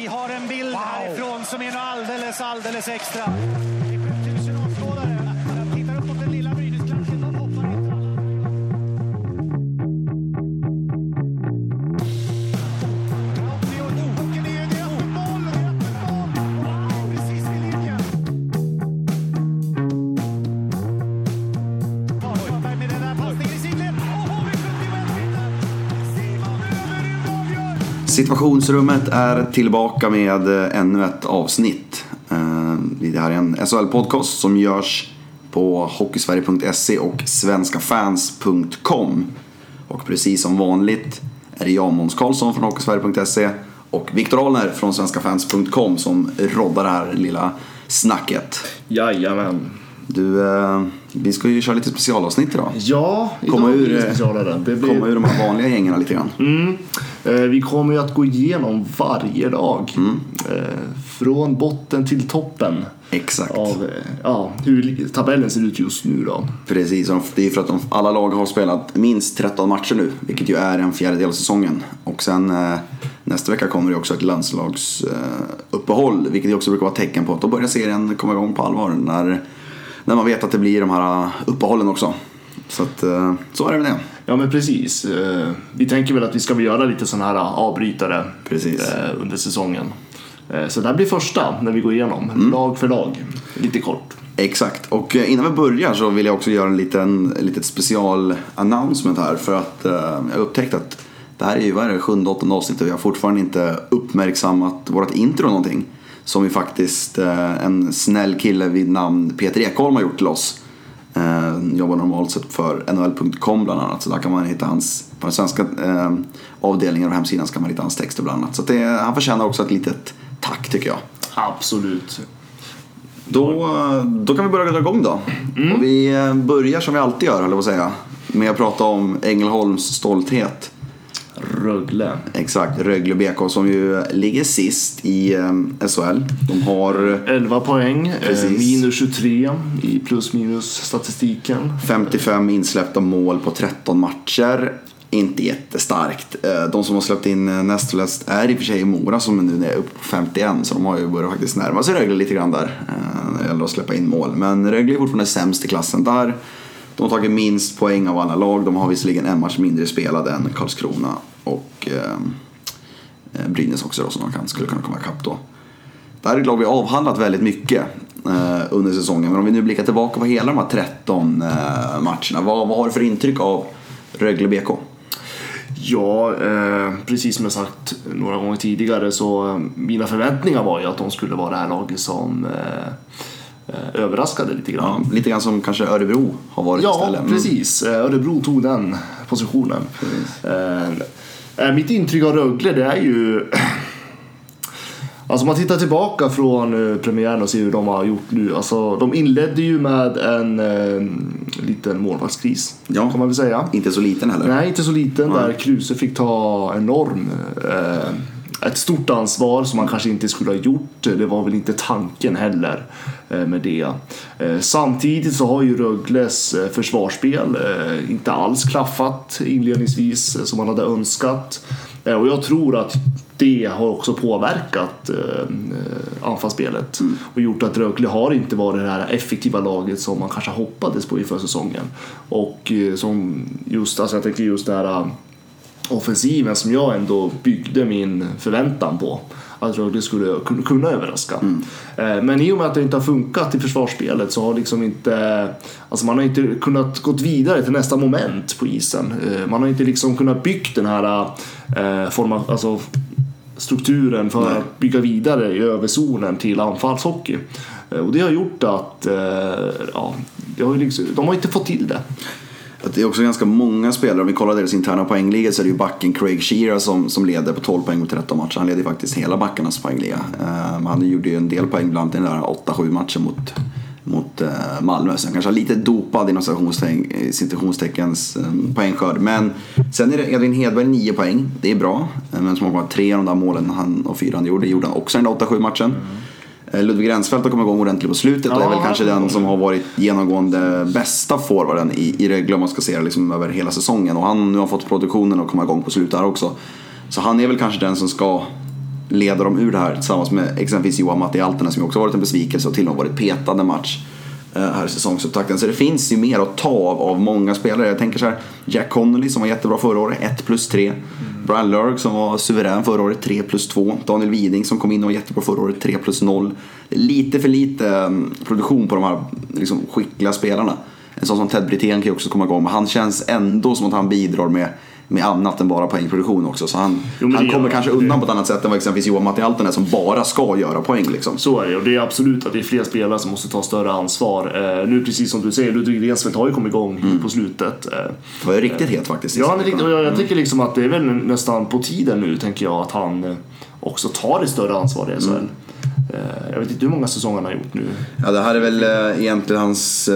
Vi har en bild härifrån som är alldeles, alldeles extra. Situationsrummet är tillbaka med eh, ännu ett avsnitt. Eh, Det här är en SHL-podcast som görs på hockeysverige.se och svenskafans.com. Och precis som vanligt är det jag, Måns Karlsson från hockeysverige.se och Viktor Ahlner från svenskafans.com som roddar det här lilla snacket. Jajamän. Du, eh, vi ska ju köra lite specialavsnitt idag. Ja, idag Komma blir ur, det eh, specialare. Det blir, Komma ur de här vanliga gängen lite grann. mm, vi kommer ju att gå igenom varje dag. Mm. Eh, från botten till toppen. Exakt. Av eh, ja, hur tabellen ser ut just nu då. Precis, det är för att de, alla lag har spelat minst 13 matcher nu, vilket ju är en fjärdedel av säsongen. Och sen eh, nästa vecka kommer det också ett landslagsuppehåll, eh, vilket också brukar vara tecken på att då börjar serien komma igång på allvar. När, när man vet att det blir de här eh, uppehållen också. Så att, eh, så är det med det. Ja men precis. Eh, vi tänker väl att vi ska göra lite sådana här avbrytare Precis. eh, under säsongen. Eh, så det här blir första när vi går igenom, Mm. lag för lag. Lite kort. Exakt, och eh, innan vi börjar så vill jag också göra en liten, en litet special announcement här för att eh, jag har upptäckt att det här är ju vad är det, sjunde, åttonde avsnittet och vi har fortfarande inte uppmärksammat vårt intro någonting. Som ju faktiskt eh, en snäll kille vid namn Peter Ekholm har gjort till oss. Eh, jobbar normalt sett för NHL.com bland annat så där kan man hitta hans, på den svenska eh, avdelningen av hemsidan så kan man hitta hans texter bland annat. Så det, han förtjänar också ett litet tack tycker jag. Absolut. Då, då kan vi börja dra igång då. Och vi eh, börjar som vi alltid gör, eller vad säga, med att prata om Ängelholms stolthet. Rögle. Exakt, Rögle BK som ju ligger sist i eh, SHL. De har 11 poäng, eh, Precis. minus 23 i plus minus statistiken. 55 insläppta mål på 13 matcher. Inte jättestarkt. Eh, De som har släppt in eh, näst flest är i och för sig Mora som nu är uppe på 51 så de har ju börjat faktiskt närma sig Rögle lite grann där eh, när det gäller att släppa in mål. Men Rögle är fortfarande sämst i klassen där. De har tagit minst poäng av alla lag. De har visserligen en match mindre spelad än Karlskrona och ehm, eh, Brynäs också då som de kan, skulle kunna komma ikapp då. Det här är ett lag vi har avhandlat väldigt mycket eh, under säsongen. Men om vi nu blickar tillbaka på hela de här 13 eh, matcherna. Vad, vad har du för intryck av Rögle BK? Ja, eh, precis som jag sagt några gånger tidigare så eh, mina förväntningar var ju att de skulle vara det här laget som eh, eh, överraskade lite grann. Ja, lite grann som kanske Örebro har varit Ja, istället. Mm. precis. Eh, Örebro tog den positionen. Eh, eh, mitt intryck av Rögle det är ju... Alltså om man tittar tillbaka från premiären och ser hur de har gjort nu. Alltså, de inledde ju med en eh, liten målvaktskris. Ja. Kan man väl säga. Inte så liten heller. Nej, inte så liten. Där Kruse fick ta enorm... Eh, ett stort ansvar som man kanske inte skulle ha gjort. Det var väl inte tanken heller eh, med det. Eh, samtidigt så har ju Rögles eh, försvarsspel inte alls klaffat inledningsvis som man hade önskat. Och jag tror att det har också påverkat anfallsspelet och gjort att Rögle har inte varit det här effektiva laget som man kanske hoppades på inför säsongen. Och som just, alltså jag tänker just det här offensiven som jag ändå byggde min förväntan på. Att Rögle skulle kun- kunna överraska. Eh, Men i och med att det inte har funkat i försvarsspelet så har liksom inte... Alltså man har inte kunnat gått vidare till nästa moment på isen. Eh, Man har inte liksom kunnat byggt den här eh, forma, alltså strukturen för Nej. att bygga vidare i överzonen till anfallshockey. Eh, Och det har gjort att ja, har liksom, de har inte fått till det. Att det är också ganska många spelare. Om vi kollar deras interna poängliga så är det ju backen Craig Shearer som, som leder på 12 poäng på 13 matcher. Han leder ju faktiskt hela backarnas poängliga. Um, han gjorde ju en del poäng bland annat i den där 8-7 matchen mot, mot uh, Malmö. Så han kanske har lite dopad inom citationsteckens um, eh, poängskörd. Men sen är det Edvin Hedberg 9 poäng. Det är bra. Men som har tre av de där målen han, och fyra han gjorde gjorde han också i den där 8-7 matchen. Mm. Ludvig Rensfeldt har kommit igång ordentligt på slutet och är Ja, väl kanske den som har varit genomgående bästa forwarden i, i Rögle om man ska se det liksom över hela säsongen. Och han nu har fått produktionen att komma igång på slutet här också. Så han är väl kanske den som ska leda dem ur det här tillsammans med exempelvis Johan Matti Altonen som ju också varit en besvikelse och till och med varit petad en match eh, här i säsongsupptakten. Så det finns ju mer att ta av, av många spelare. Jag tänker så här, Jack Connolly som var jättebra förra året, 1 plus 3. Brian Lurg som var suverän förra året, 3 plus 2. Daniel Widing som kom in och var jättebra förra året, 3 plus 0. Det är lite för lite mm, produktion på de här liksom, skickliga spelarna. En sån som Ted Brithén kan ju också komma igång, men han känns ändå som att han bidrar med med annat än bara poängproduktion också. Så han, Jo, han det kommer kanske han. undan på ett annat sätt än vad exempelvis Johan Matti Altonen som bara ska göra poäng. Liksom. Så är det och det är absolut att det är fler spelare som måste ta större ansvar. Eh, nu precis som du säger, Ludvig Rensfeldt har ju kommit igång Mm. på slutet. Eh, Det var ju riktigt het faktiskt. Ja, han är riktigt, jag, jag tycker liksom att det är väl nästan på tiden nu, tänker jag, att han eh, också tar ett större ansvar i SHL. Mm. Eh, Jag vet inte hur många säsonger han har gjort nu. Ja, det här är väl eh, egentligen hans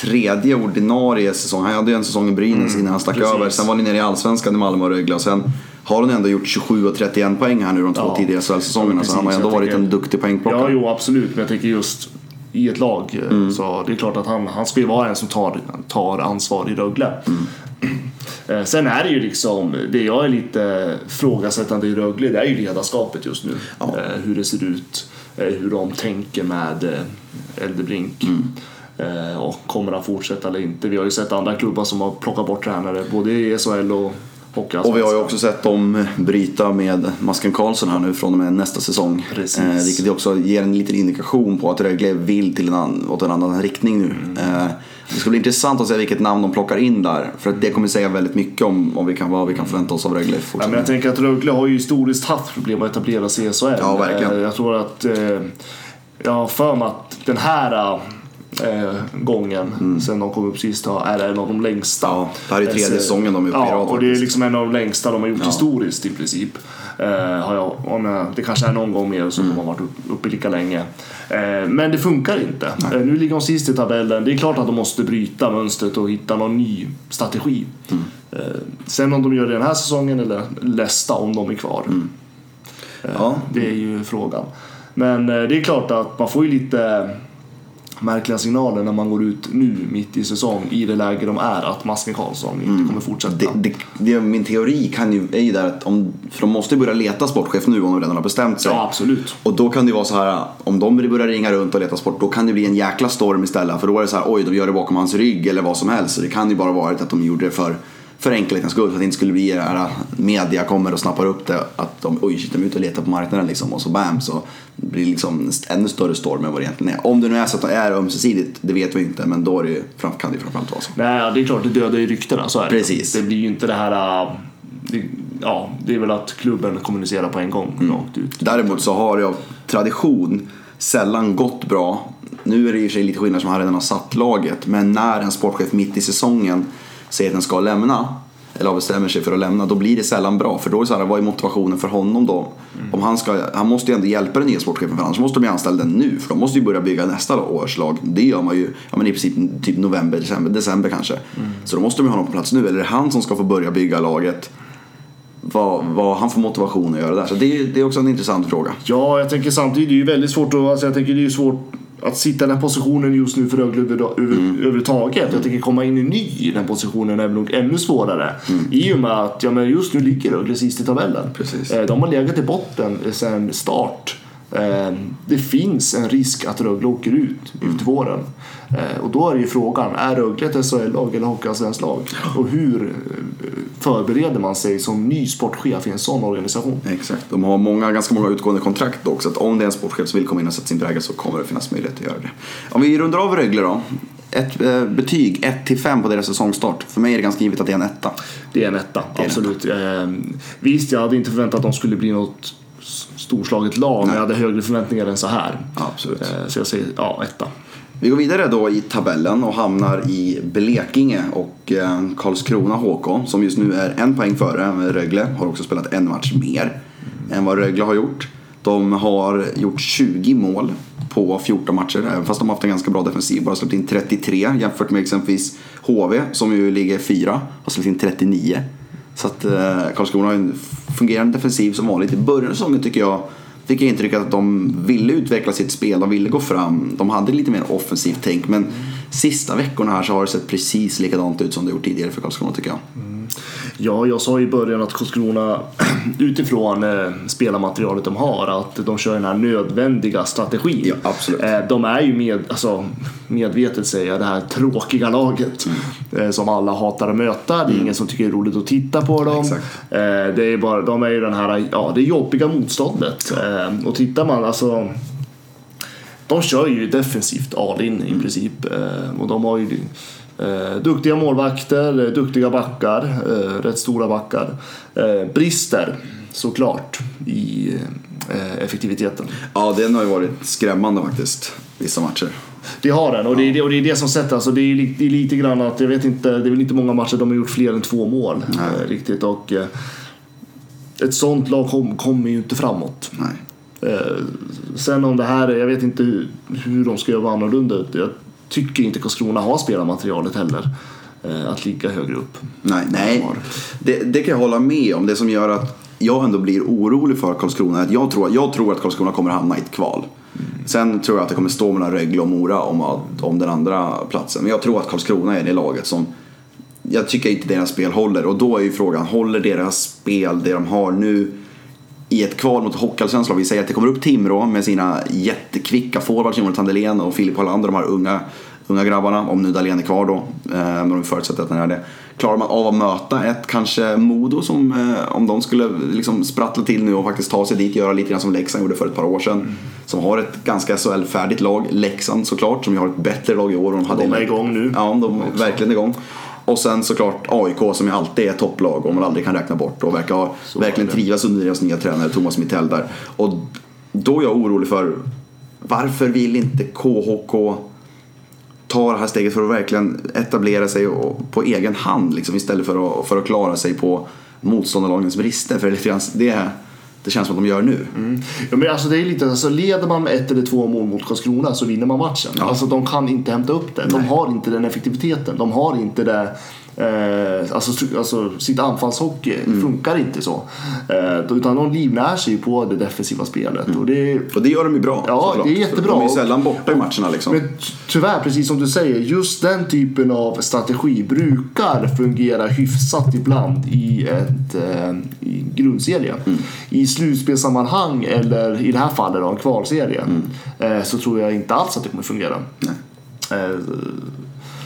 tredje ordinarie säsong. Han hade ju en säsong i Brynäs innan han stack precis. över. Sen var ni nere i Allsvenskan i Malmö och Rögle och sen har han ändå gjort 27 och 31 poäng här nu de två Ja. tidigare SHL-säsongerna. Så han har ändå varit tycker- en duktig poängplockare. Ja, jo absolut, men jag tänker just i ett lag. eh, Mm. Så det är klart att han, han ska ju vara en som tar, tar ansvar i Rögle. Mm. Eh, Sen är det ju liksom, det jag är lite frågasättande i Rögle, det är ju ledarskapet just nu. Ja. Eh, Hur det ser ut, hur de tänker med Eldebrink. Mm. Eh, Och kommer han fortsätta eller inte? Vi har ju sett andra klubbar som har plockat bort tränare, både i SHL och Hockeyallsvenskan. Och vi har ju också sett dem bryta med Masken Karlsson här nu från och med nästa säsong. Eh, vilket också ger en liten indikation på att Rögle vill till en annan, åt en annan riktning nu. Mm. Eh, det ska bli intressant att se vilket namn de plockar in där. För att det kommer säga väldigt mycket om, om vi kan, vad vi kan förvänta oss av Rögle Ja, men jag tänker att Rögle har ju historiskt haft problem att etablera sig i SHL. Ja, verkligen. Eh, Jag tror att, eh, jag har för mig att den här eh, gången sen de kom upp sist är en av de längsta. Mm. Ja, det här är tredje Eh, säsongen de är uppe i Ja, rad och det är liksom en av de längsta de har gjort Ja. historiskt i princip. Eh, har jag, om jag, det kanske är någon gång mer som Mm. de har varit upp- uppe lika länge. Eh, men det funkar inte. Eh, nu ligger de sist i tabellen. Det är klart att de måste bryta mönstret och hitta någon ny strategi. Mm. Eh, sen om de gör det den här säsongen eller nästa om de är kvar. Mm. Ja. Det är ju frågan. Men eh, det är klart att man får ju lite märkliga signaler när man går ut nu mitt i säsong i det läge de är att Masken Karlsson inte kommer fortsätta. Mm. Det, det, det, min teori kan ju, är ju där att om, för de måste börja leta sportchef nu om de redan har bestämt sig. Ja, absolut. Och då kan det ju vara så här, om de börjar ringa runt och leta sport, då kan det bli en jäkla storm istället. För då är det så här, oj, de gör det bakom hans rygg eller vad som helst. Så det kan ju bara varit att de gjorde det för, för enkelhetens skull. För att det inte skulle bli det här, media kommer och snappar upp det. Att de, oj, shit, de är ute och letar på marknaden liksom. Och så bam, så blir det liksom ännu större storm än vad det egentligen är. Om det nu är så att det är ömsesidigt, det vet vi inte. Men då är det ju, kan det ju framförallt vara så. Nej, det är klart, det dödar ju ryktena. Så är det. Precis. Det blir ju inte det här... äh, Det, ja, det är väl att klubben kommunicerar på en gång Mm. rakt ut. Däremot så har av tradition sällan gått bra. Nu är det i och för sig lite skillnad som han redan har satt laget. Men när en sportchef mitt i säsongen säger att den ska lämna. Eller bestämmer sig för att lämna. Då blir det sällan bra. För då är det så här, vad är motivationen för honom då? Om han, ska, han måste ju ändå hjälpa den nya sportchefen. För annars måste de bli anställda nu. För de måste ju börja bygga nästa års lag. Det gör man ju ja, men i princip typ november, december, december kanske. Så då måste de ju ha honom på plats nu. Eller är det han som ska få börja bygga laget? Vad, vad han får motivation att göra där. Så det, det är också en intressant fråga. Ja, jag tänker samtidigt, det är ju väldigt svårt att, alltså jag tänker det är ju svårt att sitta i den positionen just nu för Rögle över, Mm. överhuvudtaget. Jag tänker komma in i ny i den positionen är nog ännu svårare. I och med att ja, men just nu ligger Rögle sist i tabellen. Mm. Precis. Eh, De har legat i botten sedan start. Eh, Det finns en risk att Rögle åker ut Mm. ut våren. Eh, Och då är ju frågan, är Rögle ett SHL-lag eller Hockeyallsvenskt lag? Och hur eh, förbereder man sig som ny sportchef i en sån organisation? Exakt. De har många, ganska många utgående kontrakt också. Att om det är en sportchef som vill komma in och sätta sin prägel så kommer det finnas möjlighet att göra det. Om vi rundar av Rögle då. Ett eh, betyg 1-5 på deras säsongstart. För mig är det ganska givet att det är en etta. Det är en etta, är en absolut. Eh, visst, jag hade inte förväntat att de skulle bli något storslaget lag, men jag hade högre förväntningar än så här. Absolut. Eh, så jag säger, ja, etta. Vi går vidare då i tabellen och hamnar i Blekinge och eh, Karlskrona HK som just nu är en poäng före. Rögle har också spelat en match mer än vad Rögle har gjort. De har gjort 20 mål på 14 matcher, även fast de har haft en ganska bra defensiv. Bara släppt in 33 jämfört med exempelvis HV som ju ligger fyra har släppt in 39. Så att eh, Karlskrona har en fungerande defensiv som vanligt. I början av säsongen tycker jag fick jag intrycket att de ville utveckla sitt spel, de ville gå fram. De hade lite mer offensivt tänk men sista veckorna här så har det sett precis likadant ut som det gjort tidigare för Karlskrona tycker jag. Mm. Ja, jag sa i början att Karlskrona utifrån eh, spelarmaterialet de har att de kör den här nödvändiga strategin. Ja, absolut. Eh, de är ju med, alltså, medvetet säger jag, det här tråkiga laget Mm. eh, som alla hatar att möta. Det är ingen som tycker det är roligt att titta på dem. Det är bara, de är ju den här, ja, det jobbiga motståndet. Och tittar man alltså de kör ju defensivt all in i princip. Eh, och de har ju duktiga målvakter, eh, duktiga backar, eh, rätt stora backar. Eh, brister såklart i eh, effektiviteten. Ja, den har ju varit skrämmande faktiskt. Vissa matcher. Det har den och det är det, och det, är det som sätter, alltså det är, li- det är lite grann att, jag vet inte, det är väl inte många matcher de har gjort fler än två mål. Eh, riktigt och eh, ett sånt lag kom, kommer ju inte framåt. Nej. Eh, sen om det här, jag vet inte hur, hur de ska göra annorlunda. Jag tycker inte Karlskrona har spelarmaterialet heller. Eh, att ligga högre upp. Nej, nej. Det, det kan jag hålla med om. Det som gör att jag ändå blir orolig för Karlskrona är att jag tror, jag tror att Karlskrona kommer hamna i ett kval. Sen tror jag att det kommer stå mellan Rögle och Mora om, om den andra platsen. Men jag tror att Karlskrona är det laget som jag tycker inte deras spel håller och då är ju frågan, håller deras spel, det de har nu i ett kval mot Hockeyallsvenskt lag. Vi säger att det kommer upp Timrå med sina jättekvicka forwards, Jonathan Dahlén och Filip Hollander, de här unga, unga grabbarna, om nu Dahlén är kvar då, eh, men vi förutsätter att han är det. Klarar man av att möta ett kanske Modo som, eh, om de skulle liksom sprattla till nu och faktiskt ta sig dit, göra lite grann som Leksand gjorde för ett par år sedan. Som har ett ganska SHL-färdigt lag, Leksand såklart, som ju har ett bättre lag i år. De, hade De är igång nu. Ja, de är verkligen igång. Och sen såklart AIK som ju alltid är topplag och man aldrig kan räkna bort och verkar ha, Så är verkligen det. trivas under deras nya tränare Thomas Mittell där. Och då är jag orolig för varför vill inte KHK ta det här steget för att verkligen etablera sig på egen hand liksom, istället för att, för att klara sig på motståndarlagens brister. För det, är lite grann- det, det känns som att de gör nu. Ja, men alltså det är lite, alltså leder man med ett eller två mål mot Karlskrona så vinner man matchen. Alltså de kan inte hämta upp det. De har inte den effektiviteten. De har inte det Eh, alltså, alltså sitt anfallshockey Mm. funkar inte så. Eh, utan de livnär sig på det defensiva spelet. Och det, Och det gör de ju bra. Ja, såklart. det är jättebra. De är ju sällan borta i matcherna liksom. Men ty- tyvärr, precis som du säger, just den typen av strategi brukar fungera hyfsat ibland i, ett, eh, i grundserie. Mm. I slutspelssammanhang eller i det här fallet då, en kvalserie Mm. eh, så tror jag inte alls att det kommer fungera. Nej.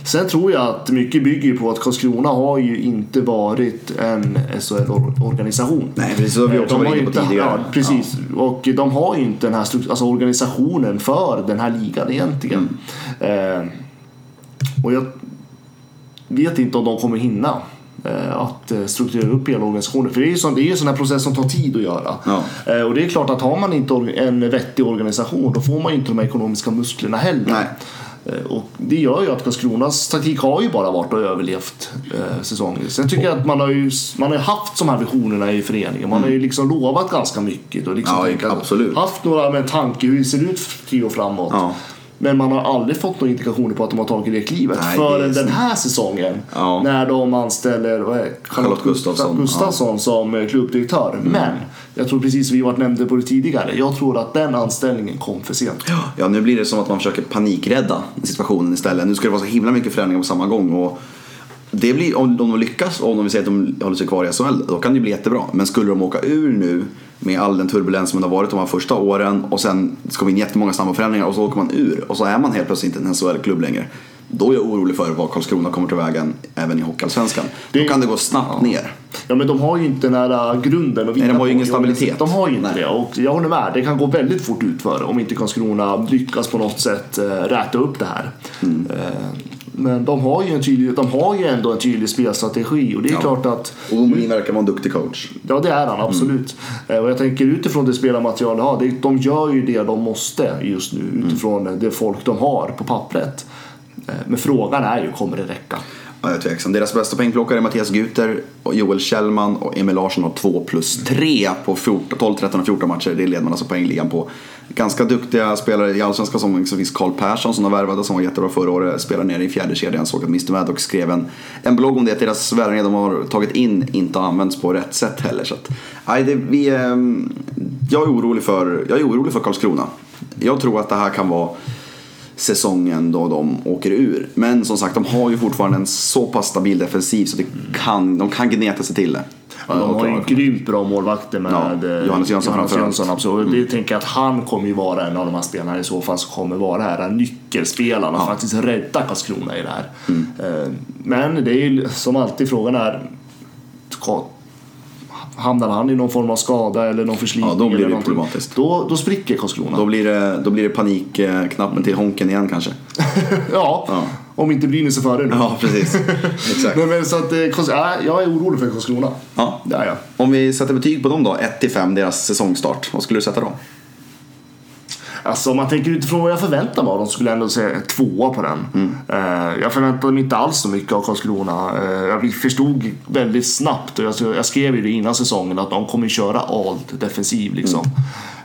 Sen tror jag att mycket bygger på att Karlskrona har ju inte varit en SHL-organisation. Nej, precis. Det har vi Eh, också de varit har inne på inte- tidigare. Ja, precis. Och de har ju inte den här alltså organisationen för den här ligan egentligen. Mm. Eh, och jag vet inte om de kommer hinna eh, att strukturera upp hela organisationen. För det är ju sån, det är ju en sån här process som tar tid att göra. Ja. Och det är klart att har man inte en vettig organisation då får man ju inte de ekonomiska musklerna heller. Nej. Eh, Och det gör ju att Karlskronas taktik har ju bara varit och överlevt eh, säsongen. Sen tycker jag att man har ju man har haft de här visionerna i föreningen. Man har ju liksom lovat ganska mycket. Och liksom Ja, tänkt att-. Haft några med en tanke hur det ser ut tio år framåt. Ja. Men man har aldrig fått några indikationer på att de har tagit det klivet Nej, förrän det den här säsongen. Ja. När de anställer vad är, det? Charlotte Gustafsson. Gustafsson som klubbdirektör. Mm. Men jag tror precis som vi varit nämnde på det tidigare. Jag tror att den anställningen kom för sent. Ja, nu blir det som att man försöker panikrädda situationen istället. Nu ska det vara så himla mycket förändringar på samma gång. Och det blir, om de lyckas, om de vill säga att de håller sig kvar i SHL, då kan det bli jättebra. Men skulle de åka ur nu med all den turbulens som det har varit de här första åren och sen ska vi in jättemånga snabba förändringar och så åker man ur och så är man helt plötsligt inte en SHL-klubb längre. Då är jag orolig för vad Karlskrona kommer till vägen även i Hockeyallsvenskan. Då kan det gå snabbt ner. Ja men de har ju inte den här äh, grunden vinna Nej, de har ju ingen stabilitet. De har ju inte Nej. det och jag håller med. Det kan gå väldigt fort utför om inte Karlskrona lyckas på något sätt äh, räta upp det här. Mm. Eh, Men de har, ju en tydlig, de har ju ändå en tydlig spelstrategi och det är Ja. klart att Och Molin verkar vara en duktig coach. Ja det är han absolut. Mm. Och jag tänker utifrån det spelarmaterial de har. De gör ju det de måste just nu Mm. utifrån det folk de har på pappret. Eh, Men frågan är ju, kommer det räcka? Ja, jag är tveksam. Deras bästa poängplockare är Mattias Guter, och Joel Kjellman och Emil Larsson har 2 plus 3 på 14, 12, 13 och 14 matcher. Det leder man alltså poängligan på. Ganska duktiga spelare i Allsvenskan som exempelvis Karl Persson som de värvade som var jättebra förra året. Spelar nere i fjärde kedjan. Såg att Mr Maddox skrev en, en blogg om det. Att deras värvningar de har tagit in inte har använts på rätt sätt heller. Så att, nej, det, vi, ehm, jag, är orolig för, jag är orolig för Karlskrona. Jag tror att det här kan vara säsongen då de åker ur. Men som sagt, de har ju fortfarande en så pass stabil defensiv så det kan, de kan gneta sig till det. Ja, de har ju grymt bra målvakter med Ja, Johannes Jönsson. Mm. Jönsson, absolut. Det tänker jag att han kommer ju vara en av de här spelarna i så fall som kommer vara här nyckelspelarna och faktiskt rädda Karlskrona i det här. Mm. Eh, Men det är ju som alltid frågan är Hamnar han i någon form av skada eller någon förslitning? Ja, då blir det problematiskt. Då, då spricker Karlskrona. Då blir det, då blir det panikknappen till Honken igen kanske. ja, Ja. om inte Brynäs är före nu. Ja, precis. Exakt. Men, men så att, eh, ja, jag är orolig för Karlskrona. Ja. Det är jag. Om vi sätter betyg på dem då, 1-5, deras säsongstart. Vad skulle du sätta då? Alltså om man tänker utifrån vad jag förväntar mig av dem skulle jag ändå säga tvåa på den. Mm. Eh, jag förväntade mig inte alls så mycket av Karlskrona. Eh, jag förstod väldigt snabbt och jag, jag skrev ju det innan säsongen att de kommer köra allt defensiv liksom.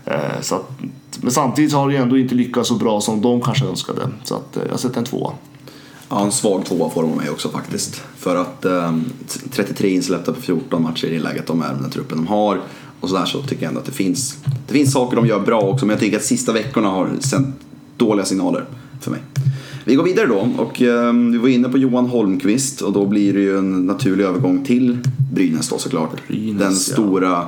Mm. Eh, så att, men samtidigt har det ändå inte lyckats så bra som de kanske önskade. Så att, eh, jag sätter en tvåa. Ja, en svag tvåa får de mig också faktiskt. För att ehm, 33 insläppta på 14 matcher i det läget de är med den truppen de har. Och sådär så tycker jag ändå att det finns, det finns saker de gör bra också. Men jag tycker att sista veckorna har sänt dåliga signaler för mig. Vi går vidare då och ehm, vi var inne på Johan Holmqvist och då blir det ju en naturlig övergång till Brynäs då såklart. Brynäs, den ja. stora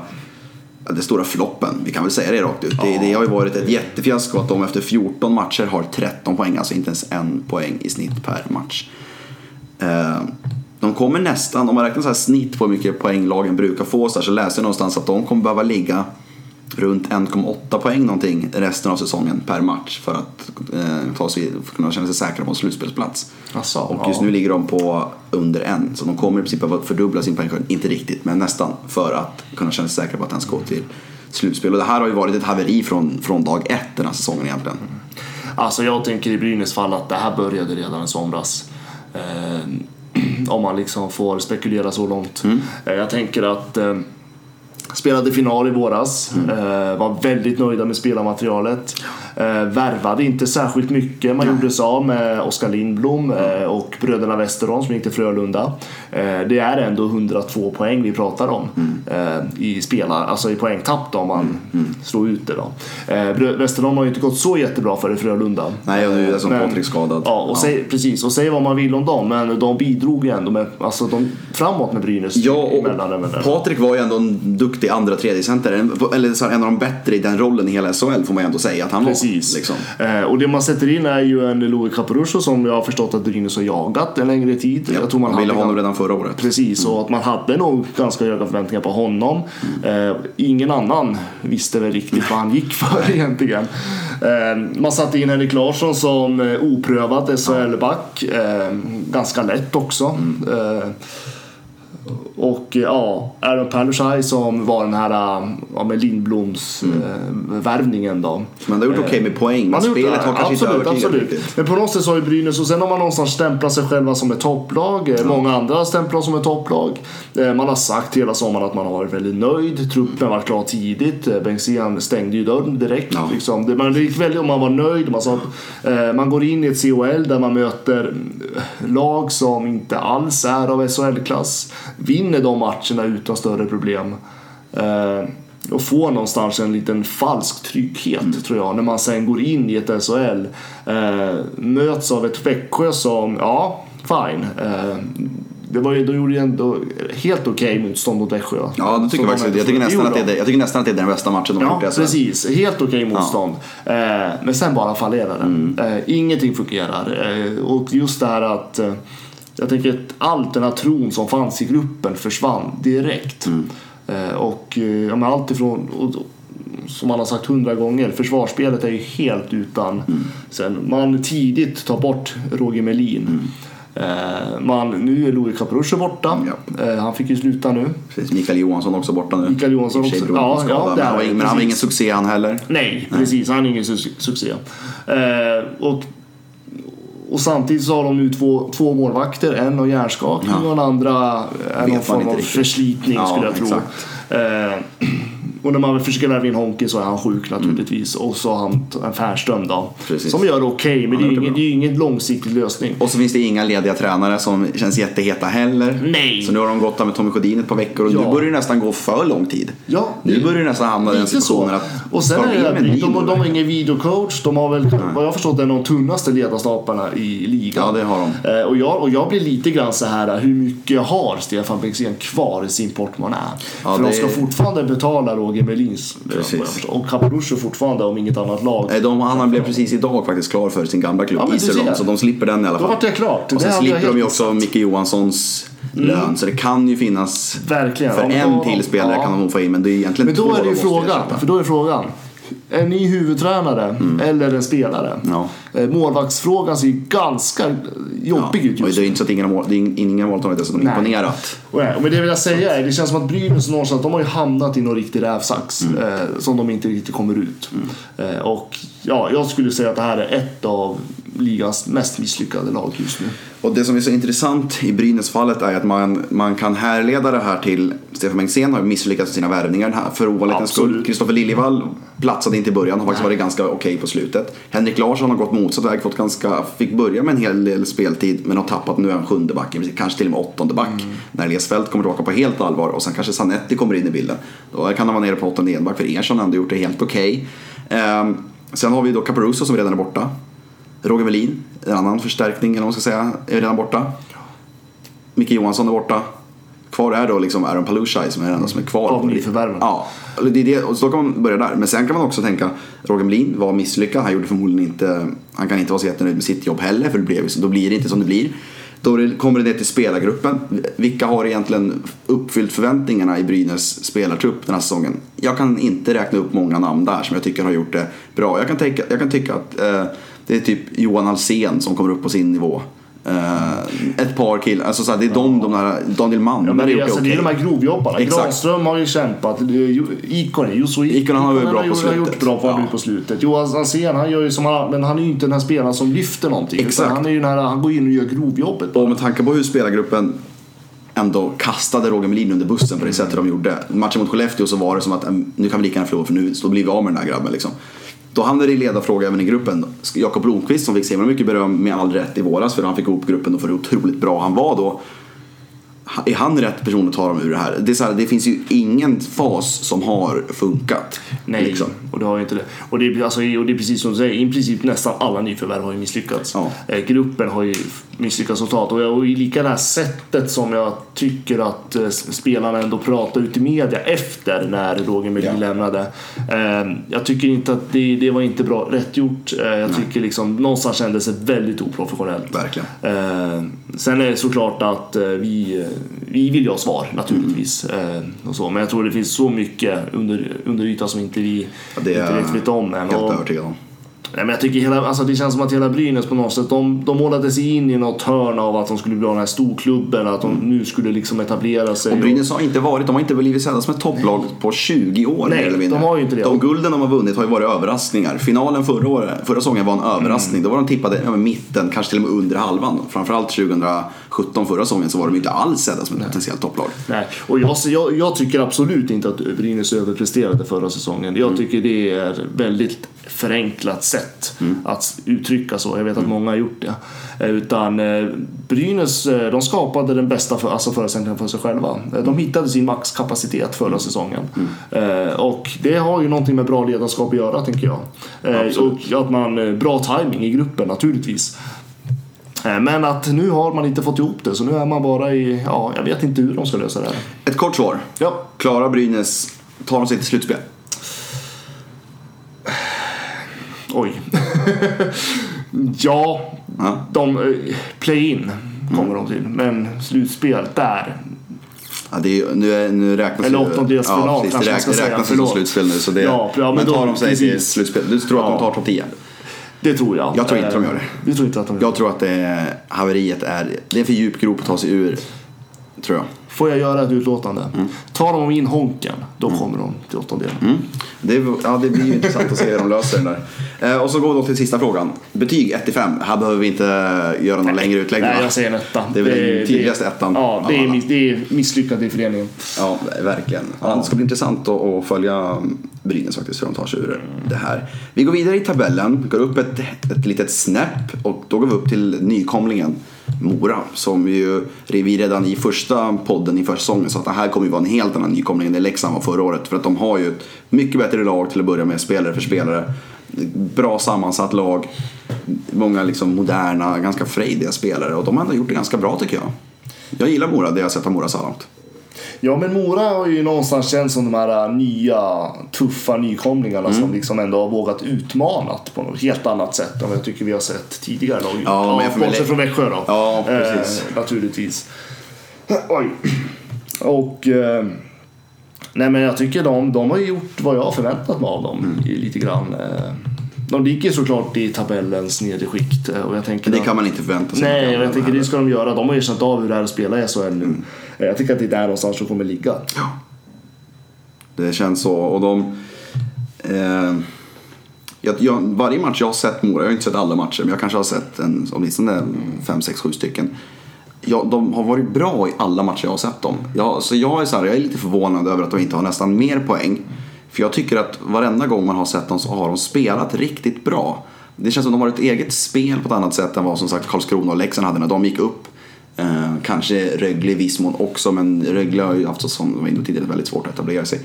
ja, den stora floppen, vi kan väl säga det rakt ut. Det, det har ju varit ett jättefiasko att de efter 14 matcher har 13 poäng, alltså inte ens en poäng i snitt per match. Eh, de kommer nästan, om man räknar så här snitt på hur mycket poäng lagen brukar få så, här, så läste jag någonstans att de kommer behöva ligga runt 1,8 poäng någonting resten av säsongen per match för att eh, ta sig, för att kunna känna sig säkra på en slutspelsplats. Alltså, Och just nu ligger de på under en, så de kommer i princip behöva fördubbla sin poängskörd, inte riktigt, men nästan, för att kunna känna sig säkra på att den ska gå till slutspel. Och det här har ju varit ett haveri från, från dag ett den här säsongen egentligen. Alltså jag tänker i Brynäs fall att det här började redan i somras. Eh, om man liksom får spekulera så långt. Eh, jag tänker att eh, spelade final i våras, eh, var väldigt nöjda med spelarmaterialet. Eh, värvade inte särskilt mycket. Man gjorde sig av med Oskar Lindblom eh, och bröderna Westerholm som gick till Frölunda. Eh, det är ändå 102 poäng vi pratar om eh, i spelar, alltså i poängtapp då, om man slår ut det. Då. Eh, Westerholm har ju inte gått så jättebra för i Frölunda. Nej, och nu är det som Patrik skadad. Ja, och Säg, precis. Och säg vad man vill om dem, men de bidrog ju ändå med, alltså, de, framåt med Brynäs. Ja, och. Patrik var ju ändå en duktig andra tredje center eller så här, en av de bättre i den rollen i hela SHL får man ju ändå säga att han Precis. Liksom. Eh, och det man sätter in är ju en Louis Caporuscio som jag har förstått att Brynäs har jagat en längre tid. Ja, jag tror man han ville ha honom redan förra året. Precis, och att man hade nog ganska höga förväntningar på honom. Eh, ingen annan visste väl riktigt vad han gick för egentligen. Eh, man satte in Henrik Larsson som eh, oprövad SHL-back. Eh, ganska lätt också. Eh, och eh, ja, Aaron Palushaj som var den här ja, med Lindbloms eh, värvningen då. Men det har gjort okej med poäng, men gjort spelet det. har kanske absolut, inte absolut. riktigt. Men på något sätt så har ju Brynäs, och sen har man någonstans stämplat sig själva som ett topplag. Eh, Många andra har stämplat som ett topplag. Eh, Man har sagt hela sommaren att man har varit väldigt nöjd. Truppen var klar tidigt. Eh, Bengtzén stängde ju dörren direkt. Ja. Liksom. Man gick väldigt, och man var nöjd. Man, sa att, eh, man går in i ett CHL där man möter eh, lag som inte alls är av SHL-klass. Vinner de matcherna utan större problem. Eh, och får någonstans en liten falsk trygghet Mm. tror jag när man sen går in i ett SHL. Eh, möts av ett Växjö som, ja, fine. Eh, det var ju, då gjorde ju ändå helt okej motstånd mot Växjö. Ja, det tycker jag faktiskt. Jag tycker, nästan att det är, jag tycker nästan att det är den bästa matchen de har Ja, gjort i SHL. precis. Helt okej motstånd. Eh, men sen bara fallerar det. Mm. Eh, ingenting fungerar. Eh, och just det här att eh, jag tänker att allt den här tron som fanns i gruppen försvann direkt. Mm. Eh, och eh, ja, men allt ifrån och, som man har sagt hundra gånger, försvarsspelet är ju helt utan. Mm. Sen man tidigt tar bort Roger Melin. Mm. Eh, man, nu är Louis Caporuscio borta. Eh, han fick ju sluta nu. Precis, Mikael Johansson också borta nu. Mikael Johansson också. Ja, ja, men, han var, ingen succé han heller. Nej, precis. Han är ingen su- succé. Och, och samtidigt så har de nu två, två målvakter. En har hjärnskakning Ja. och den andra är man någon form av förslitning Ja, skulle jag tro. och när man försöker värva in Honky så är han sjuk naturligtvis. Och så har han en Färström då. Mm. Precis. Som gör det okej, men det är ingen, det är ju ingen långsiktig lösning. Och så finns det inga lediga tränare som känns jätteheta heller. Nej. Så nu har de gått med Tommy Sjödin ett par veckor och Ja. nu börjar det nästan gå för lång tid. Ja, Nu börjar det nästan hamna i den situationen att Och sen de är det, de, de, nu, de har ingen videocoach. De har väl, vad jag förstått, en av de tunnaste ledarstaparna i ligan. Ja, det har de. Eh, Och jag, och jag blir lite grann så här, hur mycket har Stefan Bengtzén kvar i sin portmonnä? Ja, För det- de ska fortfarande betala Roger Melins Precis. Och Capelluccio fortfarande om inget annat lag. Nej, de, han blev precis idag faktiskt klar för sin gamla klubb Ja, ser. så de slipper den i alla Då fall. vart det klart. Och sen slipper de ju också Micke Johanssons lön, så det kan ju finnas Verkligen. för Om en till spelare ja. kan de nog få in, men det är egentligen Men då två är det ju frågan, för då är frågan. En ny huvudtränare eller en spelare? Mm. Ja. Eh, Målvaktsfrågan ser ju ganska jobbig ut Och just det är inte så att ingen har mål, det är ingen har dessutom Nej. imponerat. Och ja, men det vill jag säga är, det känns som att Brynäs någonstans, de har ju hamnat i någon riktig rävsax. Mm. Eh, som de inte riktigt kommer ut. Eh, och ja, jag skulle säga att det här är ett av ligans mest misslyckade lag just nu. Och det som är så intressant i Brynäs-fallet är att man, man kan härleda det här till Stefan Bengtzén har misslyckats med sina värvningar här för ovanlighetens skull. Kristoffer Liljevall platsade inte i början, har faktiskt varit ganska okej på slutet. Henrik Larsson har gått motsatt väg, fått ganska, fick börja med en hel del speltid men har tappat, nu är han sjunde back, kanske till och med åttonde back. Mm. När Fält kommer tillbaka på helt allvar och sen kanske Sanetti kommer in i bilden. Då kan han vara nere på åttonde enback för Ersson har ändå gjort det helt okej. Ehm, sen har vi då Caparuso som redan är borta. Roger Melin, en annan förstärkning eller man ska säga, är redan borta. Micke Johansson är borta. Kvar är då liksom Aaron Palushaj som är den enda som är kvar. Av nyförvärven. Ja, det är det, och så då kan man börja där. Men sen kan man också tänka, Roger Melin var misslyckad. Han gjorde förmodligen inte, han kan inte vara så jättenöjd med sitt jobb heller för det blev, då blir det inte som det blir. Då kommer det ner till spelargruppen. Vilka har egentligen uppfyllt förväntningarna i Brynäs spelartrupp den här säsongen? Jag kan inte räkna upp många namn där som jag tycker har gjort det bra. Jag kan, tänka, jag kan tycka att eh, det är typ Johan Alsen som kommer upp på sin nivå. Eh, ett par killar, alltså så här, det är de, de där, Daniel Mann, Ja, det, alltså, det det är de här grovjobbarna. Exakt. Granström har ju kämpat. Ju- Ikonen, Jusso Ikonen har varit bra på har gjort slutet. bra på, Ja. på slutet. Johan Alsen, han gör ju som han, men han är ju inte den här spelaren som lyfter någonting. Exakt. Han, är ju den här, han går in och gör grovjobbet. Och med tanke på hur spelargruppen ändå kastade Roger Melin under bussen på det sättet de gjorde. Matchen mot Skellefteå så var det som att "Ähm, nu kan vi lika gärna förlora för nu så blir vi av med den här grabben. Liksom. Då hamnade det i ledarfråga även i gruppen. Jakob Blomqvist som fick så himla mycket beröm med all rätt i våras för han fick ihop gruppen och för hur otroligt bra han var då. Är han rätt person att ta dem ur det här? Det, är så här, det finns ju ingen fas som har funkat. Nej, liksom. och det har ju inte det. Och det, är, alltså, och det är precis som du säger, i princip nästan alla nyförvärv har ju misslyckats. Ja. Eh, gruppen har ju misslyckats totalt. Och, och i lika det här sättet som jag tycker att eh, spelarna ändå pratar ut i media efter när Roger Melin Ja. lämnade. Eh, jag tycker inte att det, det var inte bra rätt gjort. Jag tycker liksom någonstans kändes det väldigt oprofessionellt. Verkligen. Sen är det såklart att vi, vi vill ju ha svar naturligtvis. Eh, och så. Men jag tror det finns så mycket under, under ytan som inte vi Ja, inte vet, vet om än. Helt Och, övertygad om. Nej, men jag tycker hela, alltså det känns som att hela Brynäs på något sätt, de, de målade sig in i något hörn av att de skulle bli den här storklubben, att de nu skulle liksom etablera sig. Och Brynäs har inte varit, de har inte blivit sedda som ett topplag på 20 år Nej, mer eller mindre. de har ju inte det. De gulden de har vunnit har ju varit överraskningar. Finalen förra, året, förra säsongen var en överraskning. Mm. Då var de tippade ja, mitten, kanske till och med under halvan. Framförallt 2017, förra säsongen, så var de inte alls sedda som ett potentiellt topplag. Nej, och jag, jag, jag tycker absolut inte att Brynäs överpresterade förra säsongen. Jag tycker det är väldigt förenklat sätt att uttrycka så. Jag vet att många har gjort det. Eh, Utan eh, Brynäs, eh, de skapade den bästa för, alltså förutsättningen för sig själva. De hittade sin maxkapacitet förra säsongen. Eh, Och det har ju någonting med bra ledarskap att göra, tänker jag. Absolut. Och att man, bra timing i gruppen, naturligtvis. Men att nu har man inte fått ihop det, så nu är man bara i, ja, jag vet inte hur de ska lösa det här. Ett kort svar. Ja. Klara Brynäs, tar de sig till slutspel? Oj. ja, Ja. de, eh, play-in kommer de till, men slutspel, där. Ja, det är, nu, är, nu räknas Eller åttondelsfinal, ja, precis, kanske det, man ska det säga. räknas ju som slutspel nu. Så det, Ja, men men tar de sig till slutspel? Du tror att Ja. de tar topp 10? Det tror jag. Jag tror inte de gör det. Du tror gör Jag tror att det är, haveriet är, det är för djup grop att ta sig ur. Tror jag. Får jag göra ett utlåtande? Mm. Tar de in Honken, då kommer de till åttondelen. Det, ja, det blir ju intressant att se hur de löser den där. Eh, och så går vi då till sista frågan. Betyg 1-5. Här behöver vi inte göra någon längre utläggning. Nej, jag säger en etta. Det är väl den tydligaste ettan Ja, det är, det är misslyckat i föreningen. Ja, verkligen. Ja, det ska bli intressant att, att följa Brynäs faktiskt, hur de tar sig ur det här. Vi går vidare i tabellen, går upp ett, ett litet snäpp och då går vi upp till nykomlingen Mora som ju vi redan i första podden i försäsongen sa att det här kommer ju vara en helt annan nykomling än det Leksand var förra året. För att de har ju ett mycket bättre lag till att börja med, spelare för spelare. Bra sammansatt lag. Många liksom moderna, ganska frejdiga spelare och de har ändå gjort det ganska bra tycker jag. Jag gillar Mora, det jag har sett av Mora så långt. Ja men Mora har ju någonstans känts som de här äh, nya tuffa nykomlingarna Mm. som liksom ändå har vågat utmanat på något helt annat sätt än vad jag tycker vi har sett tidigare lag. Ja, men jag bortsett från Växjö då. Ja, precis. Eh, naturligtvis. Oj. Och... Eh, nej men jag tycker de, de har gjort vad jag har förväntat mig av dem Mm. i, lite grann. Eh, de ligger såklart i tabellens nedre skikt eh, och jag tänker Men det kan man inte förvänta sig. Nej, jag tänker det ska de göra. De har ju känt av hur det är att spela i SHL nu. Mm. Jag tycker att det är där någonstans de kommer ligga. Det känns så. Och de... Eh, jag, jag, varje match jag har sett Mora, jag har inte sett alla matcher, men jag kanske har sett en, åtminstone fem, sex, sju stycken. Ja, de har varit bra i alla matcher jag har sett dem. Jag, så jag är, så här, jag är lite förvånad över att de inte har nästan mer poäng. För jag tycker att varenda gång man har sett dem så har de spelat riktigt bra. Det känns som de har ett eget spel på ett annat sätt än vad som sagt Karlskrona och Leksand hade när de gick upp. Eh, kanske Rögle i viss mån också, men Rögle har ju haft, som vi var inne tidigare, väldigt svårt att etablera sig.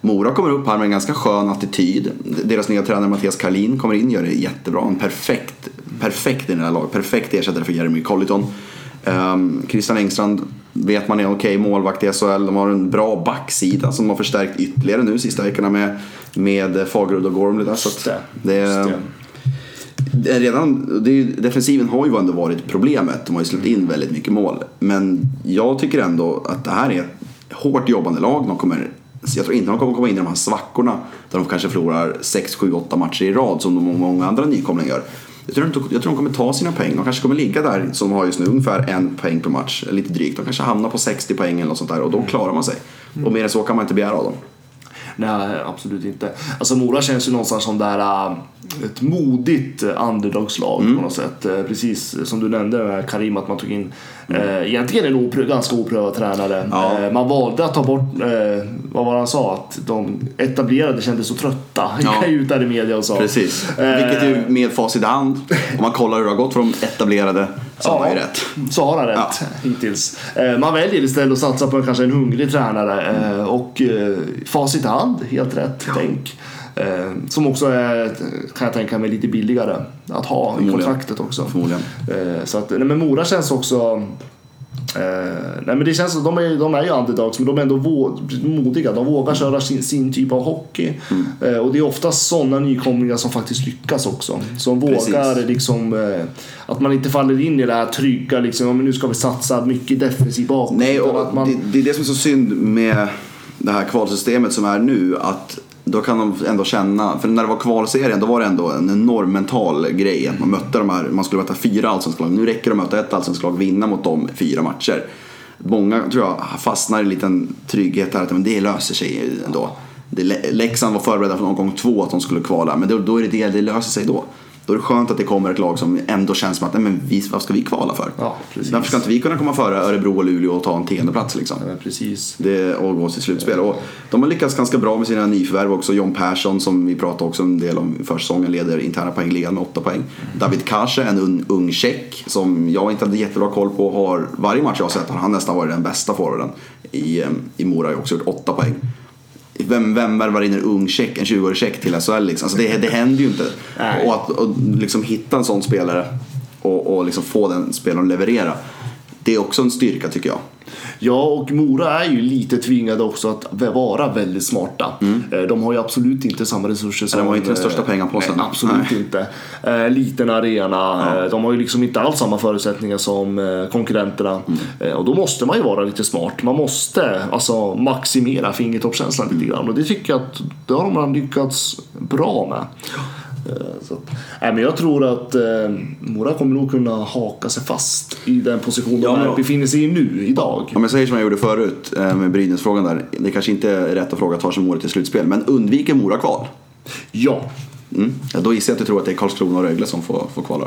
Mora kommer upp här med en ganska skön attityd. Deras nya tränare Mattias Karlin kommer in, gör det jättebra. En perfekt, perfekt i det här laget. Perfekt ersättare för Jeremy Colliton. Um, Christian Engstrand vet man är en okej målvakt i SHL. De har en bra backsida som de har förstärkt ytterligare nu sista veckorna med, med Fagerud och Gormley. Där, så det. det, är- Just det. det är Eh, redan, det är, ju- defensiven har ju ändå varit problemet. De har ju släppt in väldigt mycket mål. Men jag tycker ändå att det här är ett hårt jobbande lag. De kommer, jag tror inte de kommer komma in i de här svackorna där de kanske förlorar 6, 7, 8 matcher i rad som de många andra nykomlingar gör. Jag tror, inte, jag tror de kommer ta sina poäng. De kanske kommer ligga där som de har just nu, ungefär en poäng per match. Lite drygt. De kanske hamnar på 60 poäng eller något sånt där och då klarar man sig. Och mer än så kan man inte begära av dem. Nej, absolut inte. Alltså Mora känns ju någonstans som där, äh, ett modigt äh, underdogslag Mm. på något sätt. Äh, Precis som du nämnde med Karim, att man tog in äh, egentligen en oprö- ganska oprövad tränare. Ja. Äh, man valde att ta bort, äh, vad var det han sa, att de etablerade kändes så trötta. Ja. Ut där i media och sa. Precis. Eh, Vilket ju med facit i hand, om man kollar hur det har gått för de etablerade, så har man ju rätt. Så har han rätt hittills. Eh, Man väljer istället att satsa på kanske en hungrig tränare eh, och eh, facit i hand, helt rätt tänk. Eh, Som också är, kan jag tänka mig, lite billigare att ha i kontraktet också. Så att, nej, men Mora känns också Eh, nej men det känns som de är, de är ju underdogs men de är ändå vå- modiga. De vågar köra sin, sin typ av hockey. Eh, och det är oftast sådana nykomlingar som faktiskt lyckas också. Som vågar Precis. liksom eh, att man inte faller in i det här trygga liksom, men nu ska vi satsa mycket defensiv bakåt. Nej, och man, det, det är det som är så synd med det här kvalsystemet som är nu. Att då kan de ändå känna, för när det var kvalserien då var det ändå en enorm mental grej. Att man mötte de här, man skulle möta fyra allsvenska lag. Nu räcker det att möta ett allsvenskt lag, vinna mot dem fyra matcher. Många tror jag fastnar i en liten trygghet här att men det löser sig ändå. Det, Leksand var förberedda för någon gång två att de skulle kvala, men då, då är det det, det löser sig då. Då är det skönt att det kommer ett lag som ändå känns som att, nej men vi, vad ska vi kvala för? Ja, precis. Varför ska inte vi kunna komma före Örebro och Luleå och ta en tionde plats liksom? Ja, precis. Det, och gå till slutspel. Och de har lyckats ganska bra med sina nyförvärv också. John Persson som vi pratade också en del om i försäsongen leder interna poängligan med åtta poäng. David Kasche, en ung, ung tjeck som jag inte hade jättebra koll på. Har, varje match jag har sett har han nästan varit den bästa forwarden i, em, i Mora. har också gjort åtta poäng. Vem, vem värvar in en ung tjeck, en 20-årig tjeck till SHL liksom? Alltså det, det händer ju inte. Nej. Och att och liksom hitta en sån spelare och, och liksom få den spelaren att leverera. Det är också en styrka tycker jag. Ja, och Mora är ju lite tvingade också att vara väldigt smarta. Eh, De har ju absolut inte samma resurser som... Mm. de har inte den största eh, pengapåsen. Nej, absolut Nej. inte. Eh, liten arena. Eh, De har ju liksom inte alls samma förutsättningar som konkurrenterna. Mm. Och då måste man ju vara lite smart. Man måste alltså maximera fingertoppskänslan lite grann. Och det tycker jag att det har man lyckats bra med. Eh, Så, att- nej, men jag tror att eh, Mora kommer nog kunna haka sig fast i den position Ja, de befinner sig i nu, idag. Om jag säger som jag gjorde förut eh, med Brynäs-frågan där. Det kanske inte är rätt att fråga tar sig Mora till slutspel. Men undviker Mora kval? Ja, Mm. Ja, då gissar jag att du tror att det är Karlskrona och Rögle som får, får kvala.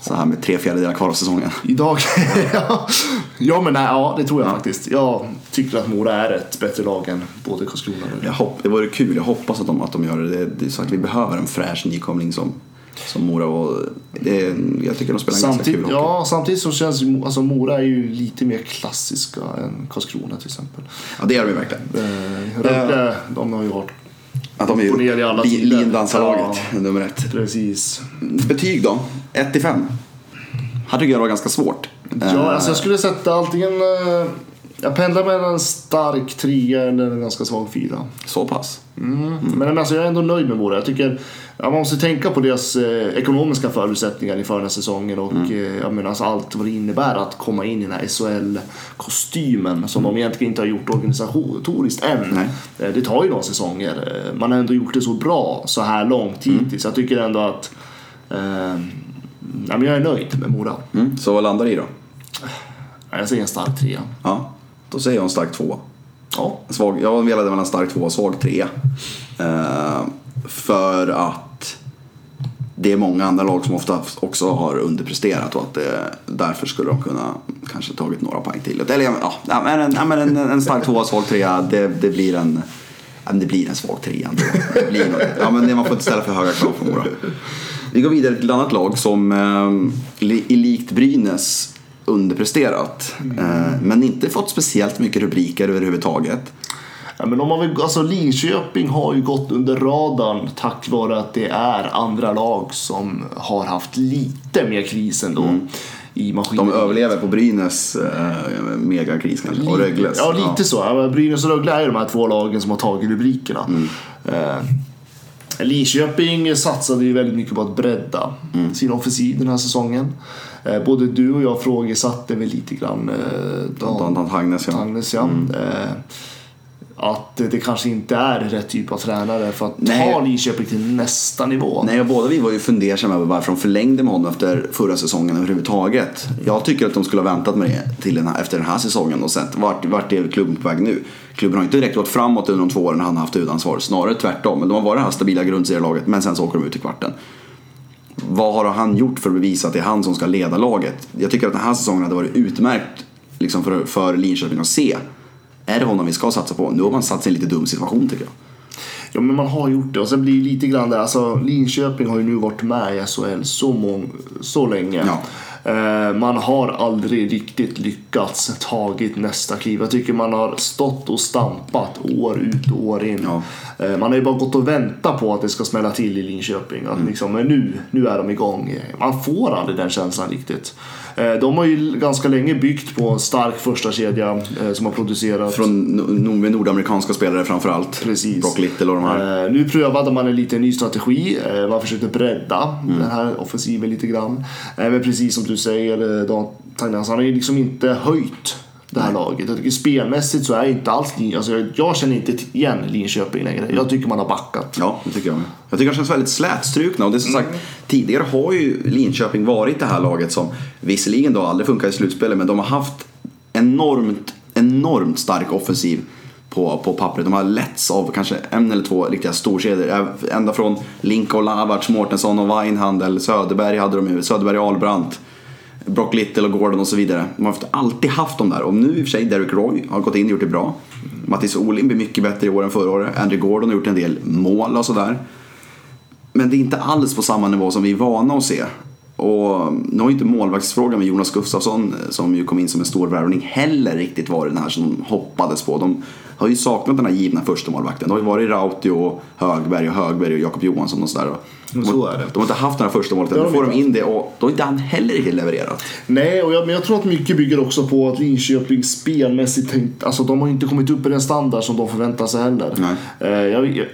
Så här med tre fjärdedelar kvar av säsongen. Idag? ja. ja, men nej, ja, det tror jag faktiskt. Jag tycker att Mora är ett bättre lag än både Karlskrona och Jag hopp, det vore kul, jag hoppas att de, att de gör det. det. Det är så att vi behöver en fräsch nykomling som, som Mora och det, jag tycker de spelar en ganska Samtidigt, kul hockey. ja, samtidigt så känns ju- alltså Mora är ju lite mer klassiska än Karlskrona till exempel. Ja, det är de ju verkligen. Eh, Rögle, de har ju varit Att de är tider. lindansarlaget, nummer ett. precis. Betyg då? 1 till 5. Här tycker jag det var ganska svårt. Ja, Eh, alltså jag skulle sätta antingen... eh, Jag pendlar mellan en stark trea eller en ganska svag fyra. Så pass? Men alltså, jag är ändå nöjd med Mora. Jag tycker ja, man måste tänka på deras eh, ekonomiska förutsättningar inför den här säsongen och Mm. eh, jag menar, alltså, allt vad det innebär att komma in i den här SHL-kostymen som de egentligen inte har gjort organisatoriskt än. Eh, Det tar ju några säsonger. Eh, Man har ändå gjort det så bra så här långt Mm. hittills. Jag tycker ändå att ja, men jag är nöjd med Mora. Mm. Så vad landar det i då? Jag säger en stark trea. Ja, då säger jag en stark två. Ja. Svag, jag velade mellan stark två och svag tre. Eh, för att det är många andra lag som ofta också har underpresterat och att det, därför skulle de kunna kanske tagit några poäng till. Eller ja, en, men en, en stark tvåa, svag trea, det, det blir en det blir en svag trea ändå. Det blir något. Ja, men man får inte ställa för höga krav på Mora. Vi går vidare till ett annat lag som eh, i likt Brynäs underpresterat. Eh, men inte fått speciellt mycket rubriker överhuvudtaget. Ja, men de har väl, alltså Linköping har ju gått under radarn tack vare att det är andra lag som har haft lite mer kris ändå i maskinen. De överlever på Brynäs eh, megakris kanske. Och Rögles. Ja, lite så. Ja, men Brynäs och Rögle är ju de här två lagen som har tagit rubrikerna. Mm. Eh, Linköping satsade ju väldigt mycket på att bredda Mm. sin offensiv den här säsongen. Eh, både du och jag frågesatte väl lite grann eh, Dan, Dan Hagnes, ja. Agnes, ja. Mm. Eh, att det kanske inte är rätt typ av tränare för att Nej. ta Linköping till nästa nivå. Nej, och båda vi var ju fundersamma över varför de förlängde med honom efter förra säsongen överhuvudtaget. Jag tycker att de skulle ha väntat med det till den här, efter den här säsongen och sett vart, vart är klubben på väg nu. Klubben har inte direkt gått framåt under de två åren han har haft huvudansvar, snarare tvärtom. Men de har varit det här stabila grundserielaget, men sen så åker de ut i kvarten. Vad har han gjort för att bevisa att det är han som ska leda laget? Jag tycker att den här säsongen hade varit utmärkt liksom för, för Linköping att se. Är det honom vi ska satsa på? Nu har man satt sig i en lite dum situation tycker jag. Ja men man har gjort det och sen blir det lite grann där, alltså Linköping har ju nu varit med i SHL så, mång, så länge. Ja. Eh, man har aldrig riktigt lyckats tagit nästa kliv. Jag tycker man har stått och stampat år ut och år in. Ja. Eh, man har ju bara gått och väntat på att det ska smälla till i Linköping. Att Mm. liksom, men nu, nu är de igång. Man får aldrig den känslan riktigt. Eh, de har ju ganska länge byggt på en stark första kedja eh, som har producerat Från nordamerikanska spelare framförallt. Precis. Brock Little och de här. Eh, nu prövade man en liten ny strategi. Man försökte bredda Mm. den här offensiven lite grann. Men precis som du säger, Dan Tagnas, han har ju liksom inte höjt det här laget. Jag tycker spelmässigt så är inte alls alltså jag, jag känner inte igen Linköping längre. Jag tycker man har backat. Ja, det tycker jag med. Jag tycker de känns väldigt slätstrukna och det är som Mm. sagt tidigare har ju Linköping varit det här laget som visserligen då aldrig funkar i slutspelet men de har haft enormt, enormt stark offensiv på, på pappret. De har letts av kanske en eller två riktiga storkedjor. Ända från Linka och Lavac, Mårtensson och Weinhandel, Söderberg hade de ju, Söderberg och Ahlbrandt. Brock Little och Gordon och så vidare. De har alltid haft dem där. Och nu i och för sig, Derek Roy har gått in och gjort det bra. Mattis Olin blir mycket bättre i år än förra året. Andrew Gordon har gjort en del mål och sådär. Men det är inte alls på samma nivå som vi är vana att se. Och nu har ju inte målvaktsfrågan med Jonas Gustafsson som ju kom in som en stor värvning heller riktigt varit den här som de hoppades på. De har ju saknat den här givna första målvakten. Det har ju varit Rautio Högberg och Högberg och Jakob Johansson och sådär. De, så är det. de har inte haft den här första Då har får de in det och då har inte han heller riktigt levererat. Nej, och jag, men jag tror att mycket bygger också på att Linköping spelmässigt tänkt, alltså de har inte kommit upp i den standard som de förväntar sig heller. Nej. Eh, jag, jag,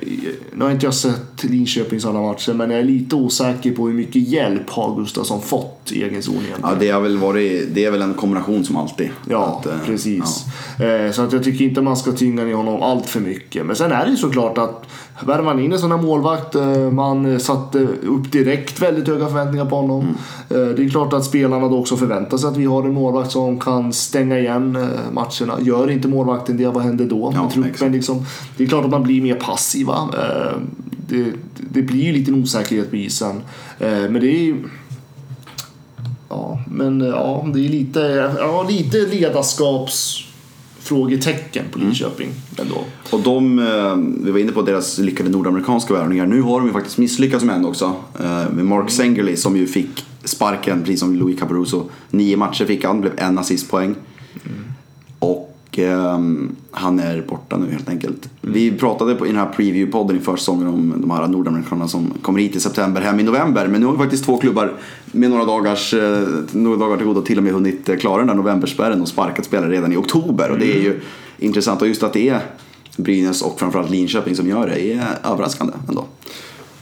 nu har inte jag sett Linköpings alla matcher, men jag är lite osäker på hur mycket hjälp har Gustafsson fått i egen zon egentligen. Ja, det, har väl varit, det är väl en kombination som alltid. Ja, Att, eh, precis. Eh, Så att jag tycker inte man ska tynga ner honom allt för mycket. Men sen är det ju såklart att värvar man in en sån här målvakt, eh, man satte upp direkt väldigt höga förväntningar på honom. Mm. Eh, Det är klart att spelarna då också förväntar sig att vi har en målvakt som kan stänga igen eh, matcherna. Gör inte målvakten det, vad händer då Ja, med truppen? Liksom? Det är klart att man blir mer passiva. Det, det blir ju lite osäkerhet på isen. Men det är ju... Ja, men ja, det är lite, ja, lite ledarskaps frågetecken på Linköping ändå. Och de, eh, vi var inne på deras lyckade nordamerikanska värvningar. Nu har de ju faktiskt misslyckats med en också. Eh, Med Mark Sengerly som ju fick sparken, precis som Louis Caparuso. Nio matcher fick han, blev en assistpoäng. Ehm, han är borta nu helt enkelt. Vi pratade på, i den här preview-podden i försäsongen om de här nordamerikanerna som kommer hit i september, hem i november. Men nu har vi faktiskt två klubbar med några dagars, eh, några dagar till godo till och med hunnit eh, klara den där novemberspärren och sparkat spelare redan i oktober. Och det är ju intressant. Och just att det är Brynäs och framförallt Linköping som gör det är överraskande ändå.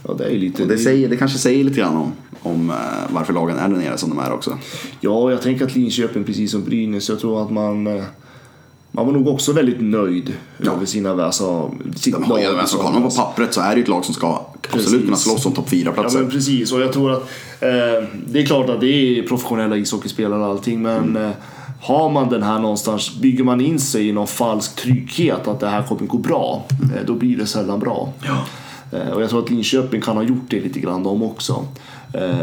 Ja, det är lite... Och det, säger, det kanske säger lite grann om, om eh, varför lagen är där nere som de är också. Ja, jag tänker att Linköping, precis som Brynäs, jag tror att man... Man var nog också väldigt nöjd Ja. över sina... Alltså, sitt De har lag alltså, kollar man på pappret så är det ju ett lag som ska absolut kunna slåss om topp Ja 4-platser. men precis och jag tror att eh, det är klart att det är professionella ishockeyspelare och allting men Mm. eh, har man den här någonstans, bygger man in sig i någon falsk trygghet att det här kommer gå bra, eh, då blir det sällan bra. Ja. Eh, och jag tror att Linköping kan ha gjort det lite grann de också.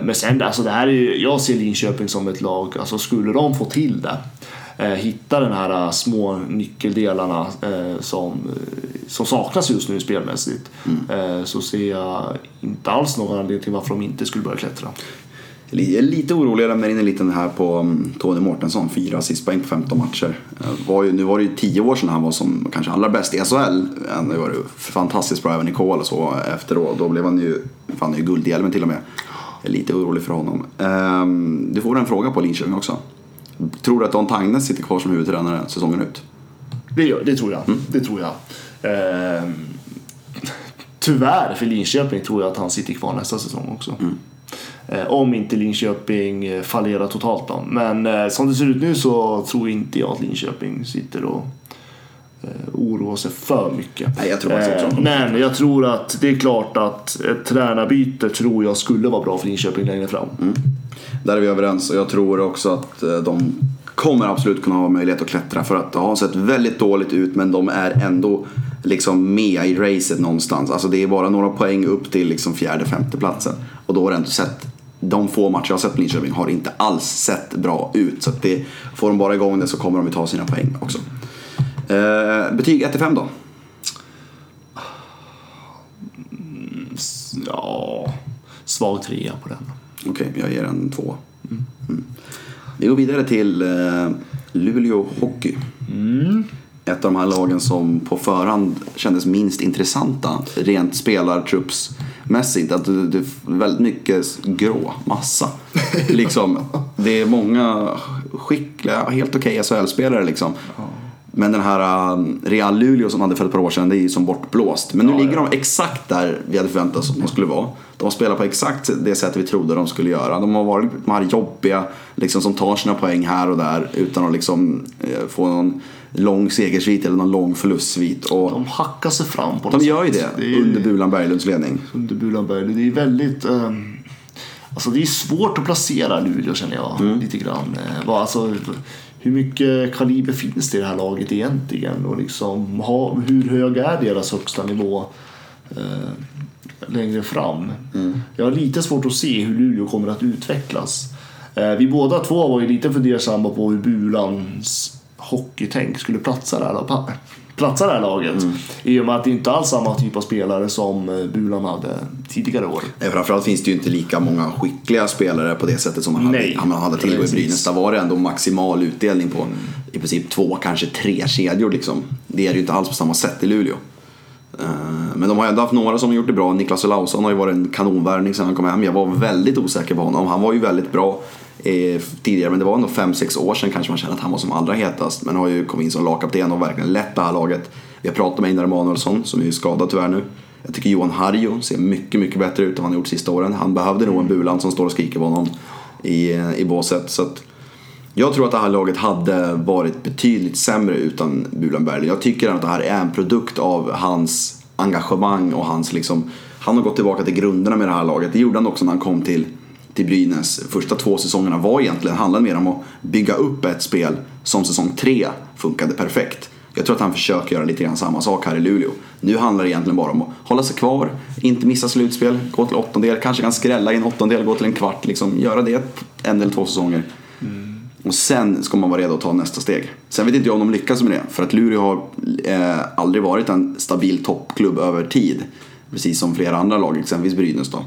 Men sen alltså det här är jag ser Linköping som ett lag, alltså skulle de få till det hitta den här eh, små nyckeldelarna eh, som, eh, som saknas just nu spelmässigt eh, så ser jag inte alls någon anledning till varför de inte skulle börja klättra. Jag är lite orolig, jag lämnar in en liten här på um, Tony Mårtensson, fyra assistpoäng på 15 matcher. Eh, Var ju, nu var det ju 10 år sedan han var som kanske allra bäst i SHL. Eh, Det var ju fantastiskt bra även i KHL och så efteråt. Då blev han ju, han ju guldhjälmen till och med. Jag är lite orolig för honom. Ehm, Du får en fråga på Linköping också. Tror du att Don Tangnes sitter kvar som huvudtränare säsongen ut? Det, det tror jag. Det tror jag. Eh, tyvärr för Linköping tror jag att han sitter kvar nästa säsong också. Eh, om inte Linköping eh, fallerar totalt då. Men eh, som det ser ut nu så tror inte jag att Linköping sitter och eh, oroar sig för mycket. Nej, jag tror de- Men jag tror att det är klart att ett tränarbyte tror jag skulle vara bra för Linköping längre fram. Där är vi överens och jag tror också att eh, de kommer absolut kunna ha möjlighet att klättra för att det har sett väldigt dåligt ut men de är ändå liksom med i racet någonstans. Alltså det är bara några poäng upp till liksom fjärde, femte platsen. Och då har det ändå sett, de få matcher jag har sett på Linköping har inte alls sett bra ut. Så att det, får de bara igång det så kommer de ju ta sina poäng också. Eh, betyg 1-5 då? Ja, svag trea på den. Okej, jag ger en två. Mm. Vi går vidare till eh, Luleå Hockey. Ett av de här lagen som på förhand kändes minst intressanta rent spelartruppsmässigt. Att det, det är väldigt mycket grå massa. liksom, det är många skickliga, helt okej SHL-spelare liksom. Men den här um, Real Luleå som hade för ett par år sedan, det är ju som bortblåst. Men nu Ja, ligger ja. de exakt där vi hade förväntat oss att de skulle vara. De har spelat på exakt det sättet vi trodde de skulle göra. De har varit de här jobbiga, liksom, som tar sina poäng här och där utan att liksom, eh, få någon lång segersvit eller någon lång förlustsvit. Och De hackar sig fram på de något gör ju sätt. det, är under Bulan Berglunds ledning. under Bulanberg. Det är väldigt... ehm, alltså det är svårt att placera Luleå känner jag Mm. lite grann. Eh, alltså, hur mycket kaliber finns det i det här laget egentligen? Och liksom, ha, hur hög är deras högsta nivå eh, längre fram? Mm. Jag har lite svårt att se hur Luleå kommer att utvecklas. Eh, vi båda två var ju lite fundersamma på hur Bulans hockeytänk skulle platsa pa- platsa det här laget. Mm. I och med att det inte alls samma typ av spelare som eh, Bulan hade tidigare år. Nej, Framförallt finns det ju inte lika många skickliga spelare på det sättet som man hade, Nej. man hade tillgå i. Brynäs. Där var det ändå maximal utdelning på i princip två, kanske tre kedjor. Liksom. Det är det ju inte alls på samma sätt i Luleå. Eh, Men de har ändå haft några som har gjort det bra. Niklas Olausson har ju varit en kanonvärvning sedan han kom hem. Jag var väldigt osäker på honom. Han var ju väldigt bra eh, tidigare men det var ändå 5-6 år sedan kanske man kände att han var som allra hetast. Men har ju kommit in som lagkapten och verkligen lett det här laget. Vi har pratat med Einar Emanuelsson som är skadad tyvärr nu. Jag tycker Johan Harjo ser mycket, mycket bättre ut än vad han gjort sista åren. Han behövde nog en Bulan som står och skriker på honom i, eh, i båset. Så att jag tror att det här laget hade varit betydligt sämre utan Bulan Berglund. Jag tycker att det här är en produkt av hans engagemang och hans liksom... Han har gått tillbaka till grunderna med det här laget. Det gjorde han också när han kom till, till Brynäs. Första två säsongerna var egentligen, handlade mer om att bygga upp ett spel som säsong tre funkade perfekt. Jag tror att han försöker göra lite grann samma sak här i Luleå. Nu handlar det egentligen bara om att hålla sig kvar, inte missa slutspel, gå till åttondel, kanske kan skrälla i en åttondel, gå till en kvart. Liksom, göra det en eller två säsonger Och sen ska man vara redo att ta nästa steg. Sen vet inte jag om de lyckas med det. För att Luleå har eh, aldrig varit en stabil toppklubb över tid. Precis som flera andra lag, exempelvis Brynäs då.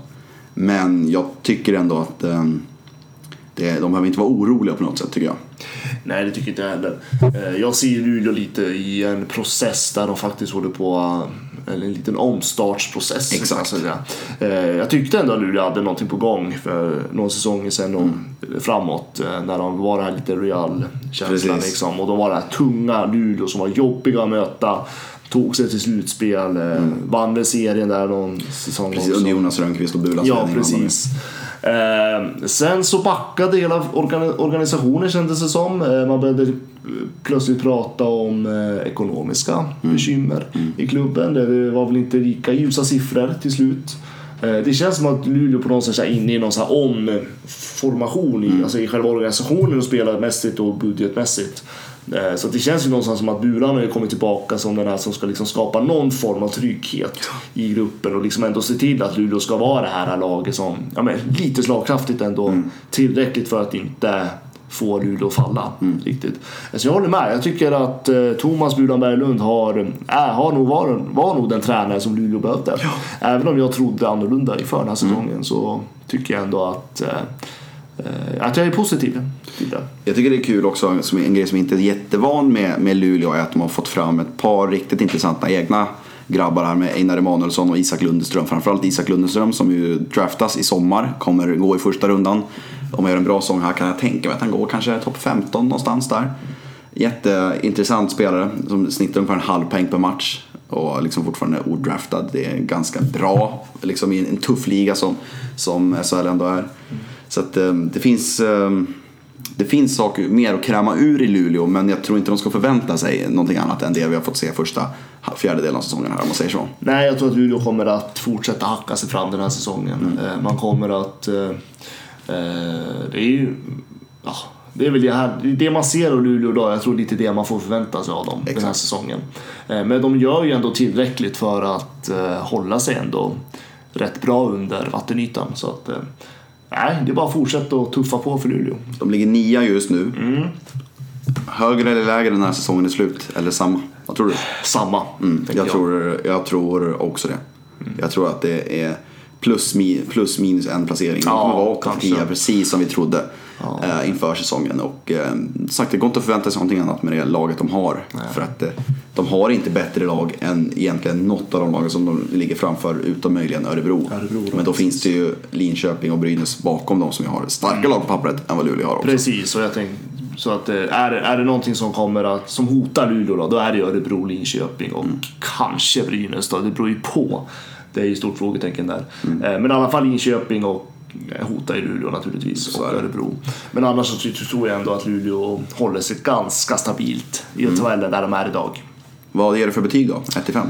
Men jag tycker ändå att eh, det, de behöver inte vara oroliga på något sätt tycker jag. Nej, det tycker inte jag heller. Eh, Jag ser Luleå lite i en process där de faktiskt håller på eh, eller en liten omstartsprocess. Exakt. Eh, Jag tyckte ändå att Luleå hade någonting på gång för några säsonger sedan och framåt eh, när de var det här lite real-känslan Precis. liksom. Och de var det här tunga Luleå som var jobbiga att möta. Tog sig till slutspel, eh, vann väl serien där någon säsong Precis, också. under Jonas Rönnqvist och Bulas Ja, precis. Eh, sen så backade hela organ- organisationen kändes det som. Eh, man började plötsligt prata om eh, ekonomiska bekymmer i klubben. Det var väl inte lika ljusa siffror till slut. Eh, det känns som att Luleå på något sätt är inne i någon omformation i, alltså i själva organisationen och spelarmässigt och budgetmässigt. Eh, Så att det känns ju någonstans som att Buran har kommit tillbaka som den här som ska liksom skapa någon form av trygghet i gruppen och liksom ändå se till att Luleå ska vara det här laget som ja, men lite slagkraftigt ändå. Tillräckligt för att inte få Luleå att falla riktigt. Så jag håller med. Jag tycker att eh, Thomas Buran Berglund har, äh, har nog var, var nog den tränare som Luleå behövde. Även om jag trodde annorlunda inför den här säsongen så tycker jag ändå att, Eh, att jag är positiv till det. Jag tycker det är kul också, som en grej som inte är jättevan med, med Luleå är att de har fått fram ett par riktigt intressanta egna grabbar här med Einar Emanuelsson och Isak Lundeström. Framförallt Isak Lundeström som ju draftas i sommar, kommer gå i första rundan. Om jag gör en bra sång här kan jag tänka mig att han går kanske topp 15 någonstans där. Jätteintressant spelare som snittar ungefär en halv poäng per match och liksom fortfarande odraftad. Det är ganska bra liksom i en tuff liga som, som SHL ändå är. Så att eh, det finns eh, det finns saker mer att kräma ur i Luleå men jag tror inte de ska förvänta sig någonting annat än det vi har fått se första fjärdedelen av säsongen här om man säger så. Nej, jag tror att Luleå kommer att fortsätta hacka sig fram den här säsongen. Eh, Man kommer att... eh, eh, Det är ju... Ja, det är väl det här, det man ser av Luleå idag. Jag tror lite det man får förvänta sig av dem den här Exakt. säsongen. Men de gör ju ändå tillräckligt för att hålla sig ändå rätt bra under vattenytan. Så att... Nej, det är bara att fortsätta att tuffa på för Luleå. De ligger nia just nu. Högre eller lägre när säsongen är slut? Eller samma? Vad tror du? Samma, Mm, tänker jag, tror, jag tror också det. Jag tror att det är plus, plus minus en placering. De Ja, kommer vara 8 kanske. 10 precis som vi trodde eh, inför säsongen. Och eh, sagt, det går inte att förvänta sig någonting annat med det laget de har. För att eh, de har inte bättre lag än egentligen något av de lagen som de ligger framför utom möjligen Örebro. Örebro då, Men då finns det ju Linköping och Brynäs bakom dem som har starka lag på pappret än vad Luleå har också. Precis, och jag tänkte, så att eh, är, är det någonting som kommer att, som hotar Luleå då, då är det Örebro, Linköping och Mm. kanske Brynäs då, det beror ju på. Det är ju stort frågetecken där. Mm. Eh, Men i alla fall Linköping och hotar ju Luleå naturligtvis och är det. Örebro. Men annars så tror jag ändå att Luleå håller sig ganska stabilt i Mm. tabellen där de är idag. Vad ger du för betyg då? 1 till 5?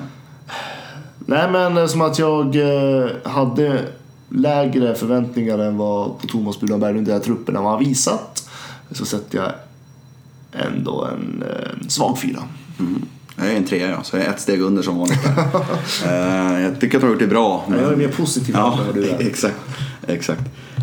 Nej men eh, som att jag eh, hade lägre förväntningar än vad på Thomas Bulan Berglund, den här truppen har visat. Så sätter jag ändå en eh, svag fyra. Jag är en trea ja, så jag är ett steg under som vanligt. Eh, jag tycker att de har gjort det bra. Men jag är mer positiv Ja, än vad du är. exakt exakt.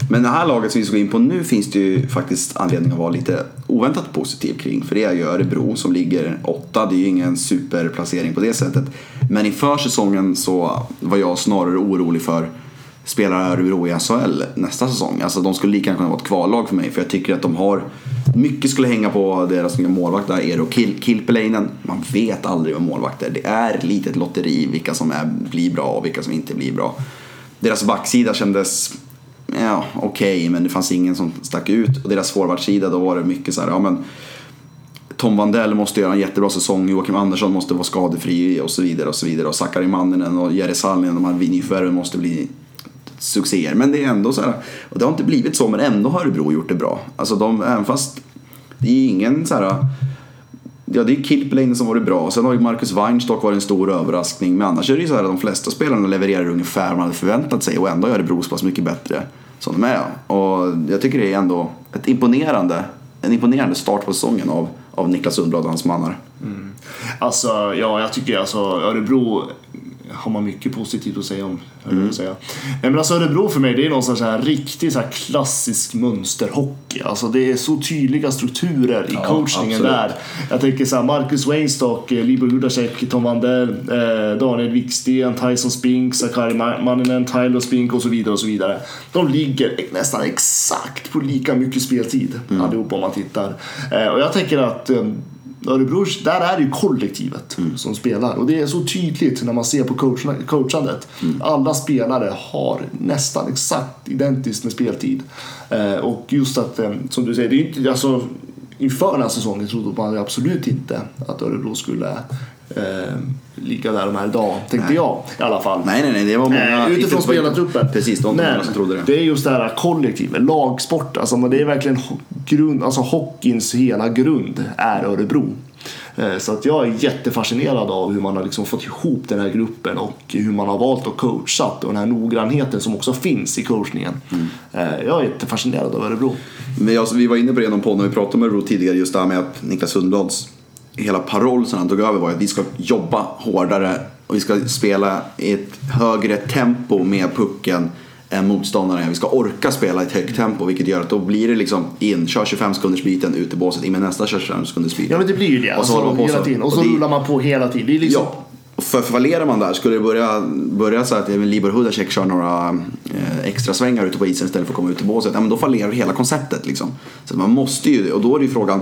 Men det här laget som vi ska gå in på nu finns det ju faktiskt anledning att vara lite oväntat positiv kring. För det är ju Örebro som ligger åtta. Det är ju ingen superplacering på det sättet. Men inför säsongen så var jag snarare orolig för spelar Örebro i SHL nästa säsong. Alltså de skulle lika gärna kunna vara ett kvallag för mig. För jag tycker att de har mycket skulle hänga på deras nya målvakt där, Eero Kil- Kilpeläinen. Man vet aldrig med målvakter. Det är lite ett lotteri vilka som är, blir bra och vilka som inte blir bra. Deras backsida kändes ja, okej, men det fanns ingen som stack ut. Och deras forwardsida, då var det mycket så här, ja men Tom Vandell måste göra en jättebra säsong, Joakim Andersson måste vara skadefri och så vidare och så vidare. Och Sakari Manninen och Jerry Sallinen, de här nyförvärven måste bli succéer. Men det är ändå så här, och det har inte blivit så, men ändå har Örebro gjort det bra. Alltså de, även fast det är ingen så här Ja, det är Kilpeläinen som varit bra. Sen har ju Marcus Weinstock varit en stor överraskning. Men annars är det ju så här att de flesta spelarna levererar ungefär vad man hade förväntat sig. Och ändå gör Örebro så pass mycket bättre som de är. Och jag tycker det är ändå ett imponerande, en imponerande start på säsongen av, av Niklas Sundblad och hans mannar. Mm. Alltså, ja, jag tycker alltså Örebro har man mycket positivt att säga om. Mm. Säga. Nej, men alltså Örebro för mig det är någon sorts så här riktig så här klassisk mönsterhockey. Alltså det är så tydliga strukturer i ja, coachningen absolut. där. Jag tänker så här, Marcus Weinstock, eh, Libor Hudacek, Tom Wandell, eh, Daniel Wiksten, Tyson Spink, Sakari Manninen, Tyler Spink och så vidare och så vidare. De ligger nästan exakt på lika mycket speltid mm. allihop om man tittar. Eh, och jag tänker att eh, Örebro, där är det ju kollektivet mm. som spelar. Och det är så tydligt när man ser på coachandet. Mm. Alla spelare har nästan exakt identiskt med speltid. Eh, och just att, eh, som du säger, det är inte, alltså, inför den här säsongen trodde man absolut inte att Örebro skulle eh, ligga där de här idag, tänkte nej. jag i alla fall. Nej, nej, nej, det var många. Eh, utifrån spelartruppen. Precis, de Men som trodde det. Det är just det här kollektivet, lagsport. Alltså, det är verkligen grund, alltså hockeyns hela grund är Örebro. Eh, så att jag är jättefascinerad av hur man har liksom fått ihop den här gruppen och hur man har valt att coacha och den här noggrannheten som också finns i coachningen. Mm. Eh, jag är jättefascinerad av Örebro. Men jag, vi var inne på det på när vi pratade om Örebro tidigare, just det här med att Niklas Sundblads hela paroll som han tog över var att vi ska jobba hårdare och vi ska spela i ett högre tempo med pucken än motståndaren. Vi ska orka spela i ett högt tempo vilket gör att då blir det liksom in, kör 25 sekunders biten ut i båset, in med nästa kör 25 sekunders biten. Ja men det blir ju det. Och så, alltså, hela tiden. Och så och det, rullar man på hela tiden. Det är liksom... Ja. För fallerar man där, skulle det börja, börja så att Libor Hudacek kör några eh, extra svängar ute på isen istället för att komma ut i båset, ja, men då fallerar hela konceptet. Liksom. Så man måste ju, och då är det ju frågan,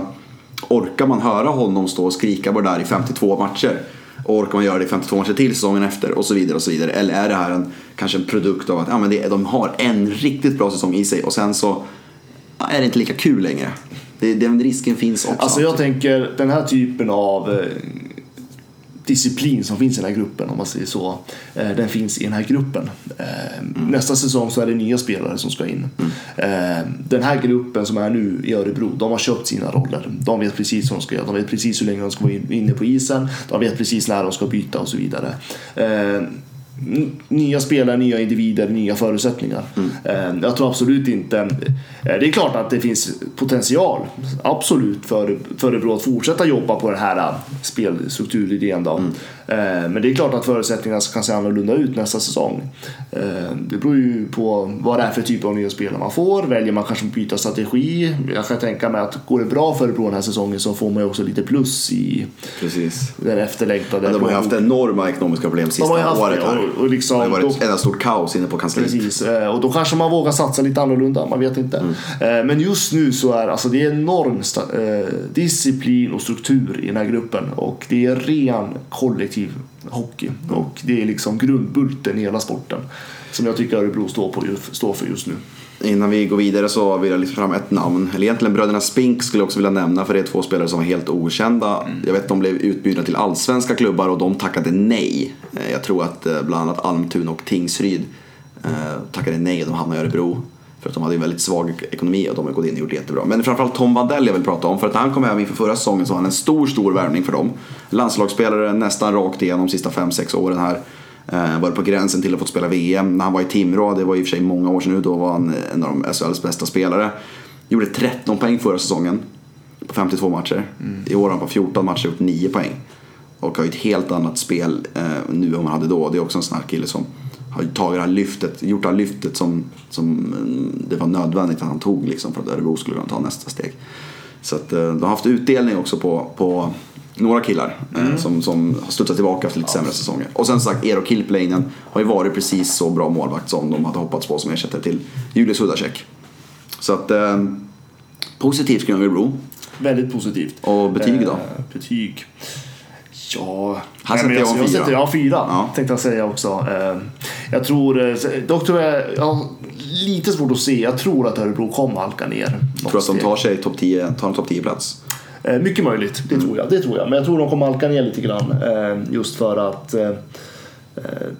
orkar man höra honom stå och skrika på det där i 52 matcher? Och orkar man göra det i 52 matcher till säsongen efter och så vidare och så vidare. Eller är det här en, kanske en produkt av att ja, men det, de har en riktigt bra säsong i sig och sen så ja, är det inte lika kul längre. Det, den risken finns också. Alltså jag tänker den här typen av eh, disciplin som finns i den här gruppen, om man säger så, eh, den finns i den här gruppen. Eh, mm. Nästa säsong så är det nya spelare som ska in. Mm. Eh, den här gruppen som är nu i Örebro, de har köpt sina roller. De vet precis vad de ska göra, de vet precis hur länge de ska vara inne på isen, de vet precis när de ska byta och så vidare nya spelare, nya individer, nya förutsättningar. Mm. Jag tror absolut inte... Eh, det är klart att det finns potential, absolut, för, för Örebro att fortsätta jobba på den här eh, spelstrukturidén. Då. Mm. Eh, men det är klart att förutsättningarna kan se annorlunda ut nästa säsong. Det beror ju på vad det är för typ av nya spelare man får. Väljer man kanske att byta strategi? Jag kan tänka mig att går det bra för Örebro den här säsongen så får man ju också lite plus i Precis. den efterlängtade. de har ju haft enorma ekonomiska problem sista året Och liksom, det har varit ett stort kaos inne på kansliet. Precis, eh, och då kanske man vågar satsa lite annorlunda, man vet inte. Mm. Eh, men just nu så är alltså, det är enorm eh, disciplin och struktur i den här gruppen och det är ren kollektiv hockey och det är liksom grundbulten i hela sporten som jag tycker Örebro står, på, står för just nu. Innan vi går vidare så vill jag lyfta fram ett namn. Eller egentligen bröderna Spink skulle jag också vilja nämna för det är två spelare som var helt okända. Mm. Jag vet att de blev utbjudna till allsvenska klubbar och de tackade nej. Eh, jag tror att eh, bland annat Almtuna och Tingsryd eh, tackade nej och de hamnade i Örebro. För att de hade en väldigt svag ekonomi och de har gått in och gjort det jättebra. Men framförallt Tom Vandell jag vill prata om. För att han kom hem inför förra säsongen så var han en stor, stor värvning för dem. Landslagsspelare nästan rakt igenom de sista 5-6 åren här. Eh, varit på gränsen till att få spela VM. När han var i Timrå, det var i och för sig många år sedan nu, då var han en av de SHLs bästa spelare. Gjorde 13 poäng förra säsongen på 52 matcher. Mm. I år har han på 14 matcher gjort 9 poäng. Och har ju ett helt annat spel eh, nu än han hade då. Det är också en sån här kille som har tagit det här lyftet, gjort det här lyftet som, som mm, det var nödvändigt att han tog liksom, för att Örebro skulle kunna ta nästa steg. Så att, eh, de har haft utdelning också på, på några killar eh, mm. som, som har studsat tillbaka efter lite sämre säsonger. Och sen sagt, Eero Kilpeläinen har ju varit precis så bra målvakt som de hade hoppats på som ersättare till Julius Hudacek. Så att, eh, positivt kring Örebro. Väldigt positivt. Och betyg då? Eh, betyg. Ja, här sätter jag, jag, fyra. ja, fyra ja. tänkte jag säga också. Eh, jag tror, eh, dock tror jag, jag har lite svårt att se. Jag tror att Örebro kommer halka ner. Tror du att de tar sig topp 10, tar en topp 10 plats? Eh, mycket möjligt, det tror jag. Det tror jag. Men jag tror de kommer halka ner lite grann. Eh, just för att eh,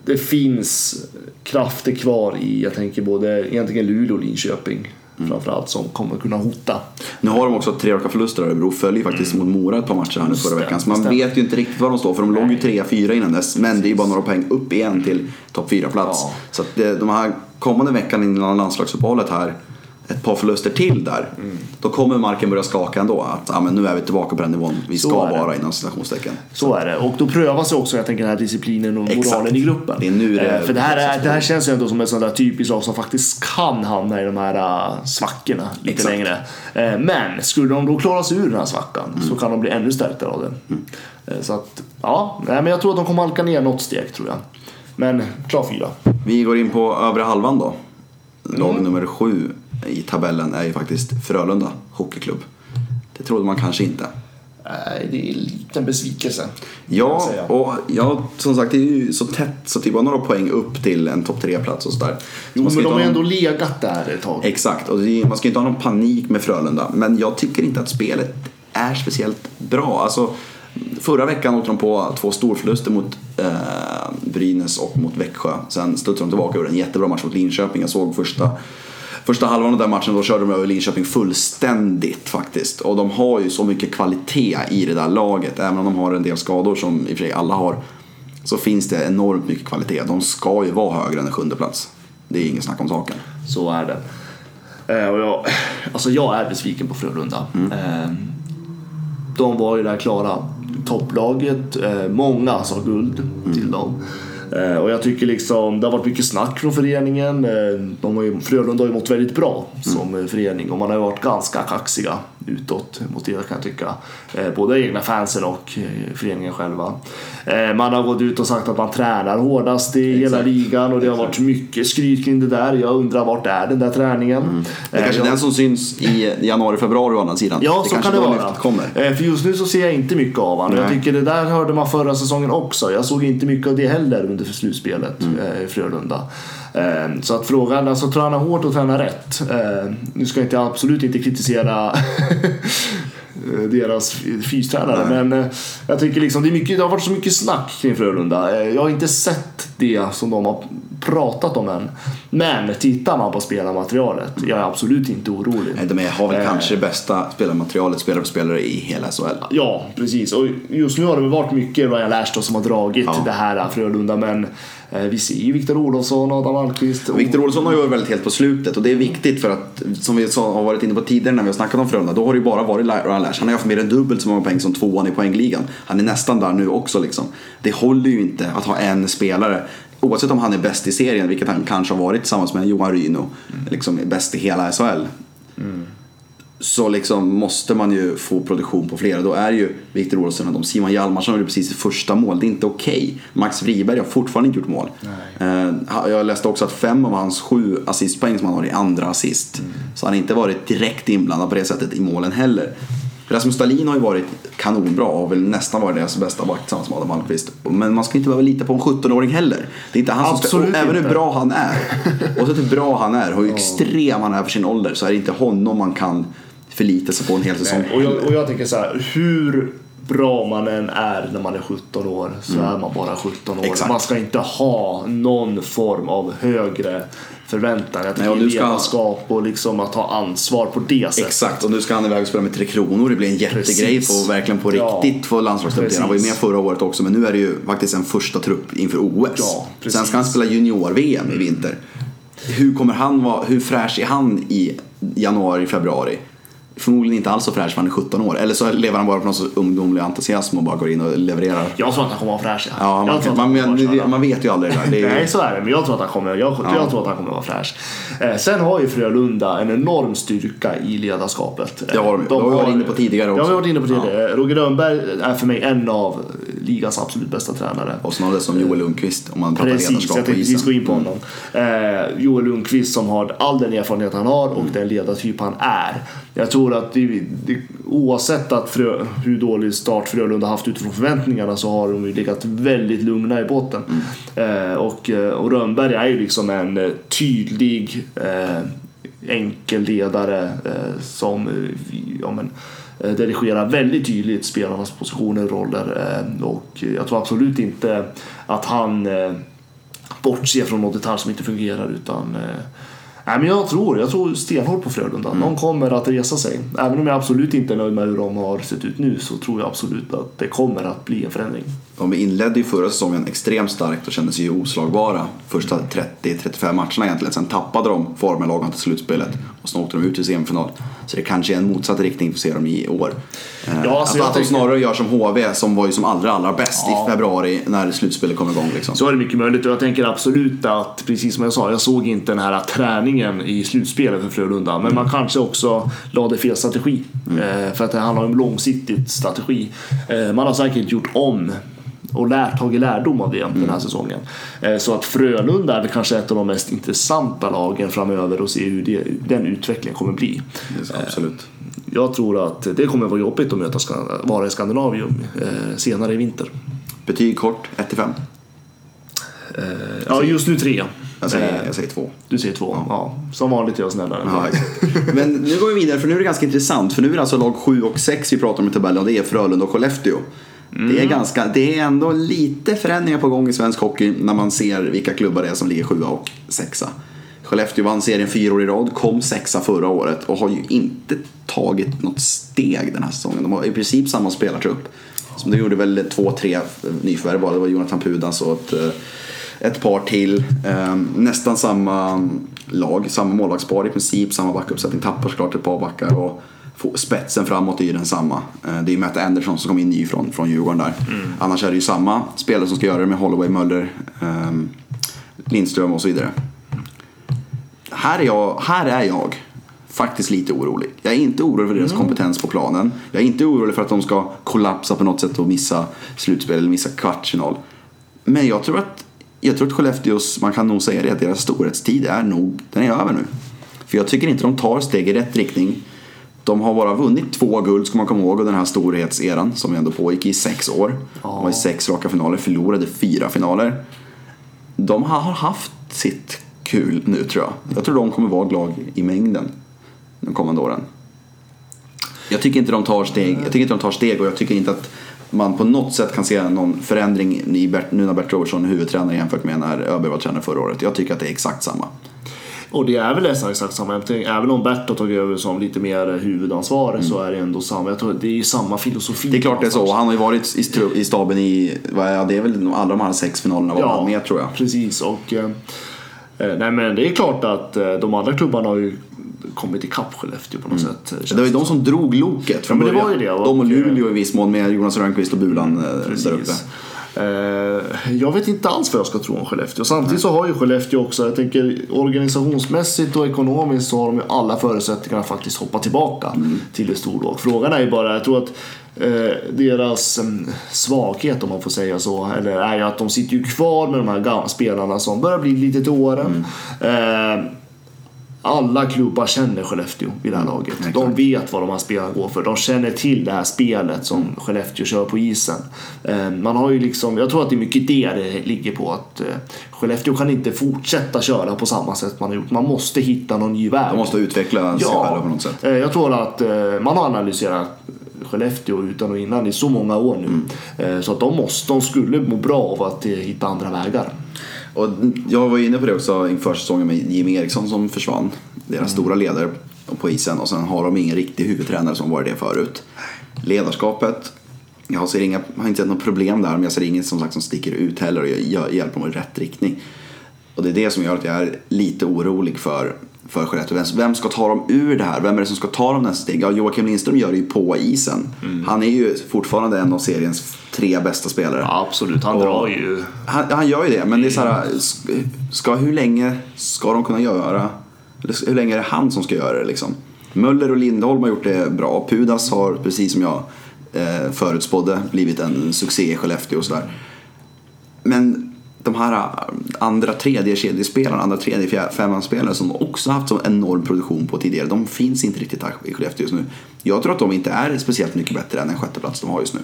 det finns krafter kvar i, jag tänker både egentligen Luleå och Linköping. Mm. Framförallt som kommer kunna hota. Nu har de också tre raka förluster Örebro följer faktiskt mm. mot Mora ett par matcher här nu förra veckan. Så man vet ju inte riktigt var de står för de låg ju 3-4 innan dess. Men det är ju bara några poäng upp igen till topp 4 plats. Ja. Så att de här kommande veckan innan landslagsuppehållet här ett par förluster till där. Då kommer marken börja skaka ändå. Att ah, men nu är vi tillbaka på den nivån vi Så ska vara inom citationstecken. Så är det. Och då prövas också jag tänker, den här disciplinen och Exakt. moralen i gruppen. Det är nu det- Eh, För det här, är, det här känns ju ändå som ett sånt där typiskt lag som faktiskt kan hamna i de här uh, svackorna lite Exakt. längre. Eh, Men skulle de då klara sig ur den här svackan Mm. så kan de bli ännu starkare av det. Eh, Så att, ja, men jag tror att de kommer halka ner något steg tror jag. Men klar fyra. Vi går in på övre halvan då. Lag Mm. nummer sju i tabellen är ju faktiskt Frölunda Hockeyklubb. Det trodde man kanske inte. Nej, det är en liten besvikelse. Ja, och ja, som sagt det är ju så tätt så det är bara några poäng upp till en topp tre-plats och sådär. Så Jo, ska men de har ha ändå någon- legat där ett tag. Exakt, och är, man ska inte ha någon panik med Frölunda. Men jag tycker inte att spelet är speciellt bra. Alltså, förra veckan åkte de på två storförluster mot eh, Brynäs och mot Växjö. Sen studsade de tillbaka och gjorde en jättebra match mot Linköping. Jag såg första, första halvan av den matchen, då körde de över Linköping fullständigt faktiskt. Och de har ju så mycket kvalitet i det där laget. Även om de har en del skador som i och för sig alla har. Så finns det enormt mycket kvalitet. De ska ju vara högre än en sjunde plats. Det är inget snack om saken. Så är det. Eh, och jag, alltså jag är besviken på Frölunda. Eh, de var ju det här klara topplaget. Eh, många sa guld till dem. Eh, och jag tycker liksom, det har varit mycket snack från föreningen. Eh, de har ju, Frölunda har ju mått väldigt bra som eh, förening och man har ju varit ganska kaxiga utåt mot det kan jag tycka. Eh, både egna fansen och eh, föreningen själva. Eh, man har gått ut och sagt att man tränar hårdast i hela Exakt. ligan och det har varit mycket skryt kring det där. Jag undrar vart är den där träningen? Det är kanske Eh, den som syns i januari, februari å andra sidan. Ja, det så kan det vara. kommer. För just nu så ser jag inte mycket av honom. Jag tycker det där hörde man förra säsongen också. Jag såg inte mycket av det heller under slutspelet Mm. i Frölunda. Eh, Så att frågan, alltså träna hårt och träna rätt. Eh, Nu ska jag inte, absolut inte kritisera deras fystränare. Men eh, jag tycker liksom det, är mycket, det har varit så mycket snack kring Frölunda. Eh, Jag har inte sett det som de har pratat om än. Men tittar man på spelarmaterialet, jag är absolut inte orolig. Nej, De är- har väl Eh. kanske det bästa spelarmaterialet, spelare för spelare i hela SHL. Ja, precis. Och just nu har det varit mycket Ryan Lash som har dragit Ja. det här Frölunda. Men eh, vi ser ju Viktor Olofsson, Adam Almqvist. och- Viktor Olsson har ju varit väldigt helt på slutet och det är viktigt för att som vi har varit inne på tidigare när vi har snackat om Frölunda, då har det ju bara varit Ryan Lash. Han har ju haft mer än dubbelt så många poäng som tvåan i poängligan. Han är nästan där nu också liksom. Det håller ju inte att ha en spelare, oavsett om han är bäst i serien, vilket han kanske har varit tillsammans med Johan Ryno, liksom bäst i hela SHL. Så liksom måste man ju få produktion på flera. Då är ju Viktor Olsson och de. Simon Hjalmarsson gjorde precis sitt första mål. Det är inte okej. Max Friberg har fortfarande inte gjort mål. Eh, Jag läste också att fem av hans sju assistpoäng som han har i andra assist. Så han har inte varit direkt inblandad på det sättet i målen heller. Rasmus Dahlin har ju varit kanonbra och väl nästan varit deras bästa back tillsammans med Adam Almqvist. Men man ska inte behöva lita på en 17-åring heller. Det är inte han som ska, Absolut och även hur inte. bra han är. Och så hur bra han är, hur extrem han är för sin ålder så är det inte honom man kan förlita sig på en hel säsong. Och jag, och jag tänker så här, hur bra man än är när man är 17 år så är man bara 17 år. Mm. Exakt. Man ska inte ha någon form av högre förväntan. Jag du ska- ledarskap och liksom att ta ansvar på det sättet. Exakt, och nu ska han iväg och spela med Tre Kronor. Det blir en jättegrej på, verkligen på Ja. riktigt få landslagsdebutera. Han var ju med förra året också, men nu är det ju faktiskt en första trupp inför OS. Ja, precis. Sen ska han spela junior-VM i vinter. Hur kommer han vara, hur fräsch är han i januari, februari? Förmodligen inte alls så fräsch för han är 17 år. Eller så lever han bara på någon sorts ungdomlig entusiasm och bara går in och levererar. Jag tror att han kommer vara fräsch. Ja, man, att man, man, man vet ju aldrig det. Det är, Nej, så är det. Men jag tror att han kommer, jag, jag tror att han kommer vara fräsch. Eh, sen har ju Frölunda en enorm styrka i ledarskapet. Eh, Det har de. Det har vi varit inne på tidigare Ja, också. vi har varit inne på tidigare. Roger Rönnberg är för mig en av ligans absolut bästa tränare. och snarare som Joel Lundqvist om man pratar Precis, ledarskap jag på tänkte vi ska isen. in på honom. Eh, Joel Lundqvist som har all den erfarenhet han har och den ledartyp han är. Jag tror att det, det, oavsett att Frö, hur dålig start Frölunda haft utifrån förväntningarna så har de ju legat väldigt lugna i botten. Eh, och, eh, och Rönnberg är ju liksom en eh, tydlig eh, enkel ledare eh, som eh, ja, men, eh, dirigerar väldigt tydligt spelarnas positioner och roller. Eh, och jag tror absolut inte att han eh, bortser från någon detalj som inte fungerar utan eh, Nej, men jag tror, jag tror stenhårt på Frölunda. De kommer att resa sig. Även om jag absolut inte är nöjd med hur de har sett ut nu så tror jag absolut att det kommer att bli en förändring. De inledde ju förra säsongen extremt starkt och kände sig ju oslagbara första 30-35 matcherna egentligen. Sen tappade de formen lagom till slutspelet och sen åkte de ut till semifinal. Så det kanske är en motsatt riktning för att se dem i år. Eh, Ja, alltså att, att de snarare gör som HV som var ju som allra, allra bäst Ja. i februari när slutspelet kom igång. Liksom. Så är det mycket möjligt och jag tänker absolut att, precis som jag sa, jag såg inte den här träningen i slutspelet för Frölunda. Men man kanske också lade fel strategi. Eh, för att det handlar om långsiktig strategi. Eh, man har säkert gjort om och lärt, tagit lärdom av det den här säsongen. Eh, så att Frölunda är väl kanske ett av de mest intressanta lagen framöver och se hur det, den utvecklingen kommer bli. Absolut. Jag tror att det kommer vara jobbigt att möta vara i Skandinavium eh, senare i vinter. Betyg kort, 1-5. Eh, ja, just nu tre. Jag säger, Eh, jag säger 2. Du säger två. Ja. Som vanligt är jag snällare. Ja. Men nu går vi vidare för nu är det ganska intressant. För nu är det alltså lag 7 och 6 vi pratar om i tabellen och det är Frölunda och Skellefteå. Det, är ganska, det är ändå lite förändringar på gång i svensk hockey när man ser vilka klubbar det är som ligger 7 och 6. Skellefteå vann serien fyra år i rad, kom sexa förra året och har ju inte tagit något steg den här säsongen. De har i princip samma spelartrupp. Som de gjorde väl två, tre nyförvärv bara. Det var Jonathan Pudas och ett, eh, ett par till. Eh, Nästan samma lag, samma målvaktspar i princip, samma backuppsättning. Tappar såklart ett par backar och spetsen framåt är ju densamma. Eh, Det är ju Matt Anderson som kom in ny från, från Djurgården där. Annars är det ju samma spelare som ska göra det med Holloway, Möller, ehm, Lindström och så vidare. Här är, jag, här är jag faktiskt lite orolig. Jag är inte orolig för deras kompetens på planen. Jag är inte orolig för att de ska kollapsa på något sätt och missa slutspel eller missa kvartsfinal. Men jag tror att, jag tror att Skellefteås, man kan nog säga det, att deras storhetstid är nog, den är över nu. För jag tycker inte de tar steg i rätt riktning. De har bara vunnit två guld, ska man komma ihåg, och den här storhetseran som ändå pågick i sex år. De var i sex raka finaler, förlorade fyra finaler. De har haft sitt kul nu tror jag. Jag tror de kommer vara ett lag i mängden de kommande åren. Jag tycker inte de tar steg, jag tycker inte de tar steg och jag tycker inte att man på något sätt kan se någon förändring i Bert, nu när Bert Robertson är huvudtränare jämfört med när Öberg var tränare förra året. Jag tycker att det är exakt samma. Och det är väl nästan exakt samma. Tänker, Även om Bert har tagit över som lite mer huvudansvarig så är det ändå samma. Jag tror det är ju samma filosofi. Mm. Det är klart det är så. Han har ju varit i, staben i, är, det är väl alla de här sex finalerna var Ja, han med tror jag. Precis. Och, eh, eh, nej men det är klart att eh, de andra klubbarna har ju kommit ikapp Skellefteå på något sätt. eh, Mm. Det var ju de som drog loket från Ja, men det början. var ju det, De och Luleå i viss mån med Jonas Rönnqvist och Bulan eh, där uppe. Eh, jag vet inte alls vad jag ska tro om Skellefteå. Samtidigt så har ju Skellefteå också, jag tänker organisationsmässigt och ekonomiskt så har de ju alla förutsättningar att faktiskt hoppa tillbaka Mm. till ett storlag. Frågan är ju bara, jag tror att eh, deras mm, svaghet om man får säga så, eller är ju att de sitter ju kvar med de här gamla spelarna som börjar bli lite till åren. Mm. Eh, alla klubbar känner Skellefteå vid det här laget. De vet vad de här spelarna går för. De känner till det här spelet som Skellefteå kör på isen. Eh, Man har ju liksom, jag tror att det är mycket det det ligger på. Att eh, Skellefteå kan inte fortsätta köra på samma sätt man har gjort. Man måste hitta någon ny väg. De måste utveckla sig själva på något sätt. eh, jag tror att man har analyserat Skellefteå utan och innan i så många år nu. Mm. Så att de, måste, de skulle må bra av att hitta andra vägar. Och jag var inne på det också inför säsongen med Jimmy Eriksson som försvann. Deras stora ledare på isen och sen har de ingen riktig huvudtränare som var det förut. Ledarskapet, jag ser inga, har inte sett något problem där men jag ser inget som sagt som sticker ut heller och gör- hjälper dem i rätt riktning. Och det är det som gör att jag är lite orolig för, för Skellefteå. Vem, vem ska ta dem ur det här? Vem är det som ska ta dem nästa steg? Ja, Joakim Lindström gör det ju på isen. Han är ju fortfarande en av seriens tre bästa spelare. Ja, absolut, han Och- drar ju... Han, han gör ju det, men det är så här, ska, hur länge ska de kunna göra, hur länge är det han som ska göra det liksom? Möller och Lindholm har gjort det bra. Pudas har, precis som jag eh, förutspådde, blivit en succé i Skellefteå och sådär. Men de här äh, andra tredje kedjespelarna, andra tredje fjärde, femmanspelare som också haft så enorm produktion på tidigare, de finns inte riktigt i Skellefteå just nu. Jag tror att de inte är speciellt mycket bättre än den sjätte plats de har just nu.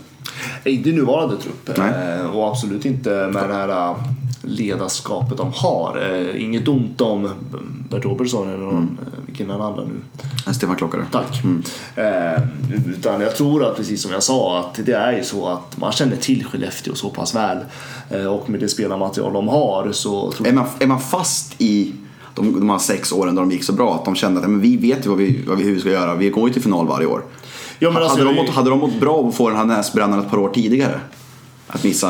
Inte i nuvarande trupp. Nej. Eh, Och absolut inte med det här eh, ledarskapet de har. Eh, Inget ont om Bert Robertson eller någon, Mm. vilken den andra nu. Stefan Klockare. Tack. Eh, utan jag tror att precis som jag sa att det är ju så att man känner till Skellefteå så pass väl. Eh, och med det spelarmaterial de har så tror Är man, är man fast i de, de här sex åren då de gick så bra att de kände att men vi vet ju vad vi, vad vi, hur vi ska göra, vi går ju till final varje år. Ja, men alltså, hade, de mått, hade de mått bra av att få den här näsbrännan ett par år tidigare? Att missa,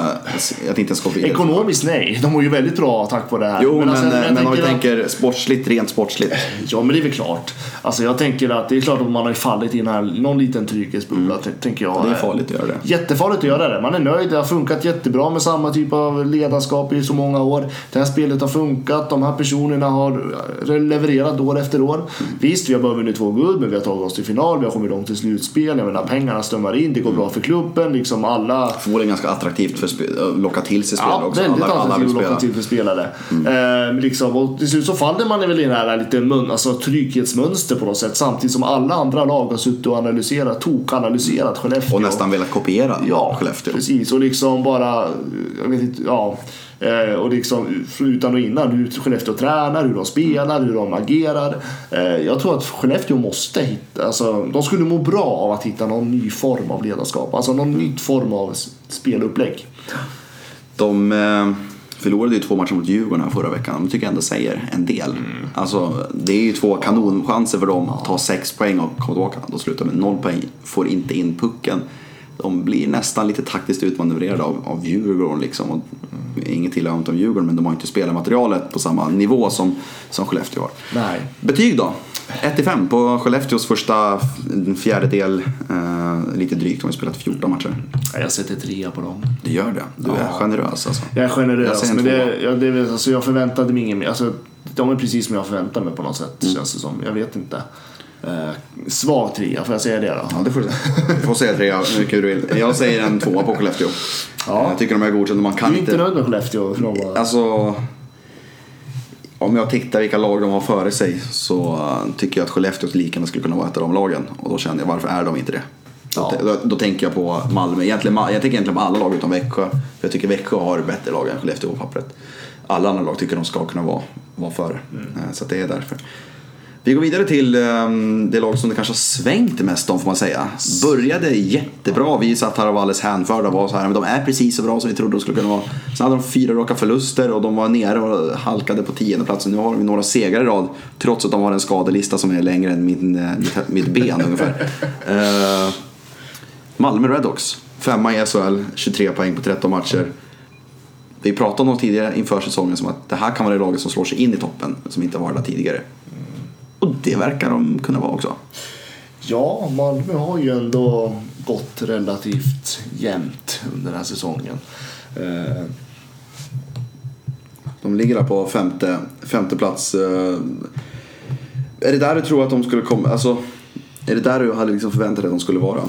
att inte ens gå vidare. Ekonomiskt nej, de var ju väldigt bra tack vare det här. Jo, men, alltså, jag men om vi tänker att- sportsligt, rent sportsligt. Ja men det är väl klart. Alltså jag tänker att det är klart att man har fallit i den här, någon liten trygghetsbubbla t- tänker jag. Mm. Det är farligt att göra det. Jättefarligt att göra det. Man är nöjd, det har funkat jättebra med samma typ av ledarskap i så många år. Det här spelet har funkat, de här personerna har levererat år efter år. Visst, vi har bara vunnit två guld, men vi har tagit oss till final, vi har kommit långt till slutspel. Jag menar pengarna strömmar in, det går bra för klubben, liksom alla Förmodligen ganska attraktivt för att locka till sig spelare Ja, också. väldigt Alla, alla vill spela. till för spelare. Eh, liksom, och till slut så faller man väl i det här lite mun, alltså, trygghetsmönster på något sätt. Samtidigt som alla andra lag har suttit och analyserat, tokanalyserat Skellefteå. Och nästan velat kopiera Ja, Skellefteå. precis. Och liksom bara, jag vet inte, ja. Eh, och liksom utan och innan hur Skellefteå tränar, hur de spelar, hur de agerar. Eh, jag tror att Skellefteå måste hitta, alltså de skulle må bra av att hitta någon ny form av ledarskap. Alltså någon ny form av spelupplägg. De eh, förlorade ju två matcher mot Djurgården här förra veckan. De tycker jag ändå säger en del. Alltså, det är ju två kanonchanser för dem att ta sex poäng och komma tillbaka. De slutar med noll poäng, får inte in pucken. De blir nästan lite taktiskt utmanövrerade av, av Djurgården. Liksom. Och, inget illa ont om Djurgården, men de har inte spelarmaterialet på samma nivå som, som Skellefteå har. Nej. Betyg då? 1-5 på Skellefteås första fjärdedel. Eh, lite drygt, de har spelat 14 matcher. Jag sätter trea på dem. Du gör det. Du är generös alltså. Jag är Jag generös, en men det, ja, det, alltså, jag förväntade mig inget mer. Alltså, de är precis som jag förväntade mig på något sätt, Mm. känns det som. Jag vet inte. Eh, svag trea, får jag säga det då? Ja, det får du säga. Du får säga tre, hur mycket du vill. Jag säger en tvåa på Skellefteå. Ja. Jag tycker de är godkända. Man Du kan är inte nöjd med Skellefteå? För de var... Alltså... Om jag tittar vilka lag de har före sig så eh, tycker jag att Skellefteå gärna skulle kunna vara ett av de lagen. Och då känner jag, varför är de inte det? Ja. Då, då, tänker jag på Malmö. Egentligen, jag tänker egentligen på alla lag utom Växjö. För jag tycker Växjö har bättre lag än Skellefteå på pappret. Alla andra lag tycker de ska kunna vara, vara före. Eh, Så det är därför. Vi går vidare till ehm, det lag som det kanske har svängt mest om får man säga. Började jättebra, vi satt här och var alldeles hänförda och var så här, men de är precis så bra som vi trodde de skulle kunna vara. Sen hade de fyra raka förluster och de var nere och halkade på tionde platsen. Nu har de några segrar i rad, trots att de har en skadelista som är längre än min, eh, mitt, mitt ben ungefär. Uh, Malmö Redhawks, femma i SHL, 23 poäng på 13 matcher. Vi pratade om dem tidigare inför säsongen som att det här kan vara det laget som slår sig in i toppen, som inte var där tidigare. Och det verkar de kunna vara också. Ja, Malmö har ju ändå gått relativt jämnt under den här säsongen. Eh, De ligger där på femte, femte plats. Eh, Är det där du tror att de skulle komma? Alltså, är det där du hade liksom förväntat dig att de skulle vara?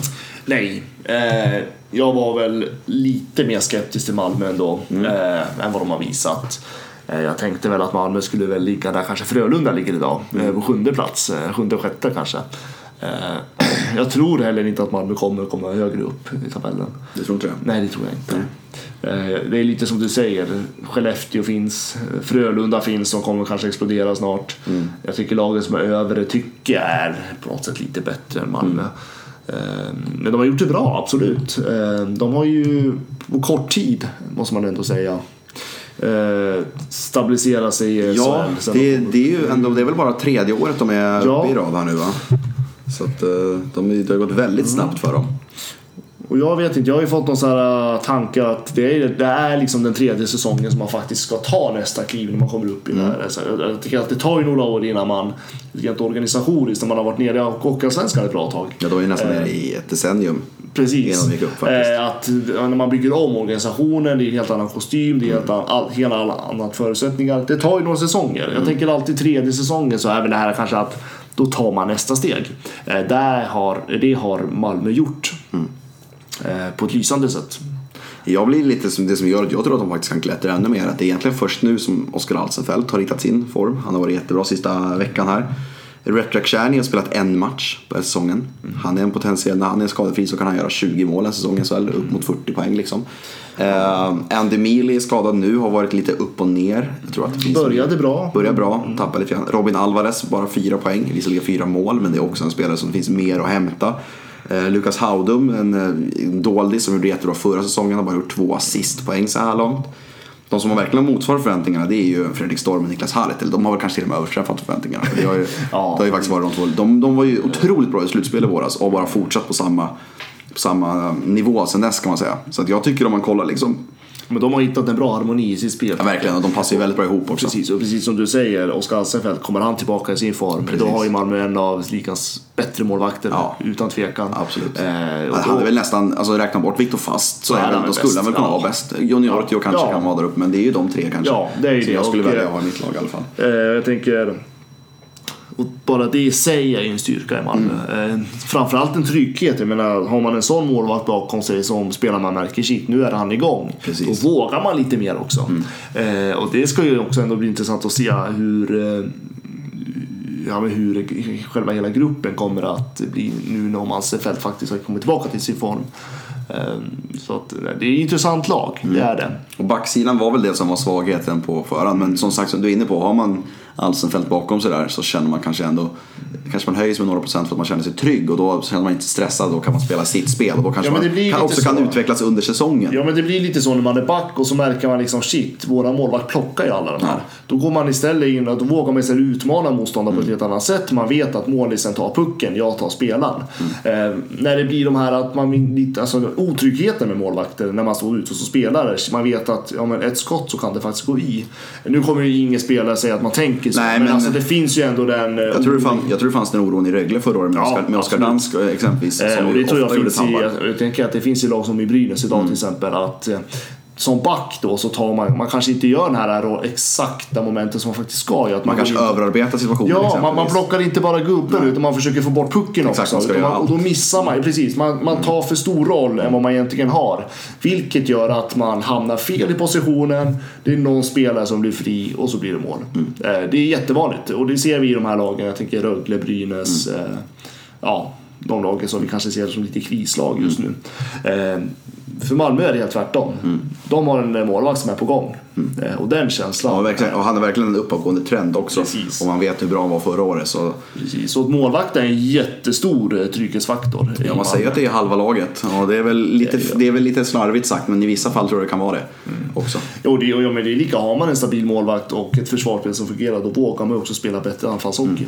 nej, eh, jag var väl lite mer skeptisk till Malmö ändå eh, än vad de har visat. Eh, jag tänkte väl att Malmö skulle väl ligga där kanske Frölunda ligger idag, eh, på sjunde plats, eh, sjunde och sjätte kanske. Jag tror heller inte att Malmö kommer komma högre upp i tabellen. Du tror inte det? Nej, det tror jag inte. Eh, Det är lite som du säger, Skellefteå finns, Frölunda finns som kommer kanske explodera snart. Jag tycker lagen som är övre tycker jag är på något sätt lite bättre än Malmö. Eh, Men de har gjort det bra, absolut. De har ju på kort tid, måste man ändå säga, eh, stabiliserat sig i Ja, SHL. Det, de- det, är ju ändå, det är väl bara tredje året de är Ja. uppe i rad här nu va? Så att, eh, de, det har gått väldigt snabbt för dem. Och jag vet inte, jag har ju fått någon sån här äh, tanke att det är, det är liksom den tredje säsongen som man faktiskt ska ta nästa kliv när man kommer upp i det här. Så jag, jag tycker att det tar ju några år innan man, rent organisatoriskt, när man har varit nere i Hockeyallsvenskan ett bra tag. Ja, de var ju nästan nere i ett decennium. Precis. Upp, faktiskt. Eh, att när man bygger om organisationen, det är en helt annan kostym, det är helt, Mm. all, helt alla annat förutsättningar. Det tar ju några säsonger. Mm. Jag tänker alltid tredje säsongen så är väl det här kanske att då tar man nästa steg. Eh, där har, det har Malmö gjort. Mm. Eh, på ett lysande sätt. Jag blir lite som det som gör att jag tror att de faktiskt kan klättra ännu mer. Att det är egentligen först nu som Oskar Alsenfelt har hittat sin form. Han har varit jättebra sista veckan här. Retrak Czerny har spelat en match på säsongen. Han är en potentiell, när han är skadefri så kan han göra 20 mål en säsong i SHL, upp mot 40 poäng liksom. Uh, Andy Mealy är skadad nu, har varit lite upp och ner. Jag tror att det finns Började bra. Började bra, tappade lite grann. Robin Alvarez, bara fyra poäng. Visserligen fyra mål, men det är också en spelare som det finns mer att hämta. Eh, Lukas Haudum, en eh, doldis som gjorde jättebra förra säsongen, har bara gjort två assistpoäng så här långt. De som har verkligen motsvarat förväntningarna det är ju Fredrik Storm och Niklas Harret. Eller de har väl kanske till och med överträffat förväntningarna. För Det har ju, Ja. det har ju faktiskt varit de två. De, de var ju otroligt bra i slutspel i våras och bara fortsatt på samma, på samma nivå sen dess kan man säga. Så att jag tycker om man kollar liksom, Men de har hittat en bra harmoni i sitt spel. ja, verkligen, och de passar ju väldigt bra ihop också. Precis, och precis som du säger, Oskar Alsenfelt, kommer han tillbaka i sin form, Precis. då har ju Malmö en av ligans bättre målvakter, Ja. utan tvekan. Absolut. Eh, och Han då- hade väl nästan, alltså räkna bort Viktor Fast så är är då skulle han väl kunna vara bäst. Junior Ja. kanske kan vara där uppe men det är ju de tre kanske. Ja, det är ju som det. jag skulle Och, välja att ha i mitt lag i alla fall. Eh, jag tänker... Och bara det i sig är ju en styrka i Malmö. Mm. Eh, framförallt en trygghet. Jag menar, har man en sån målvakt bakom sig som spelar man märker shit, nu är han igång. Precis. Mm. Då vågar man lite mer också. Eh, och det ska ju också ändå bli intressant att se hur eh, Ja, men hur själva hela gruppen kommer att bli nu när Malsefeld faktiskt har kommit tillbaka till sin form. Eh, Så att, det är ett intressant lag, Mm. det är det. Och backsidan var väl det som var svagheten på förhand. Men som sagt, som du är inne på, har man Alsenfelt bakom sig där så känner man kanske ändå Kanske man höjer sig med några procent för att man känner sig trygg och då känner man inte stressad. Då kan man spela sitt spel och då kanske Ja, man kan också kan så. utvecklas under säsongen. Ja men det blir lite så när man är back och så märker man liksom shit, våra målvakt plockar ju alla de här. Ja. Då går man istället in och då vågar man istället utmana motståndaren Mm. på ett helt annat sätt. Man vet att målisen tar pucken, jag tar spelaren. Mm. Eh, när det blir de här att man alltså otryggheten med målvakter när man står ute som spelare. Man vet att ja, men ett skott så kan det faktiskt gå i. Nu kommer ju ingen spelare säga att man tänker så. Nej, men, men- alltså det finns ju ändå den... eh, Jag tror, det fann, jag tror det fanns den oron i Rögle förra året med Ja, Oskar, med Oskar. Dansk eh, exempelvis. Eh, som det tror jag finns i, jag tänker att det finns i lag som i Brynäs idag Mm. till exempel att eh, som back då så tar man, man kanske inte gör den här exakta momenten som man faktiskt ska göra. Att Man kanske in- överarbetar situationen Ja, man, man plockar inte bara gubben utan man försöker få bort pucken Exakt, man också. göra man, och då missar man, precis, man, man tar för stor roll än vad man egentligen har. Vilket gör att man hamnar fel i positionen, det är någon spelare som blir fri och så blir det mål. Mm. Eh, Det är jättevanligt och det ser vi i de här lagen. Jag tänker Rögle, Brynäs, Mm. eh, ja, de lagen som vi kanske ser som lite krislag just nu. Eh, För Malmö är det helt tvärtom. De har en målvakt som är på gång. Eh, Och den känslan. Ja. Och han är verkligen en uppåtgående trend också. Precis. Och man vet hur bra han var förra året. Så Precis, och målvakt är en jättestor eh, trygghetsfaktor. ja, man säger att det är halva laget. Ja, det, är väl lite, det är väl lite slarvigt sagt, men i vissa fall tror jag det kan vara det också. Jo, det, ja, men det är lika. Har man en stabil målvakt och ett försvarsspel som fungerar, då vågar man också spela bättre anfallshockey.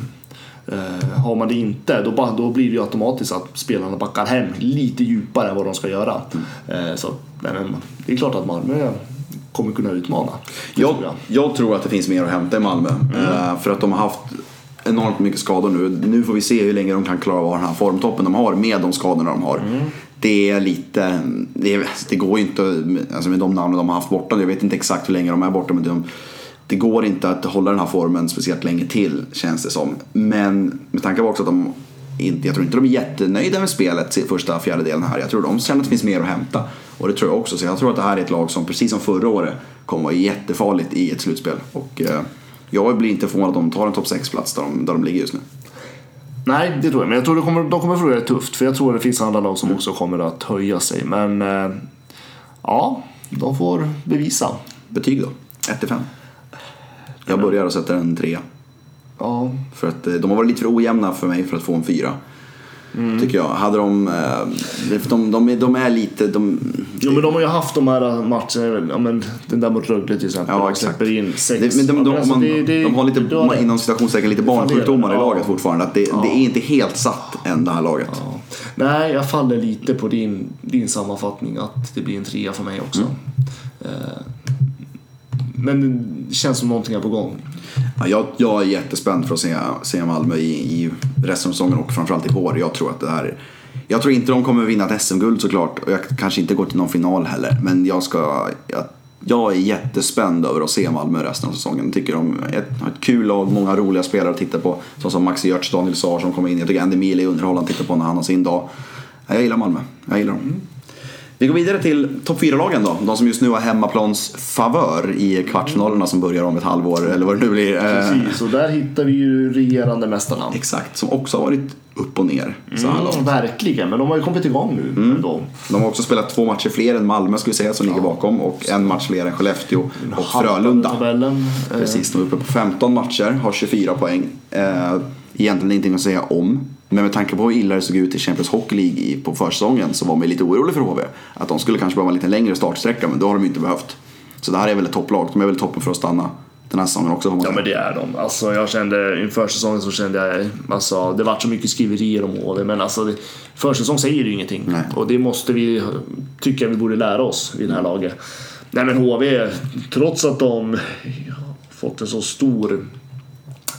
Eh, har man det inte, då, då blir det ju automatiskt att spelarna backar hem lite djupare än vad de ska göra. Eh, så, nej, men, det är klart att Malmö kommer kunna utmana. Jag, tror jag. jag tror att det finns mer att hämta i Malmö. Eh, för att de har haft enormt mycket skador nu. Nu får vi se hur länge de kan klara av den här formtoppen de har med de skadorna de har. Det är lite, det, är, det går ju inte, alltså med de namnen de har haft borta, jag vet inte exakt hur länge de är borta men de, det går inte att hålla den här formen speciellt länge till känns det som. Men med tanke på också att de inte, jag tror inte de är jättenöjda med spelet första fjärdedelen här. Jag tror de känner att det finns mer att hämta. Och det tror jag också. Så jag tror att det här är ett lag som precis som förra året kommer vara jättefarligt i ett slutspel. Och eh, jag blir inte förvånad om de tar en topp 6-plats där de, där de ligger just nu. Nej, det tror jag. Men jag tror de kommer, de kommer förlora det tufft. För jag tror att det finns andra lag som också kommer att höja sig. Men eh, ja, de får bevisa. Betyg då? 1-5? Jag börjar och sätter en 3. Ja, För att eh, de har varit lite för ojämna för mig för att få en 4. Tycker jag. Hade de, eh, de, de, är, de är lite, de, Jo men de har ju haft de här matcherna, ja, men den där mot Rögle till exempel. Ja, exakt. in sex. Det, men de, Ja, alltså, man, det- det- de har lite, det inom citationstecken, lite barnsjukdomar i Ja. laget fortfarande. Att det, det är inte helt satt än det här laget. Ja. Nej, jag faller lite på din, din sammanfattning att det blir en trea för mig också. Mm. Eh, Men det känns som någonting är på gång. Ja, jag, jag är jättespänd för att se, se Malmö i, i resten av säsongen och framförallt i vår. Jag tror att det här jag tror inte de kommer vinna ett SM-guld såklart och jag kanske inte går till någon final heller. Men jag, ska, jag, jag är jättespänd över att se Malmö resten av säsongen. Jag tycker de har ett kul lag, många roliga spelare att titta på. Såsom som Maxi Görtz, Daniel Saar som kommer in. Jag tycker Andy Mil är underhållande att titta på när han har sin dag. Ja, Jag gillar Malmö, jag gillar dem. Vi går vidare till topp 4-lagen då. De som just nu har hemmaplans favör i kvartsfinalerna som börjar om ett halvår eller vad det nu blir. Eh, Precis, och där hittar vi ju regerande mästarna. Exakt, som också har varit upp och ner så här långt. Mm, verkligen, men de har ju kommit igång nu Mm. ändå. De har också spelat två matcher fler än Malmö skulle säga som ligger bakom och en match fler än Skellefteå och Frölunda. Tabellen. Eh, Precis, de är uppe på 15 matcher, har 24 poäng. Eh, egentligen ingenting att säga om. Men med tanke på hur illa det såg ut i Champions Hockey League på försäsongen så var man lite orolig för HV. Att de skulle kanske behöva en lite längre startsträcka men då har de ju inte behövt. Så det här är väl ett topplag, de är väl toppen för att stanna. den här säsongen också. Ja men det är de. Alltså jag kände inför säsongen så kände jag, alltså det vart så mycket skriverier om HV men alltså det, försäsong säger ju ingenting. Nej. Och det måste vi, tycker jag vi borde lära oss i det här laget. Nej men HV, trots att de fått en så stor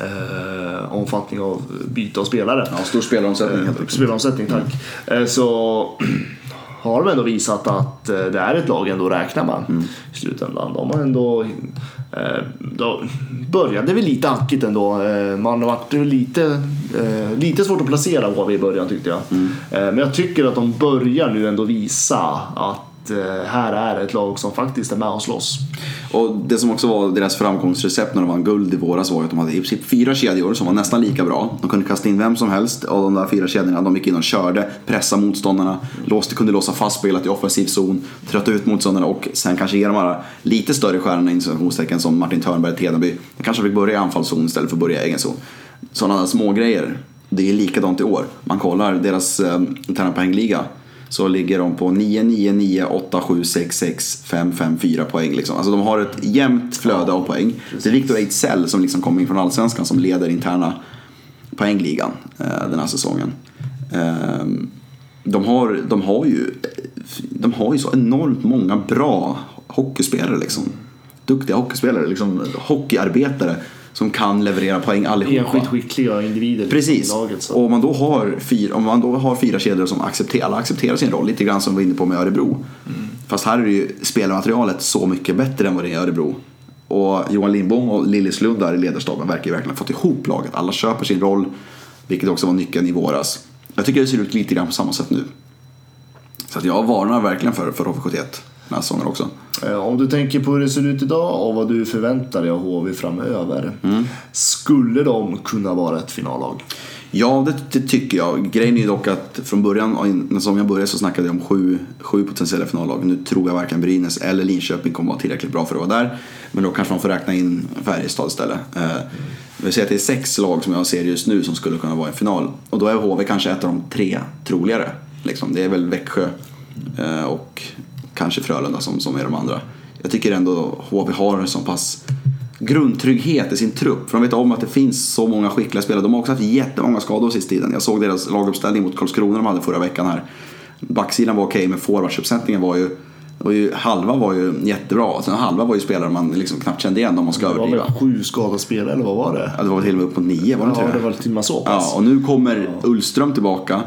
eh, omfattning av byte av spelare. Ja, stor spelaromsättning helt enkelt. Spelomsättning, tack. Eh, Så har de ändå visat att eh, det är ett lag ändå att räkna med i slutändan. De har ändå... eh, Då började vi lite hackigt ändå. Eh, Man har varit lite, eh, lite svårt att placera HV i början tyckte jag. Eh, Men jag tycker att de börjar nu ändå visa att eh, Eh, här är ett lag som faktiskt är med och slåss. Och det som också var deras framgångsrecept när de vann guld i våras var att de hade i princip fyra kedjor som var nästan lika bra. De kunde kasta in vem som helst av de där fyra kedjorna. De gick in och körde, pressade motståndarna, låste, kunde låsa fast spelet i offensiv zon, trötta ut motståndarna och sen kanske ge de här lite större stjärnorna in situationstecken som Martin Törnberg, Tedenby. De kanske fick börja i anfallszon istället för att börja i egen zon. Sådana där små grejer. Det är likadant i år. Man kollar deras eh, interna poängliga så ligger de på 9, 9, 9, 8, 7, 6, 6, 5, 5, 4 poäng. Liksom. Alltså de har ett jämnt flöde av poäng. Det är Victor Ejdsell som liksom kommer in från Allsvenskan som leder interna poängligan eh, den här säsongen. Eh, de, har, de, har ju, de har ju så enormt många bra hockeyspelare. Liksom. Duktiga hockeyspelare, liksom, hockeyarbetare som kan leverera poäng allihopa. Enskilt skickliga individer Precis. i laget. Så. Och om man då har fyra, om man då har fyra kedjor som accepterar, alla accepterar sin roll, lite grann som vi var inne på med Örebro. Fast här är ju spelarmaterialet så mycket bättre än vad det är i Örebro. Och Johan Lindbom och Lillis Lund där i ledarstaben verkar ju verkligen ha fått ihop laget. Alla köper sin roll, vilket också var nyckeln i våras. Jag tycker det ser ut lite grann på samma sätt nu. Så att jag varnar verkligen för, för HV71 den här säsongen också. Eh, Om du tänker på hur det ser ut idag och vad du förväntar dig av HV framöver. Mm. Skulle de kunna vara ett finallag? Ja, det, det tycker jag. Grejen är dock att från början, när säsongen började så snackade jag om sju, sju potentiella finallag. Nu tror jag varken Brynäs eller Linköping kommer vara tillräckligt bra för att vara där. Men då kanske man får räkna in Färjestad istället. Eh, vi säger att det är sex lag som jag ser just nu som skulle kunna vara i final. Och då är HV kanske ett av de tre troligare. Liksom. Det är väl Växjö eh, och kanske Frölunda som, som är de andra. Jag tycker ändå HV har en så pass grundtrygghet i sin trupp. För de vet om att det finns så många skickliga spelare. De har också haft jättemånga skador sista tiden. Jag såg deras laguppställning mot Karlskrona de hade förra veckan här. Backsidan var okej, men forwardsuppsättningen var ju, var ju... Halva var ju jättebra. Sen halva var ju spelare man liksom knappt kände igen om man ska Det var överdriva. väl sju skadade spelare eller vad var det? Ja, det var till och med upp mot nio, var det inte Ja, det? det var till och med så pass. Ja, och nu kommer Ullström tillbaka.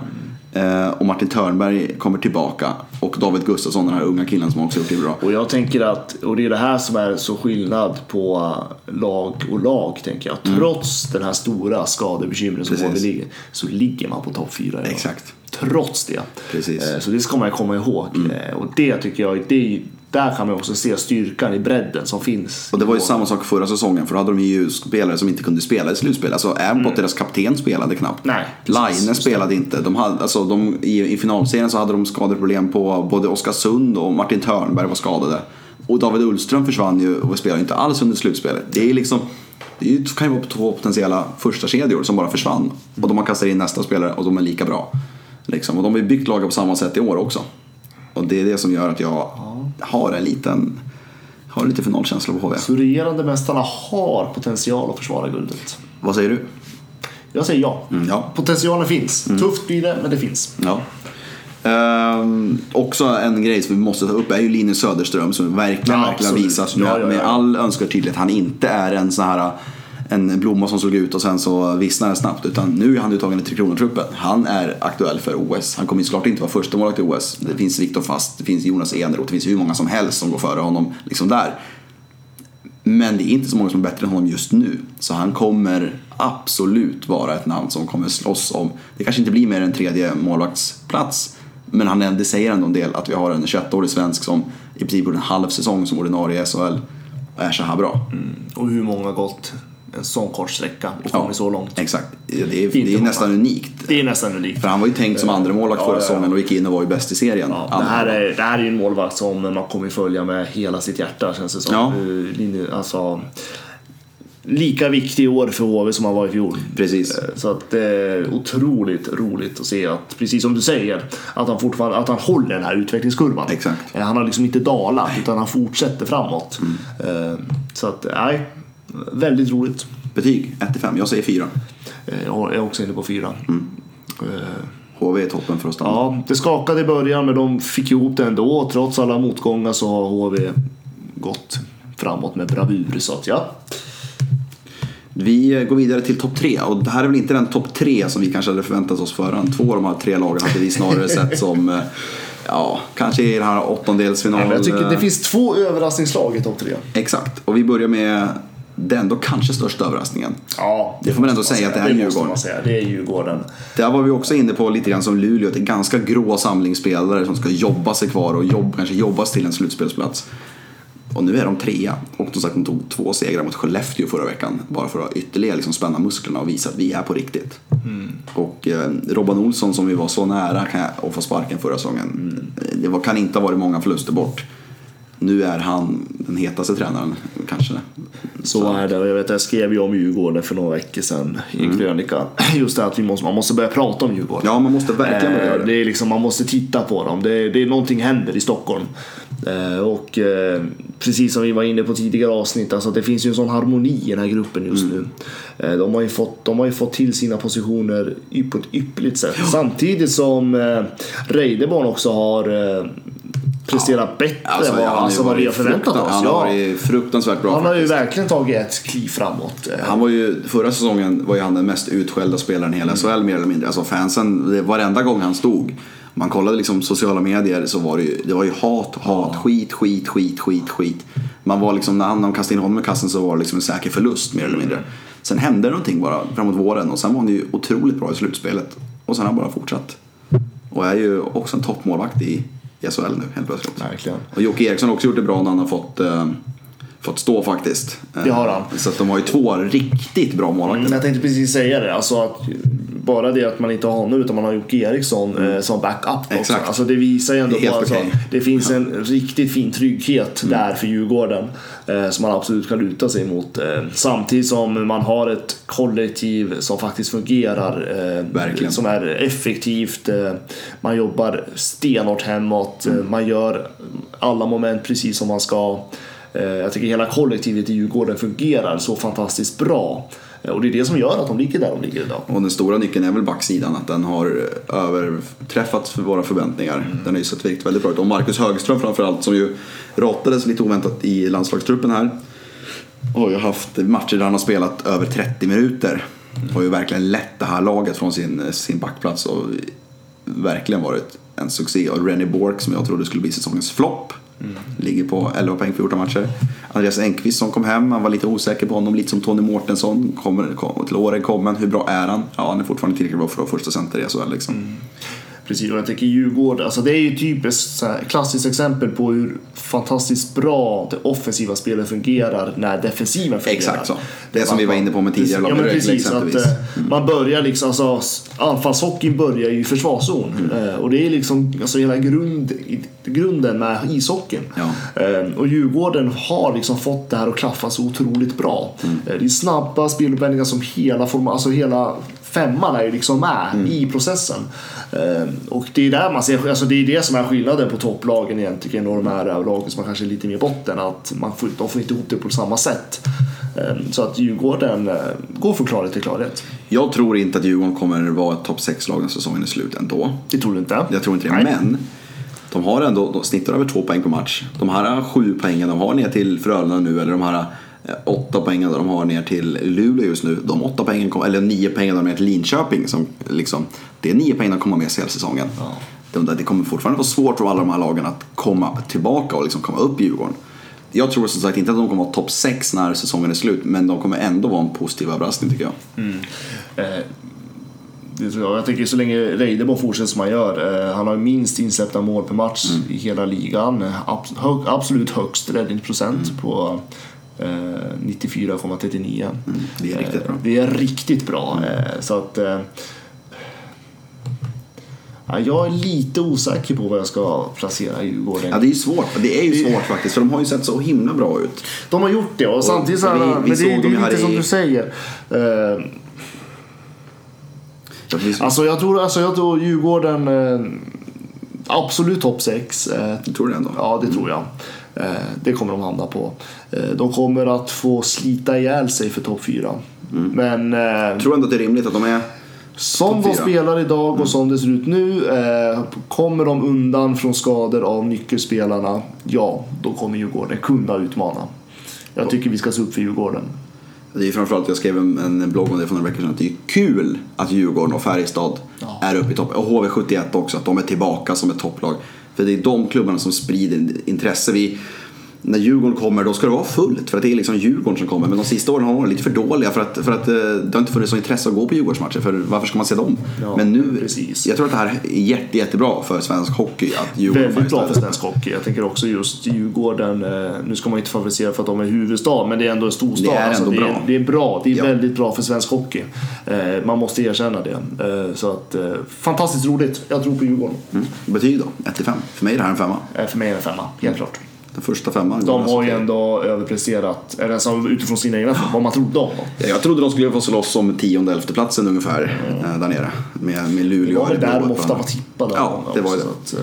Eh, Och Martin Törnberg kommer tillbaka. Och David Gustafsson, den här unga killen som också gjort det bra. Och jag tänker att, och det är det här som är så skillnad på lag och lag tänker jag. Trots den här stora skadebekymren som Mm. Precis. Ligger, så ligger man på topp fyra. Exakt. Trots det. Precis. Mm. Eh, Så det ska man komma ihåg. Eh, Och det tycker jag, det, där kan man också se styrkan i bredden som finns. Och det var ju samma sak förra säsongen för då hade de ju spelare som inte kunde spela i slutspel. Alltså Abbott, deras kapten, spelade knappt. Mm. Nej. Line spelade inte. De hade, alltså, de, i, I finalserien så hade de skadeproblem på både Oskarsund och Martin Törnberg var skadade. Och David Ullström försvann ju och spelade inte alls under slutspelet. Det är liksom det kan ju vara två potentiella första kedjor som bara försvann. Och de har kastat in nästa spelare och de är lika bra. Liksom. Och de har ju byggt laget på samma sätt i år också. Och det är det som gör att jag har en liten har lite finalkänsla på HV. Så regerande mästarna har potential att försvara guldet. Vad säger du? Jag säger ja. Mm, ja. Potentialen finns. Tufft blir det, men det finns. Ja. Ehm, också en grej som vi måste ta upp är ju Linus Söderström som verkligen, Ja, verkligen med, Ja, ja, ja. med all önskvärd tydlighet han inte är en sån här en blomma som slog ut och sen så vissnade den snabbt. Utan nu är han uttagen i Tre Kronor-truppen. Han är aktuell för OS. Han kommer såklart inte vara första målvakt i OS. Det finns Viktor Fast, det finns Jonas Eneroth, det finns hur många som helst som går före honom liksom där. Men det är inte så många som är bättre än honom just nu. Så han kommer absolut vara ett namn som kommer slåss om, det kanske inte blir mer än tredje målvaktsplats. Men han, det säger ändå en del att vi har en 21-årig svensk som i princip gjorde en halv säsong som ordinarie i SHL och är så här bra. Mm. Och hur många har gått en sån kort sträcka och Ja, kommit så långt? Exakt. Det är, det är nästan unikt. Det är nästan unikt. För han var ju tänkt som andra målvakt Ja, förra ja, ja. säsongen och gick in och var ju bäst i serien. Ja, det, här är, det här är ju en målvakt som man kommer följa med hela sitt hjärta känns det som. Ja. Linje- Alltså, lika viktig i år för HV som han var i fjol. Precis. Eh, Så att det är otroligt roligt att se att, precis som du säger, att han fortfarande att han håller den här utvecklingskurvan. Exakt. Eh, Han har liksom inte dalat utan han fortsätter framåt. Eh, Så att, nej. Väldigt roligt. Betyg 1-5. Jag säger 4. Eh, Jag är också inne på fyra. Eh, HV är toppen för att stanna. Ja, det skakade i början men de fick ihop det ändå. Trots alla motgångar så har HV gått framåt med bravur. Så att ja, Vi går vidare till topp tre och det här är väl inte den topp tre som vi kanske hade förväntat oss förrän. Två av de här tre lagen hade vi snarare sett som eh, Ja, kanske i den här åttondelsfinal. men jag tycker det finns två överraskningslag i topp tre. Exakt, och vi börjar med den då kanske största överraskningen. Ja, Det får man ändå måste säga att det är Det Djurgården. man säga. Det är Djurgården. Där var vi också inne på lite grann som Luleå, att det är ganska grå samlingsspelare som ska jobba sig kvar och jobb, kanske jobbas till en slutspelsplats. Och nu är de trea. Och som sagt, de tog två segrar mot Skellefteå förra veckan. Bara för att ytterligare liksom spänna musklerna och visa att vi är på riktigt. Och eh, Robban Olsson som vi var så nära att få sparken förra säsongen. Det var, kan inte ha varit många förluster bort. Nu är han den hetaste tränaren kanske. Så är det. Jag vet, jag skrev ju om Djurgården för några veckor sedan i en krönika. Just det att vi måste, man måste börja prata om Djurgården. Ja, man måste verkligen börja göra Eh, det. det är liksom, man måste titta på dem. Det, det är någonting händer i Stockholm. Eh, och eh, precis som vi var inne på tidigare avsnitt, alltså det finns ju en sån harmoni i den här gruppen just Mm. nu. Eh, de, har ju fått, de har ju fått till sina positioner på ett ypperligt sätt. Samtidigt som eh, Reideborn också har presterat bättre Alltså, vad, ju alltså, vad vi har förväntat oss. Han har Ja. varit fruktansvärt bra Han har ju faktiskt. verkligen tagit ett kliv framåt. Han var ju, förra säsongen var ju han den mest utskällda spelaren i hela SHL mer eller mindre. Alltså fansen, varenda gång han stod. Man kollade liksom sociala medier så var det ju, det var ju hat, hat, skit, skit, skit, skit, skit. Man var liksom, när han, kastade in honom i kassen så var det liksom en säker förlust mer eller mindre. Sen hände någonting bara framåt våren och sen var han ju otroligt bra i slutspelet. Och sen har han bara fortsatt. Och är ju också en toppmålvakt i, i SHL nu helt plötsligt. Verkligen. Och Jocke Eriksson har också gjort det bra när han har fått, eh, fått stå faktiskt. Det har han. Så att de har ju två riktigt bra målvakter. Men jag tänkte precis säga det. Alltså att bara det att man inte har honom utan man har Jocke Eriksson eh, som backup också. Exakt. Alltså det visar ju ändå Det på helt alltså, okej. det finns en riktigt fin trygghet där för Djurgården. Eh, som man absolut kan luta sig mot. Eh, samtidigt som man har ett kollektiv som faktiskt fungerar. Eh, Verkligen. Som är effektivt. Eh, man jobbar stenhårt hemåt. Eh, man gör alla moment precis som man ska. Eh, Jag tycker hela kollektivet i Djurgården fungerar så fantastiskt bra. Eh, Och det är det som gör att de ligger där de ligger idag. Och den stora nyckeln är väl backsidan, att den har överträffat för våra förväntningar. Den har ju sett väldigt, bra ut. Och Marcus Högström framförallt, som ju råttades lite oväntat i landslagstruppen här. Har ju haft matcher där han har spelat över 30 minuter. Har ju verkligen lett det här laget från sin, sin backplats och verkligen varit en succé. Och Rennie Bork som jag trodde skulle bli säsongens flopp. Mm. Ligger på 11 poäng på 14 matcher. Andreas Engqvist som kom hem, man var lite osäker på honom, lite som Tony Mårtensson. Kommer, kom, till åren kommen, hur bra är han? Ja, han är fortfarande tillräckligt bra för att vara första center i SHL liksom. Mm. Precis, och jag tänker Djurgården, alltså det är ju typiskt här, klassiskt exempel på hur fantastiskt bra det offensiva spelet fungerar när defensiven fungerar. Exakt så. Det som vi var inne på med tidigare Ja men precis, att eh, man börjar liksom, alltså anfallshockeyn börjar i försvarszon. Mm. Eh, och det är liksom alltså hela grund, grunden med ishockeyn. Ja. Eh, och Djurgården har liksom fått det här att klaffa så otroligt bra. Mm. Det är snabba speluppvändningar som hela, form, alltså hela femman är ju liksom med Mm. i processen. Eh, och det är där man ser, alltså det är det som är skillnaden på topplagen egentligen och de här lagen som kanske är lite mer botten. Att man får, de får inte ihop det på samma sätt. Eh, så att Djurgården eh, går från klarhet till klarhet. Jag tror inte att Djurgården kommer vara ett topp 6-lag när säsongen är slut ändå. Det tror du inte? Jag tror inte det. Nej. Men de har ändå, de snittar över två poäng per match. De här sju poängen de har ner till Frölunda nu, eller de här åtta poängen de har ner till Luleå just nu. De åtta poängen, eller nio poängen de har ner till Linköping. Som, liksom, det är nio poäng de kommer med sig hela säsongen. De, det kommer fortfarande vara svårt för alla de här lagen att komma tillbaka och liksom komma upp i Djurgården. Jag tror som sagt inte att de kommer vara topp 6 när säsongen är slut, men de kommer ändå vara en positiv överraskning tycker jag. Eh, det tror jag. Jag tycker så länge Reideborn fortsätter som han gör. Eh, han har minst insläppta mål per match Mm. i hela ligan. Eh, Ab- hög, absolut högst räddningsprocent Mm. på eh, 94,39. Mm, det är riktigt bra. Eh, Det är riktigt bra. Eh, så att... Eh, ja, jag är lite osäker på vad jag ska placera Djurgården. Ja, det är ju svårt. Det är ju svårt faktiskt, för de har ju sett så himla bra ut. De har gjort det och, samtidigt så här, vi- vi men det, det är lite som i- du säger. Eh, Alltså jag tror, alltså jag tror Djurgården eh, absolut topp 6. Eh, Jag tror det ändå. ja, det tror jag. Eh, det kommer de hamna på. Eh, de kommer att få slita ihjäl sig för topp 4. Men eh, Jag tror ändå att det är rimligt att de är... som de spelar idag och som det ser ut nu, eh, kommer de undan från skador av nyckelspelarna, ja, då kommer Djurgården kunna utmana. Jag tycker vi ska se upp för Djurgården. Det är framförallt, jag skrev en, en blogg om det för några veckor sedan, att det är kul att Djurgården och Färjestad Ja. är uppe i topp. Och HV71 också, att de är tillbaka som ett topplag. För det är de klubbarna som sprider intresse. Vi, när Djurgården kommer då ska det vara fullt för att det är liksom Djurgården som kommer. Men de sista åren har de varit lite för dåliga för att, för att eh, det har inte funnits så intresse att gå på Djurgårdsmatcher. För varför ska man se dem? Ja, Men nu, precis. jag tror att det här är jätte, jättebra för svensk hockey. Att Djurgården Väldigt bra för svensk hockey. Jag tänker också just Djurgården, eh, nu ska man inte favorisera för att de är huvudstad, men det är ändå en storstad. Det är ändå det, bra. Är, det är bra, det är Ja. väldigt bra för svensk hockey. Eh, man måste erkänna det. Så att, fantastiskt roligt. Jag tror på Djurgården. Mm. Betyg då? 1 till 5. För mig är det här en femma. För mig är det en femma, helt klart. Den första femman. De har ju ändå överpresterat, eller alltså utifrån sina egna vad man trodde om dem. Ja, Jag trodde de skulle få slåss om tionde elfte platsen ungefär eh, där nere. Med, med Luleå. Det var väl där de ofta var tippade. Ja, det var det.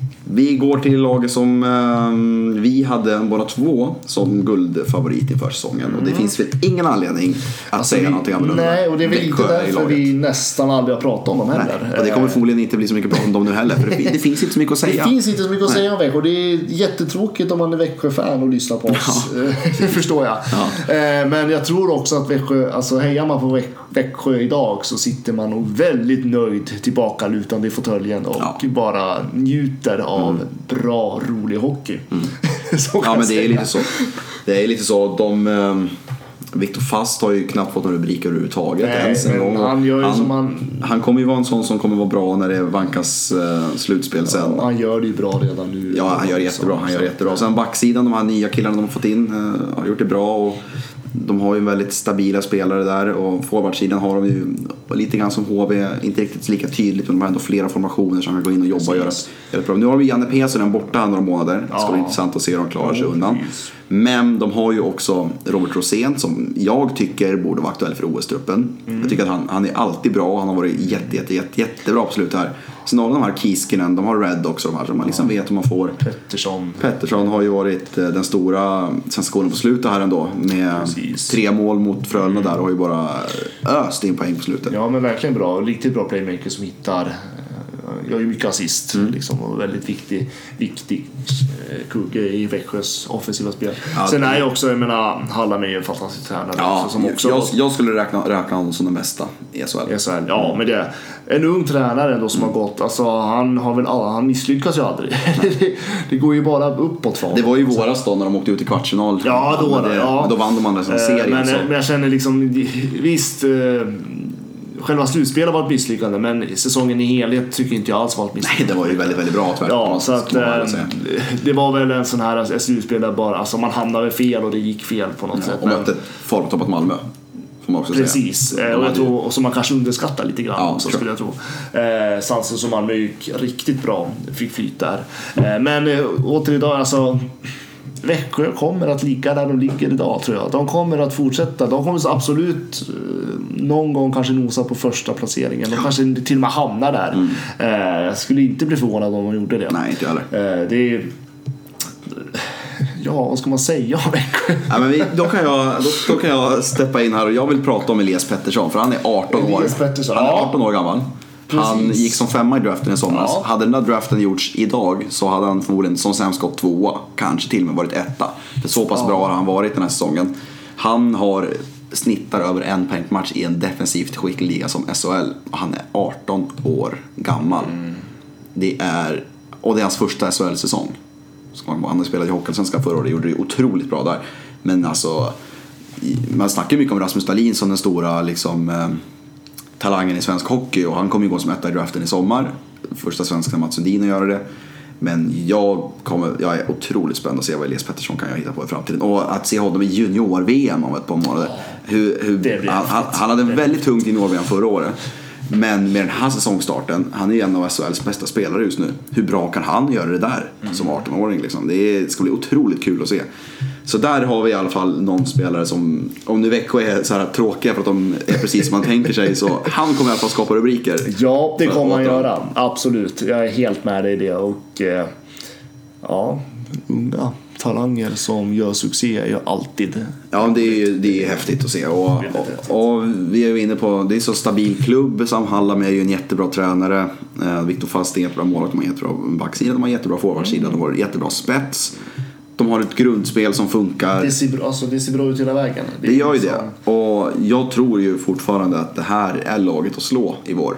Eh, Vi går till laget som eh, vi hade båda två som guldfavorit inför säsongen. Och det finns väl ingen anledning att säga Mm. vi- någonting annorlunda. Nej, och det är väl inte därför vi nästan aldrig har pratat om dem Nej, heller. och det kommer Eh, förmodligen inte bli så mycket prat om dem nu heller. För det, det finns inte så mycket att Det säga. finns inte så mycket att säga om Växjö det är jättetråkigt om man är Växjö-fan och lyssnar på oss. det förstår jag. Eh, Men jag tror också att Växjö, alltså hejar man på Väx- Växjö idag så sitter man nog väldigt nöjd tillbakalutande i fåtöljen och Ja. bara njuter av bra, rolig hockey. Kan Ja men det är lite så. Det är lite så. De, eh, Viktor Fast har ju knappt fått några rubriker överhuvudtaget Nej, ens en gång. han gör han, han- han kommer ju vara en sån som kommer vara bra när det vankas eh, slutspel sen. Han gör det ju bra redan nu. Ja, han gör det jättebra. Han gör det jättebra. Sen backsidan, de här nya killarna de har fått in, eh, har gjort det bra. Och de har ju väldigt stabila spelare där och forwardsidan har de ju lite grann som HV, inte riktigt lika tydligt men de har ändå flera formationer som kan gå in och jobba och göra göra bra. Nu har de Janne Pesonen borta här några månader. Det ska Ja. bli intressant att se hur de klarar sig undan. precis. Men de har ju också Robert Rosén som jag tycker borde vara aktuell för OS-truppen. Mm. Jag tycker att han, han är alltid bra. Han har varit jätte, jätte, jätte, jättebra på slutet här. Sen har de här Kiskinen, de har Red också de här som man liksom vet hur man får. Pettersson. Pettersson har ju varit eh, den stora svenska skålen på slutet här ändå. Med Precis. tre mål mot Frölunda där och har ju bara öst in poäng på slutet. Ja men verkligen bra. Riktigt bra playmaker som hittar. Eh, Gör ju mycket assist Mm. liksom, och väldigt viktig, viktig eh, kugge i Växjös offensiva spel. Ja, Sen det- är ju också, jag menar, Hallam är ju en fantastisk tränare Ja, också, som också jag, jag skulle räkna, räkna honom som den bästa i SHL. här, ja men det en ung tränare ändå som Mm. har gått, alltså han har väl alla, han misslyckas ju aldrig. det, det går ju bara uppåt för Det honom. var ju våras då när de åkte ut i kvartsfinal. Ja, då Men det, ja. men Då vann de andra som Eh, serien. Men, så. men jag känner liksom, visst. eh, Själva slutspelet var ett misslyckande men säsongen i helhet tycker inte jag alls var ett misslyckande. Nej, det var ju väldigt, väldigt bra tvärtom. Ja, så att eh, det var väl en sån här ett slutspel där bara, alltså man hamnade fel och det gick fel på något sätt. Och Men, mötte ett formtoppat Malmö. Precis, säga. eh, och jag tror, och som man kanske underskattar lite grann Ja, tror skulle jag tro. Eh, Sansen som Malmö gick riktigt bra, fick flyt där. Eh, men eh, åter idag, alltså Växjö kommer att ligga där de ligger idag tror jag. De kommer att fortsätta. De kommer absolut eh, någon gång kanske nosa på första placeringen. De kanske till och med hamnar där. Eh, jag skulle inte bli förvånad om de gjorde det. Mm. Nej, inte heller. Eh, det är... Ja, vad ska man säga om Växjö? Ja, men vi, då, kan jag, då, då kan jag steppa in här och jag vill prata om Elias Pettersson för han är 18 år. Elias Pettersson, Han är ja. 18 år gammal. Han gick som femma i draften i somras. Ja. Hade den där draften gjorts idag så hade han förmodligen som sämst gått tvåa. Kanske till och med varit etta. För så pass bra har han varit den här säsongen. Han har snittar över en poäng per match i en defensivt skicklig liga som SHL. Och han är 18 år gammal. Mm. Det är, och det är hans första SHL-säsong. Han har spelat i Hockeyallsvenskan förra året och gjorde det otroligt bra där. Men alltså, man snackar ju mycket om Rasmus Dahlin som den stora liksom, eh, talangen i svensk hockey och han kommer ju gå som etta i draften i sommar. Första svensken Mats Sundin att göra det. Men jag, kommer, jag är otroligt spänd att se vad Elias Pettersson kan hitta på i framtiden. Och att se honom i junior-VM om ett par månader. Hur, hur, han, han, hade en väldigt tungt junior-VM förra året. Men med den här säsongstarten, han är ju en av SHLs bästa spelare just nu. Hur bra kan han göra det där som 18-åring? Liksom? Det ska bli otroligt kul att se. Så där har vi i alla fall någon spelare som, om nu Växjö är så här tråkiga för att de är precis som man tänker sig, så han kommer i alla fall skapa rubriker. Ja, det kommer han göra. Absolut. Jag är helt med dig i det. Och eh, ja, unga. talanger som gör succé är ju alltid Ja, det är, ju- det är häftigt att se. Och, och, och vi är ju inne på, det är så stabil klubb. Sam Hallam är ju en jättebra tränare. Eh, Viktor Fast är en jättebra målvakt, de har en jättebra backsida, de har en jättebra forwardsida, de har en jättebra spets. De har ett grundspel som funkar. det ser, bra- alltså, det ser bra ut hela vägen. Det gör ju liksom- det. Och jag tror ju fortfarande att det här är laget att slå i vår.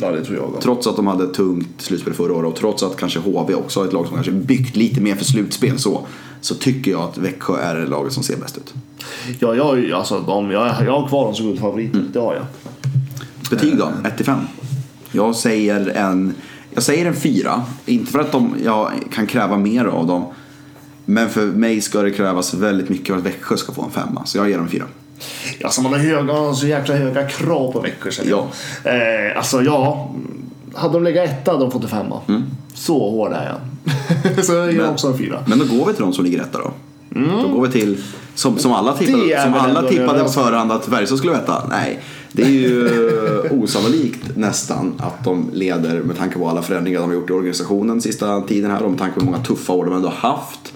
Ja, det tror jag också. Trots att de hade ett tungt slutspel förra året och trots att kanske HV också har ett lag som kanske byggt lite mer för slutspel så. Så tycker jag att Växjö är det laget som ser bäst ut. Ja, jag, alltså, de, jag, jag har kvar dem som guldfavoriter, Mm. det har jag. Betyg då? 1 5. Jag säger en, jag säger en 4. Inte för att de, jag kan kräva mer av dem. Men för mig ska det krävas väldigt mycket för att Växjö ska få en femma. Så jag ger dem 4. Alltså man har höga, så jäkla höga krav på Växjö känner jag. Eh, alltså ja, hade de legat etta hade de fått en femma. Så hård är jag. så jag ger Mm. Men- också en fyra. Men då går vi till de som ligger etta då. Då går vi till, som, som alla tippade, som alla tippade på förhand att Färjestad skulle veta. Nej, det är ju osannolikt nästan att de leder med tanke på alla förändringar de har gjort i organisationen sista tiden här och med tanke på hur många tuffa år de ändå har haft.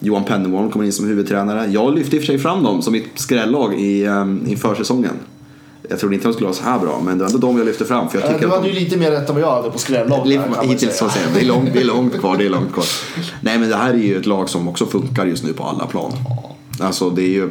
Johan Pennerborn kommer in som huvudtränare. Jag lyfte i och för sig fram dem som mitt skrällag i, um, i försäsongen. Jag trodde inte de skulle vara så här bra, men det var ändå de jag lyfte fram. För jag tycker Du hade de... ju lite mer rätt än vad jag hade på man hittills så säger jag. Det är, långt, det är långt kvar, det är långt kvar. Nej men det här är ju ett lag som också funkar just nu på alla plan. Alltså det är ju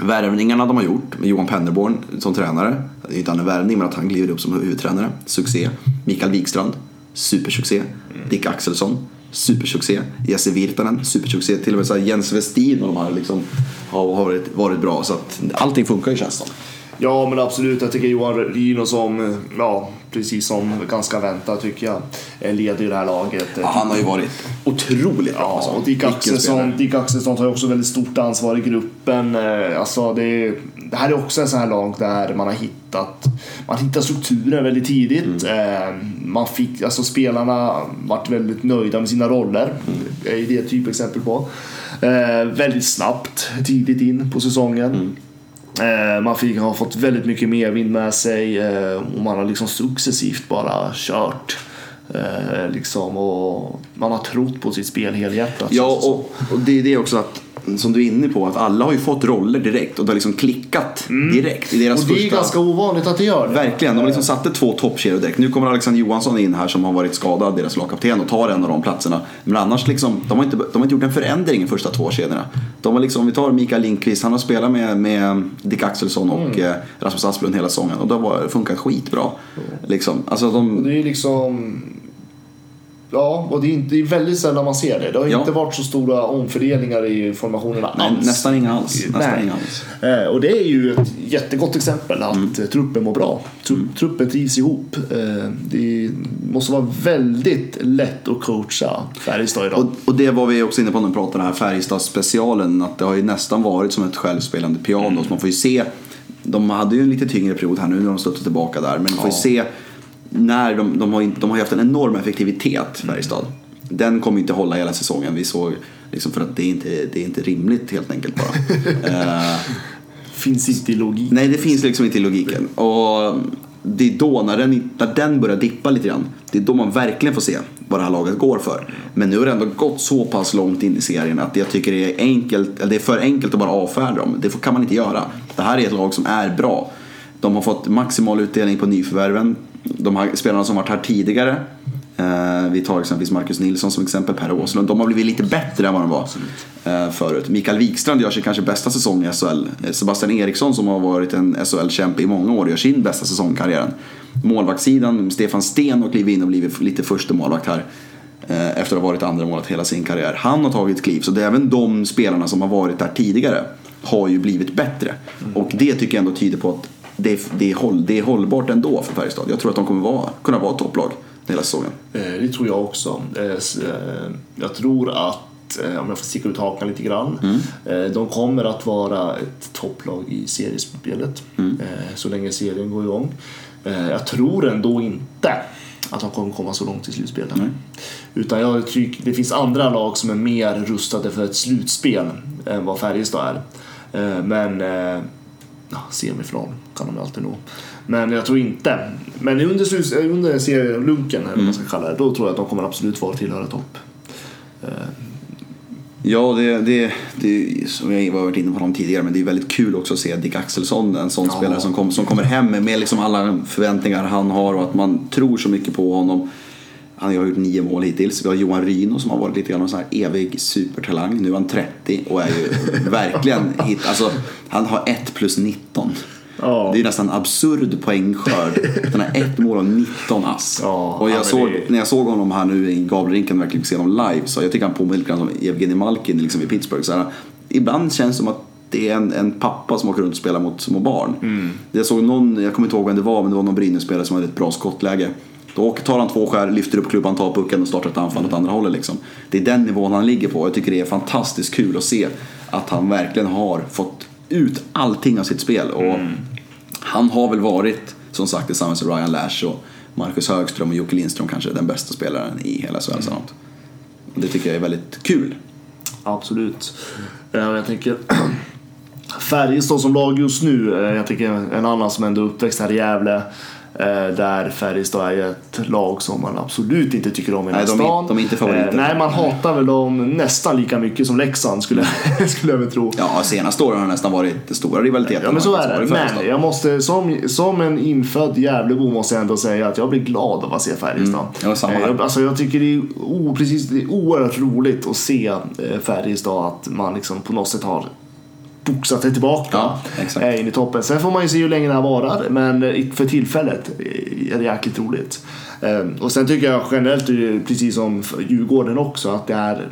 värvningarna de har gjort med Johan Pennerborn som tränare. Det är inte han en värvning men att han glider upp som huvudtränare. Succé. Mikael Wikstrand. Supersuccé. Dick Axelsson. Supersuccé. Jesse Virtanen. Supersuccé. Till och med så Jens Westin och de här liksom har varit, varit bra. Så att allting funkar ju känns det. Ja men absolut, jag tycker Johan Rydin som, ja precis som ganska väntat tycker jag, leder det här laget. Ja, han har ju varit otroligt bra. Ja, alltså. och Dick Axelsson. Dick Axelsson tar också väldigt stort ansvar i gruppen. Eh, Alltså det, det här är också en sån här lag där man har hittat man hittar strukturen väldigt tidigt. Eh, Man fick, alltså spelarna vart väldigt nöjda med sina roller. Det är det ett typexempel på. Eh, Väldigt snabbt, tidigt in på säsongen. Eh, Man fick, har fått väldigt mycket medvind med sig eh, och man har liksom successivt bara kört. Eh, liksom, och man har trott på sitt spel helhjärtat. Ja, och, och det är det också att som du är inne på, att alla har ju fått roller direkt och det har liksom klickat direkt i deras och det är första... ganska ovanligt att det gör det. Verkligen, de har liksom satte två toppkedjor direkt. Nu kommer Alexander Johansson in här som har varit skadad, deras lagkapten, och tar en av de platserna. Men annars liksom, de har inte, de har inte gjort en förändring i första två kedjorna. De har liksom, om vi tar Mikael Lindqvist, han har spelat med, med Dick Axelsson och eh, Rasmus Asplund hela säsongen och det har funkat skitbra. Liksom, alltså de, Det är liksom... Ja, och det är, inte, det är väldigt sällan man ser det. Det har Ja. inte varit så stora omfördelningar i formationerna nej, alls. nästan inga alls. Nästan inga alls. Eh, Och det är ju ett jättegott exempel att Mm. truppen mår bra. Tru- Truppen trivs ihop. Eh, Det måste vara väldigt lätt att coacha Färjestad idag. Och, och det var vi också inne på när vi pratade här Färjestad-specialen. Att det har ju nästan varit som ett självspelande piano. Så man får ju se. De hade ju en lite tyngre period här nu när de stötte tillbaka där. Men man får ju Ja. se. När de, de, har, inte- de har haft en enorm effektivitet Färjestad. Den kommer inte hålla hela säsongen. Vi såg liksom för att det är inte, det är inte rimligt helt enkelt bara. Eh, Finns inte i logik. Nej, det finns liksom inte i logiken. Och det är då, när den, när den börjar dippa lite grann, det är då man verkligen får se vad det här laget går för. Men nu har det ändå gått så pass långt in i serien att jag tycker det är, enkelt, eller det är för enkelt att bara avfärda dem. Det kan man inte göra. Det här är ett lag som är bra. De har fått maximal utdelning på nyförvärven. De här spelarna som varit här tidigare. Eh, vi tar exempelvis Marcus Nilsson som exempel, Per Åslund. De har blivit lite bättre än vad de var eh, förut. Mikael Wikstrand gör sin kanske bästa säsong i SHL. Eh, Sebastian Eriksson som har varit en SHL-kämpe i många år gör sin bästa säsong i karriären. Målvaktssidan, Stefan Sten har klivit in och blivit lite första målvakt här. eh, Efter att ha varit andra målet hela sin karriär. Han har tagit kliv, så det är även de spelarna som har varit där tidigare har ju blivit bättre. Och det tycker jag ändå tyder på att det är, det är, håll, det är hållbart ändå för Färjestad. Jag tror att de kommer vara, kunna vara ett topplag hela säsongen. Eh, Det tror jag också. Eh, eh, Jag tror att, om jag får sticka ut hakan lite grann, eh, de kommer att vara ett topplag i seriespelet eh, så länge serien går igång. Jag tror ändå inte att de kommer komma så långt i slutspelet. Utan jag tycker det finns andra lag som är mer rustade för ett slutspel än vad Färjestad är. Men semifinal kan de alltid nå. Men jag tror inte. Men under, eh, under serielunken, eller vad man ska kalla det, då tror jag att de kommer absolut vara tillhöra topp. Ja, det, det, det som jag var varit inne på honom tidigare, men det är väldigt kul också att se Dick Axelsson, en sån Ja. spelare som, kom, som kommer hem med, med liksom alla förväntningar han har och att man tror så mycket på honom. Han har gjort nio mål hittills. Vi har Johan Ryno som har varit lite grann en sån här evig supertalang. Nu är han 30 och är ju verkligen hit. Alltså, han har 1 plus 19. Ja. Det är nästan absurd poängskörd. Den har ett mål och 19 ass. Ja, och ja, jag såg, det- när jag såg honom här nu i Gavlerinken verkligen se honom live så jag tycker han påminner lite grann som Evgenij Malkin liksom i Pittsburgh. Så här, ibland känns det som att det är en, en pappa som åker runt och spelar mot små barn. Mm. Jag såg någon, jag kommer inte ihåg vem det var, men det var någon Brynäs-spelare som hade ett bra skottläge. Då tar han två skär, lyfter upp klubban, tar pucken och startar ett anfall åt andra hållet. Liksom. Det är den nivån han ligger på. Jag tycker det är fantastiskt kul att se att han verkligen har fått ut allting av sitt spel. Och Mm. Han har väl varit, som sagt, tillsammans med Ryan Lash och Marcus Högström och Jocke Lindström kanske den bästa spelaren i hela SHL långt. Och Det tycker jag är väldigt kul. Absolut. Eh, Jag tänker Färjestad som lag just nu, eh, jag tänker en annan som ändå är uppväxt här i Gävle. Eh, Där Färjestad är ju ett lag som man absolut inte tycker om i den här Nej, de är- stan. de är inte favoriter. Eh, Nej, man hatar väl dem nästan lika mycket som Leksand skulle, skulle jag väl tro. Ja, senaste åren har det nästan varit stora rivaliteter. Ja men så är det. Färjestad. Men jag måste, som, som en infödd Gävlebo måste jag ändå säga att jag blir glad av att se Färjestad. Mm, ja, samma Eh, här. jag, alltså jag tycker det är, o, precis, det är oerhört roligt att se Färjestad, att man liksom på något sätt har boxat sig tillbaka Ja, exakt. eh, in i toppen. Sen får man ju se hur länge det här varar, men eh, för tillfället eh, är det jäkligt roligt. Eh, Och sen tycker jag generellt, precis som Djurgården också, att det är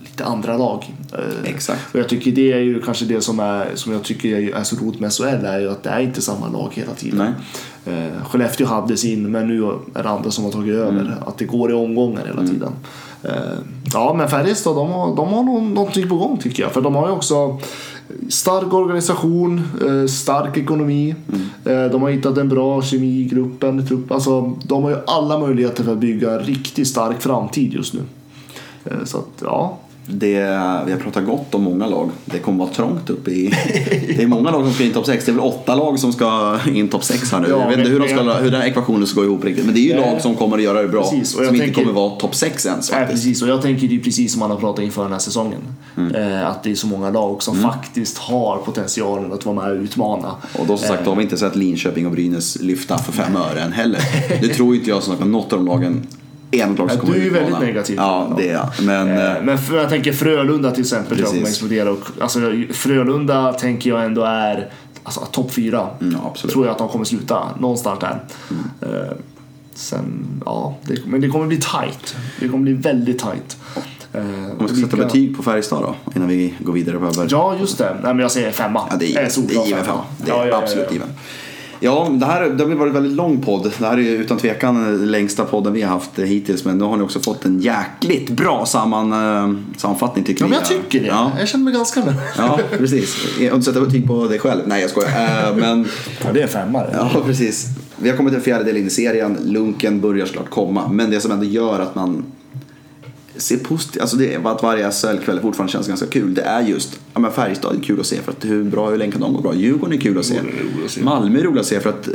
lite andra lag. Exakt. och jag tycker det är ju kanske det som, är, som jag tycker är så roligt med SHL är ju att det är inte samma lag hela tiden. Eh, Skellefteå hade sin men nu är det andra som har tagit över. Mm. Att det går i omgångar hela tiden. Eh, ja men Färjestad de har, de har någonting på gång tycker jag. För de har ju också stark organisation, eh, stark ekonomi. Mm. Eh, de har hittat en bra kemi i gruppen. Trupp. Alltså, de har ju alla möjligheter för att bygga en riktigt stark framtid just nu. Eh, så att ja, Det, vi har pratat gott om många lag. Det kommer vara trångt uppe i... Det är många lag som ska in topp 6. Det är väl åtta lag som ska in topp 6 här nu. Ja, jag vet inte hur, de ska, hur den här ekvationen ska gå ihop riktigt. Men det är ju Nej. lag som kommer att göra det bra. Precis, och jag som inte tänker- kommer vara topp 6 ens Nej, precis, och jag tänker det är precis som man har pratat inför den här säsongen. Mm. Eh, att det är så många lag som faktiskt har potentialen att vara med och utmana. Och då som sagt, då har vi inte sett Linköping och Brynäs lyfta för fem öre än heller. Det tror inte jag som sagt, något av de lagen är något lag som Ja, kommer du är ju väldigt negativ. Ja, det är jag. Men... Eh, eh, Men för, jag tänker Frölunda till exempel tror jag kommer Precis. explodera. Och, alltså, Frölunda tänker jag ändå är alltså, topp fyra. Mm. Tror jag att de kommer sluta någonstans där. Eh, sen, ja, det, men det kommer bli tight. Det kommer bli väldigt tight. Eh, Om vi ska sätta betyg på Färjestad då, innan vi går vidare på. Ja, just det. Nej, men jag säger femma. Ja, det är, En det är given femma. Det är Ja, ja, absolut given. Ja, det här det har varit en väldigt lång podd. Det här är utan tvekan den längsta podden vi har haft hittills. Men nu har ni också fått en jäkligt bra samman, eh, sammanfattning tycker Ja, vi. men jag tycker det. Ja, Jag känner mig ganska nöjd. ja precis. Jag har inte sätta betyg på dig själv. Nej, jag skojar. Eh, Men Ja, det är en femma. Ja, precis. Vi har kommit till en fjärdedel in i serien. Lunken börjar såklart komma. Men det som ändå gör att man ser positivt, alltså det är att varje SHL-kväll fortfarande känns ganska kul. Det är just, ja men Färjestad är kul att se för att hur bra hur länge kan de gå bra? Djurgården är kul att se. Är roligt att se. Malmö är roligt att se för att eh,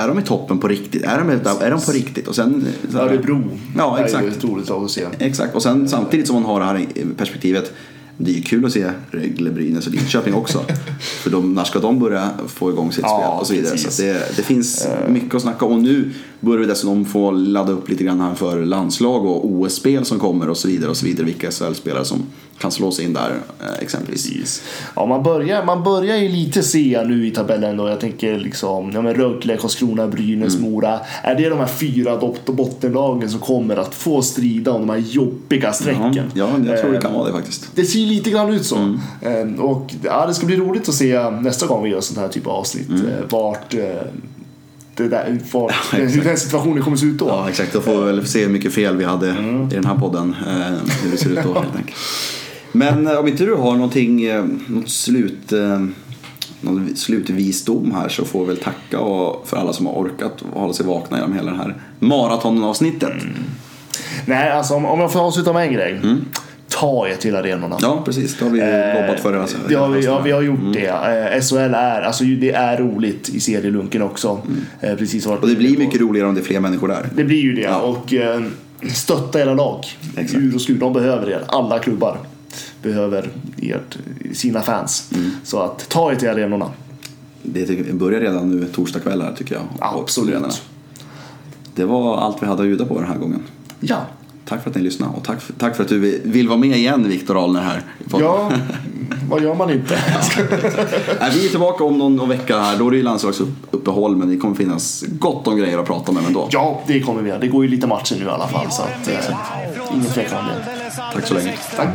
är de i toppen på riktigt? Är de, är de på riktigt? Och sen, så här- Örebro Ja, är exakt. ju ett roligt lag att se. Exakt, och sen samtidigt som man har det här perspektivet det är ju kul att se Rögle, Brynäs och Linköping också. För de, när ska de börja få igång sitt Ja, spel och så vidare. precis. Så det, det finns mycket att snacka om. Och nu börjar vi dessutom få ladda upp lite grann här för landslag och OS-spel som kommer och så vidare. och så vidare. Vilka SHL-spelare som kan slå sig in där eh, exempelvis. Precis. Ja, man, börjar, man börjar ju lite se nu i tabellen då. Jag tänker liksom ja, men Rögle, Karlskrona, Brynäs, Mm. Mora. Är det de här fyra bottenlagen som kommer att få strida om de här jobbiga Ja, strecken? ja, jag tror det Eh, kan vara det faktiskt. Det ser lite grann ut så. Mm. Eh, Och ja, det ska bli roligt att se nästa gång vi gör sånt här typ av avsnitt. Mm. eh, Vart, eh, det där, vart Ja, hur den situationen kommer se ut då. Ja, exakt. Då får vi väl se hur mycket fel vi hade i den här podden. Eh, hur det ser ut då helt enkelt. Men eh, om inte du har någonting, eh, något slut, eh, någon slutvisdom här så får vi väl tacka och, för alla som har orkat hålla sig vakna genom hela det här maratonavsnittet. Nej, alltså om, om jag får avsluta med en grej. Ta er till arenorna. Mm. Ja, precis. Det har vi Eh, lobbat för. Alltså, det har vi, ja, vi har gjort det. Eh, SHL är, alltså det är roligt i serielunken också. Eh, precis Mm. Och det blir mycket roligare om det är fler människor där. Det blir ju det. Ja. Och eh, stötta era lag. Exakt. Ur och skur, de behöver er. Alla klubbar. Behöver ert, sina fans. Mm. Så att ta er till arenorna. Det börjar redan nu torsdag kväll här tycker jag. Absolut. arenorna. Det var allt vi hade att bjuda på den här gången. Ja, Tack för att ni lyssnade och tack för, tack för att du vill- vara med igen Viktor Ahlner här. ja vad gör man inte? Nej, vi är tillbaka om någon, någon vecka här. Då är det ju landslagsuppehåll men det kommer finnas gott om grejer att prata med ändå. Ja, det kommer vi. Det går ju lite matcher nu i alla fall. Så att, eh, ingen tvekan om det. Tack så länge. Tack.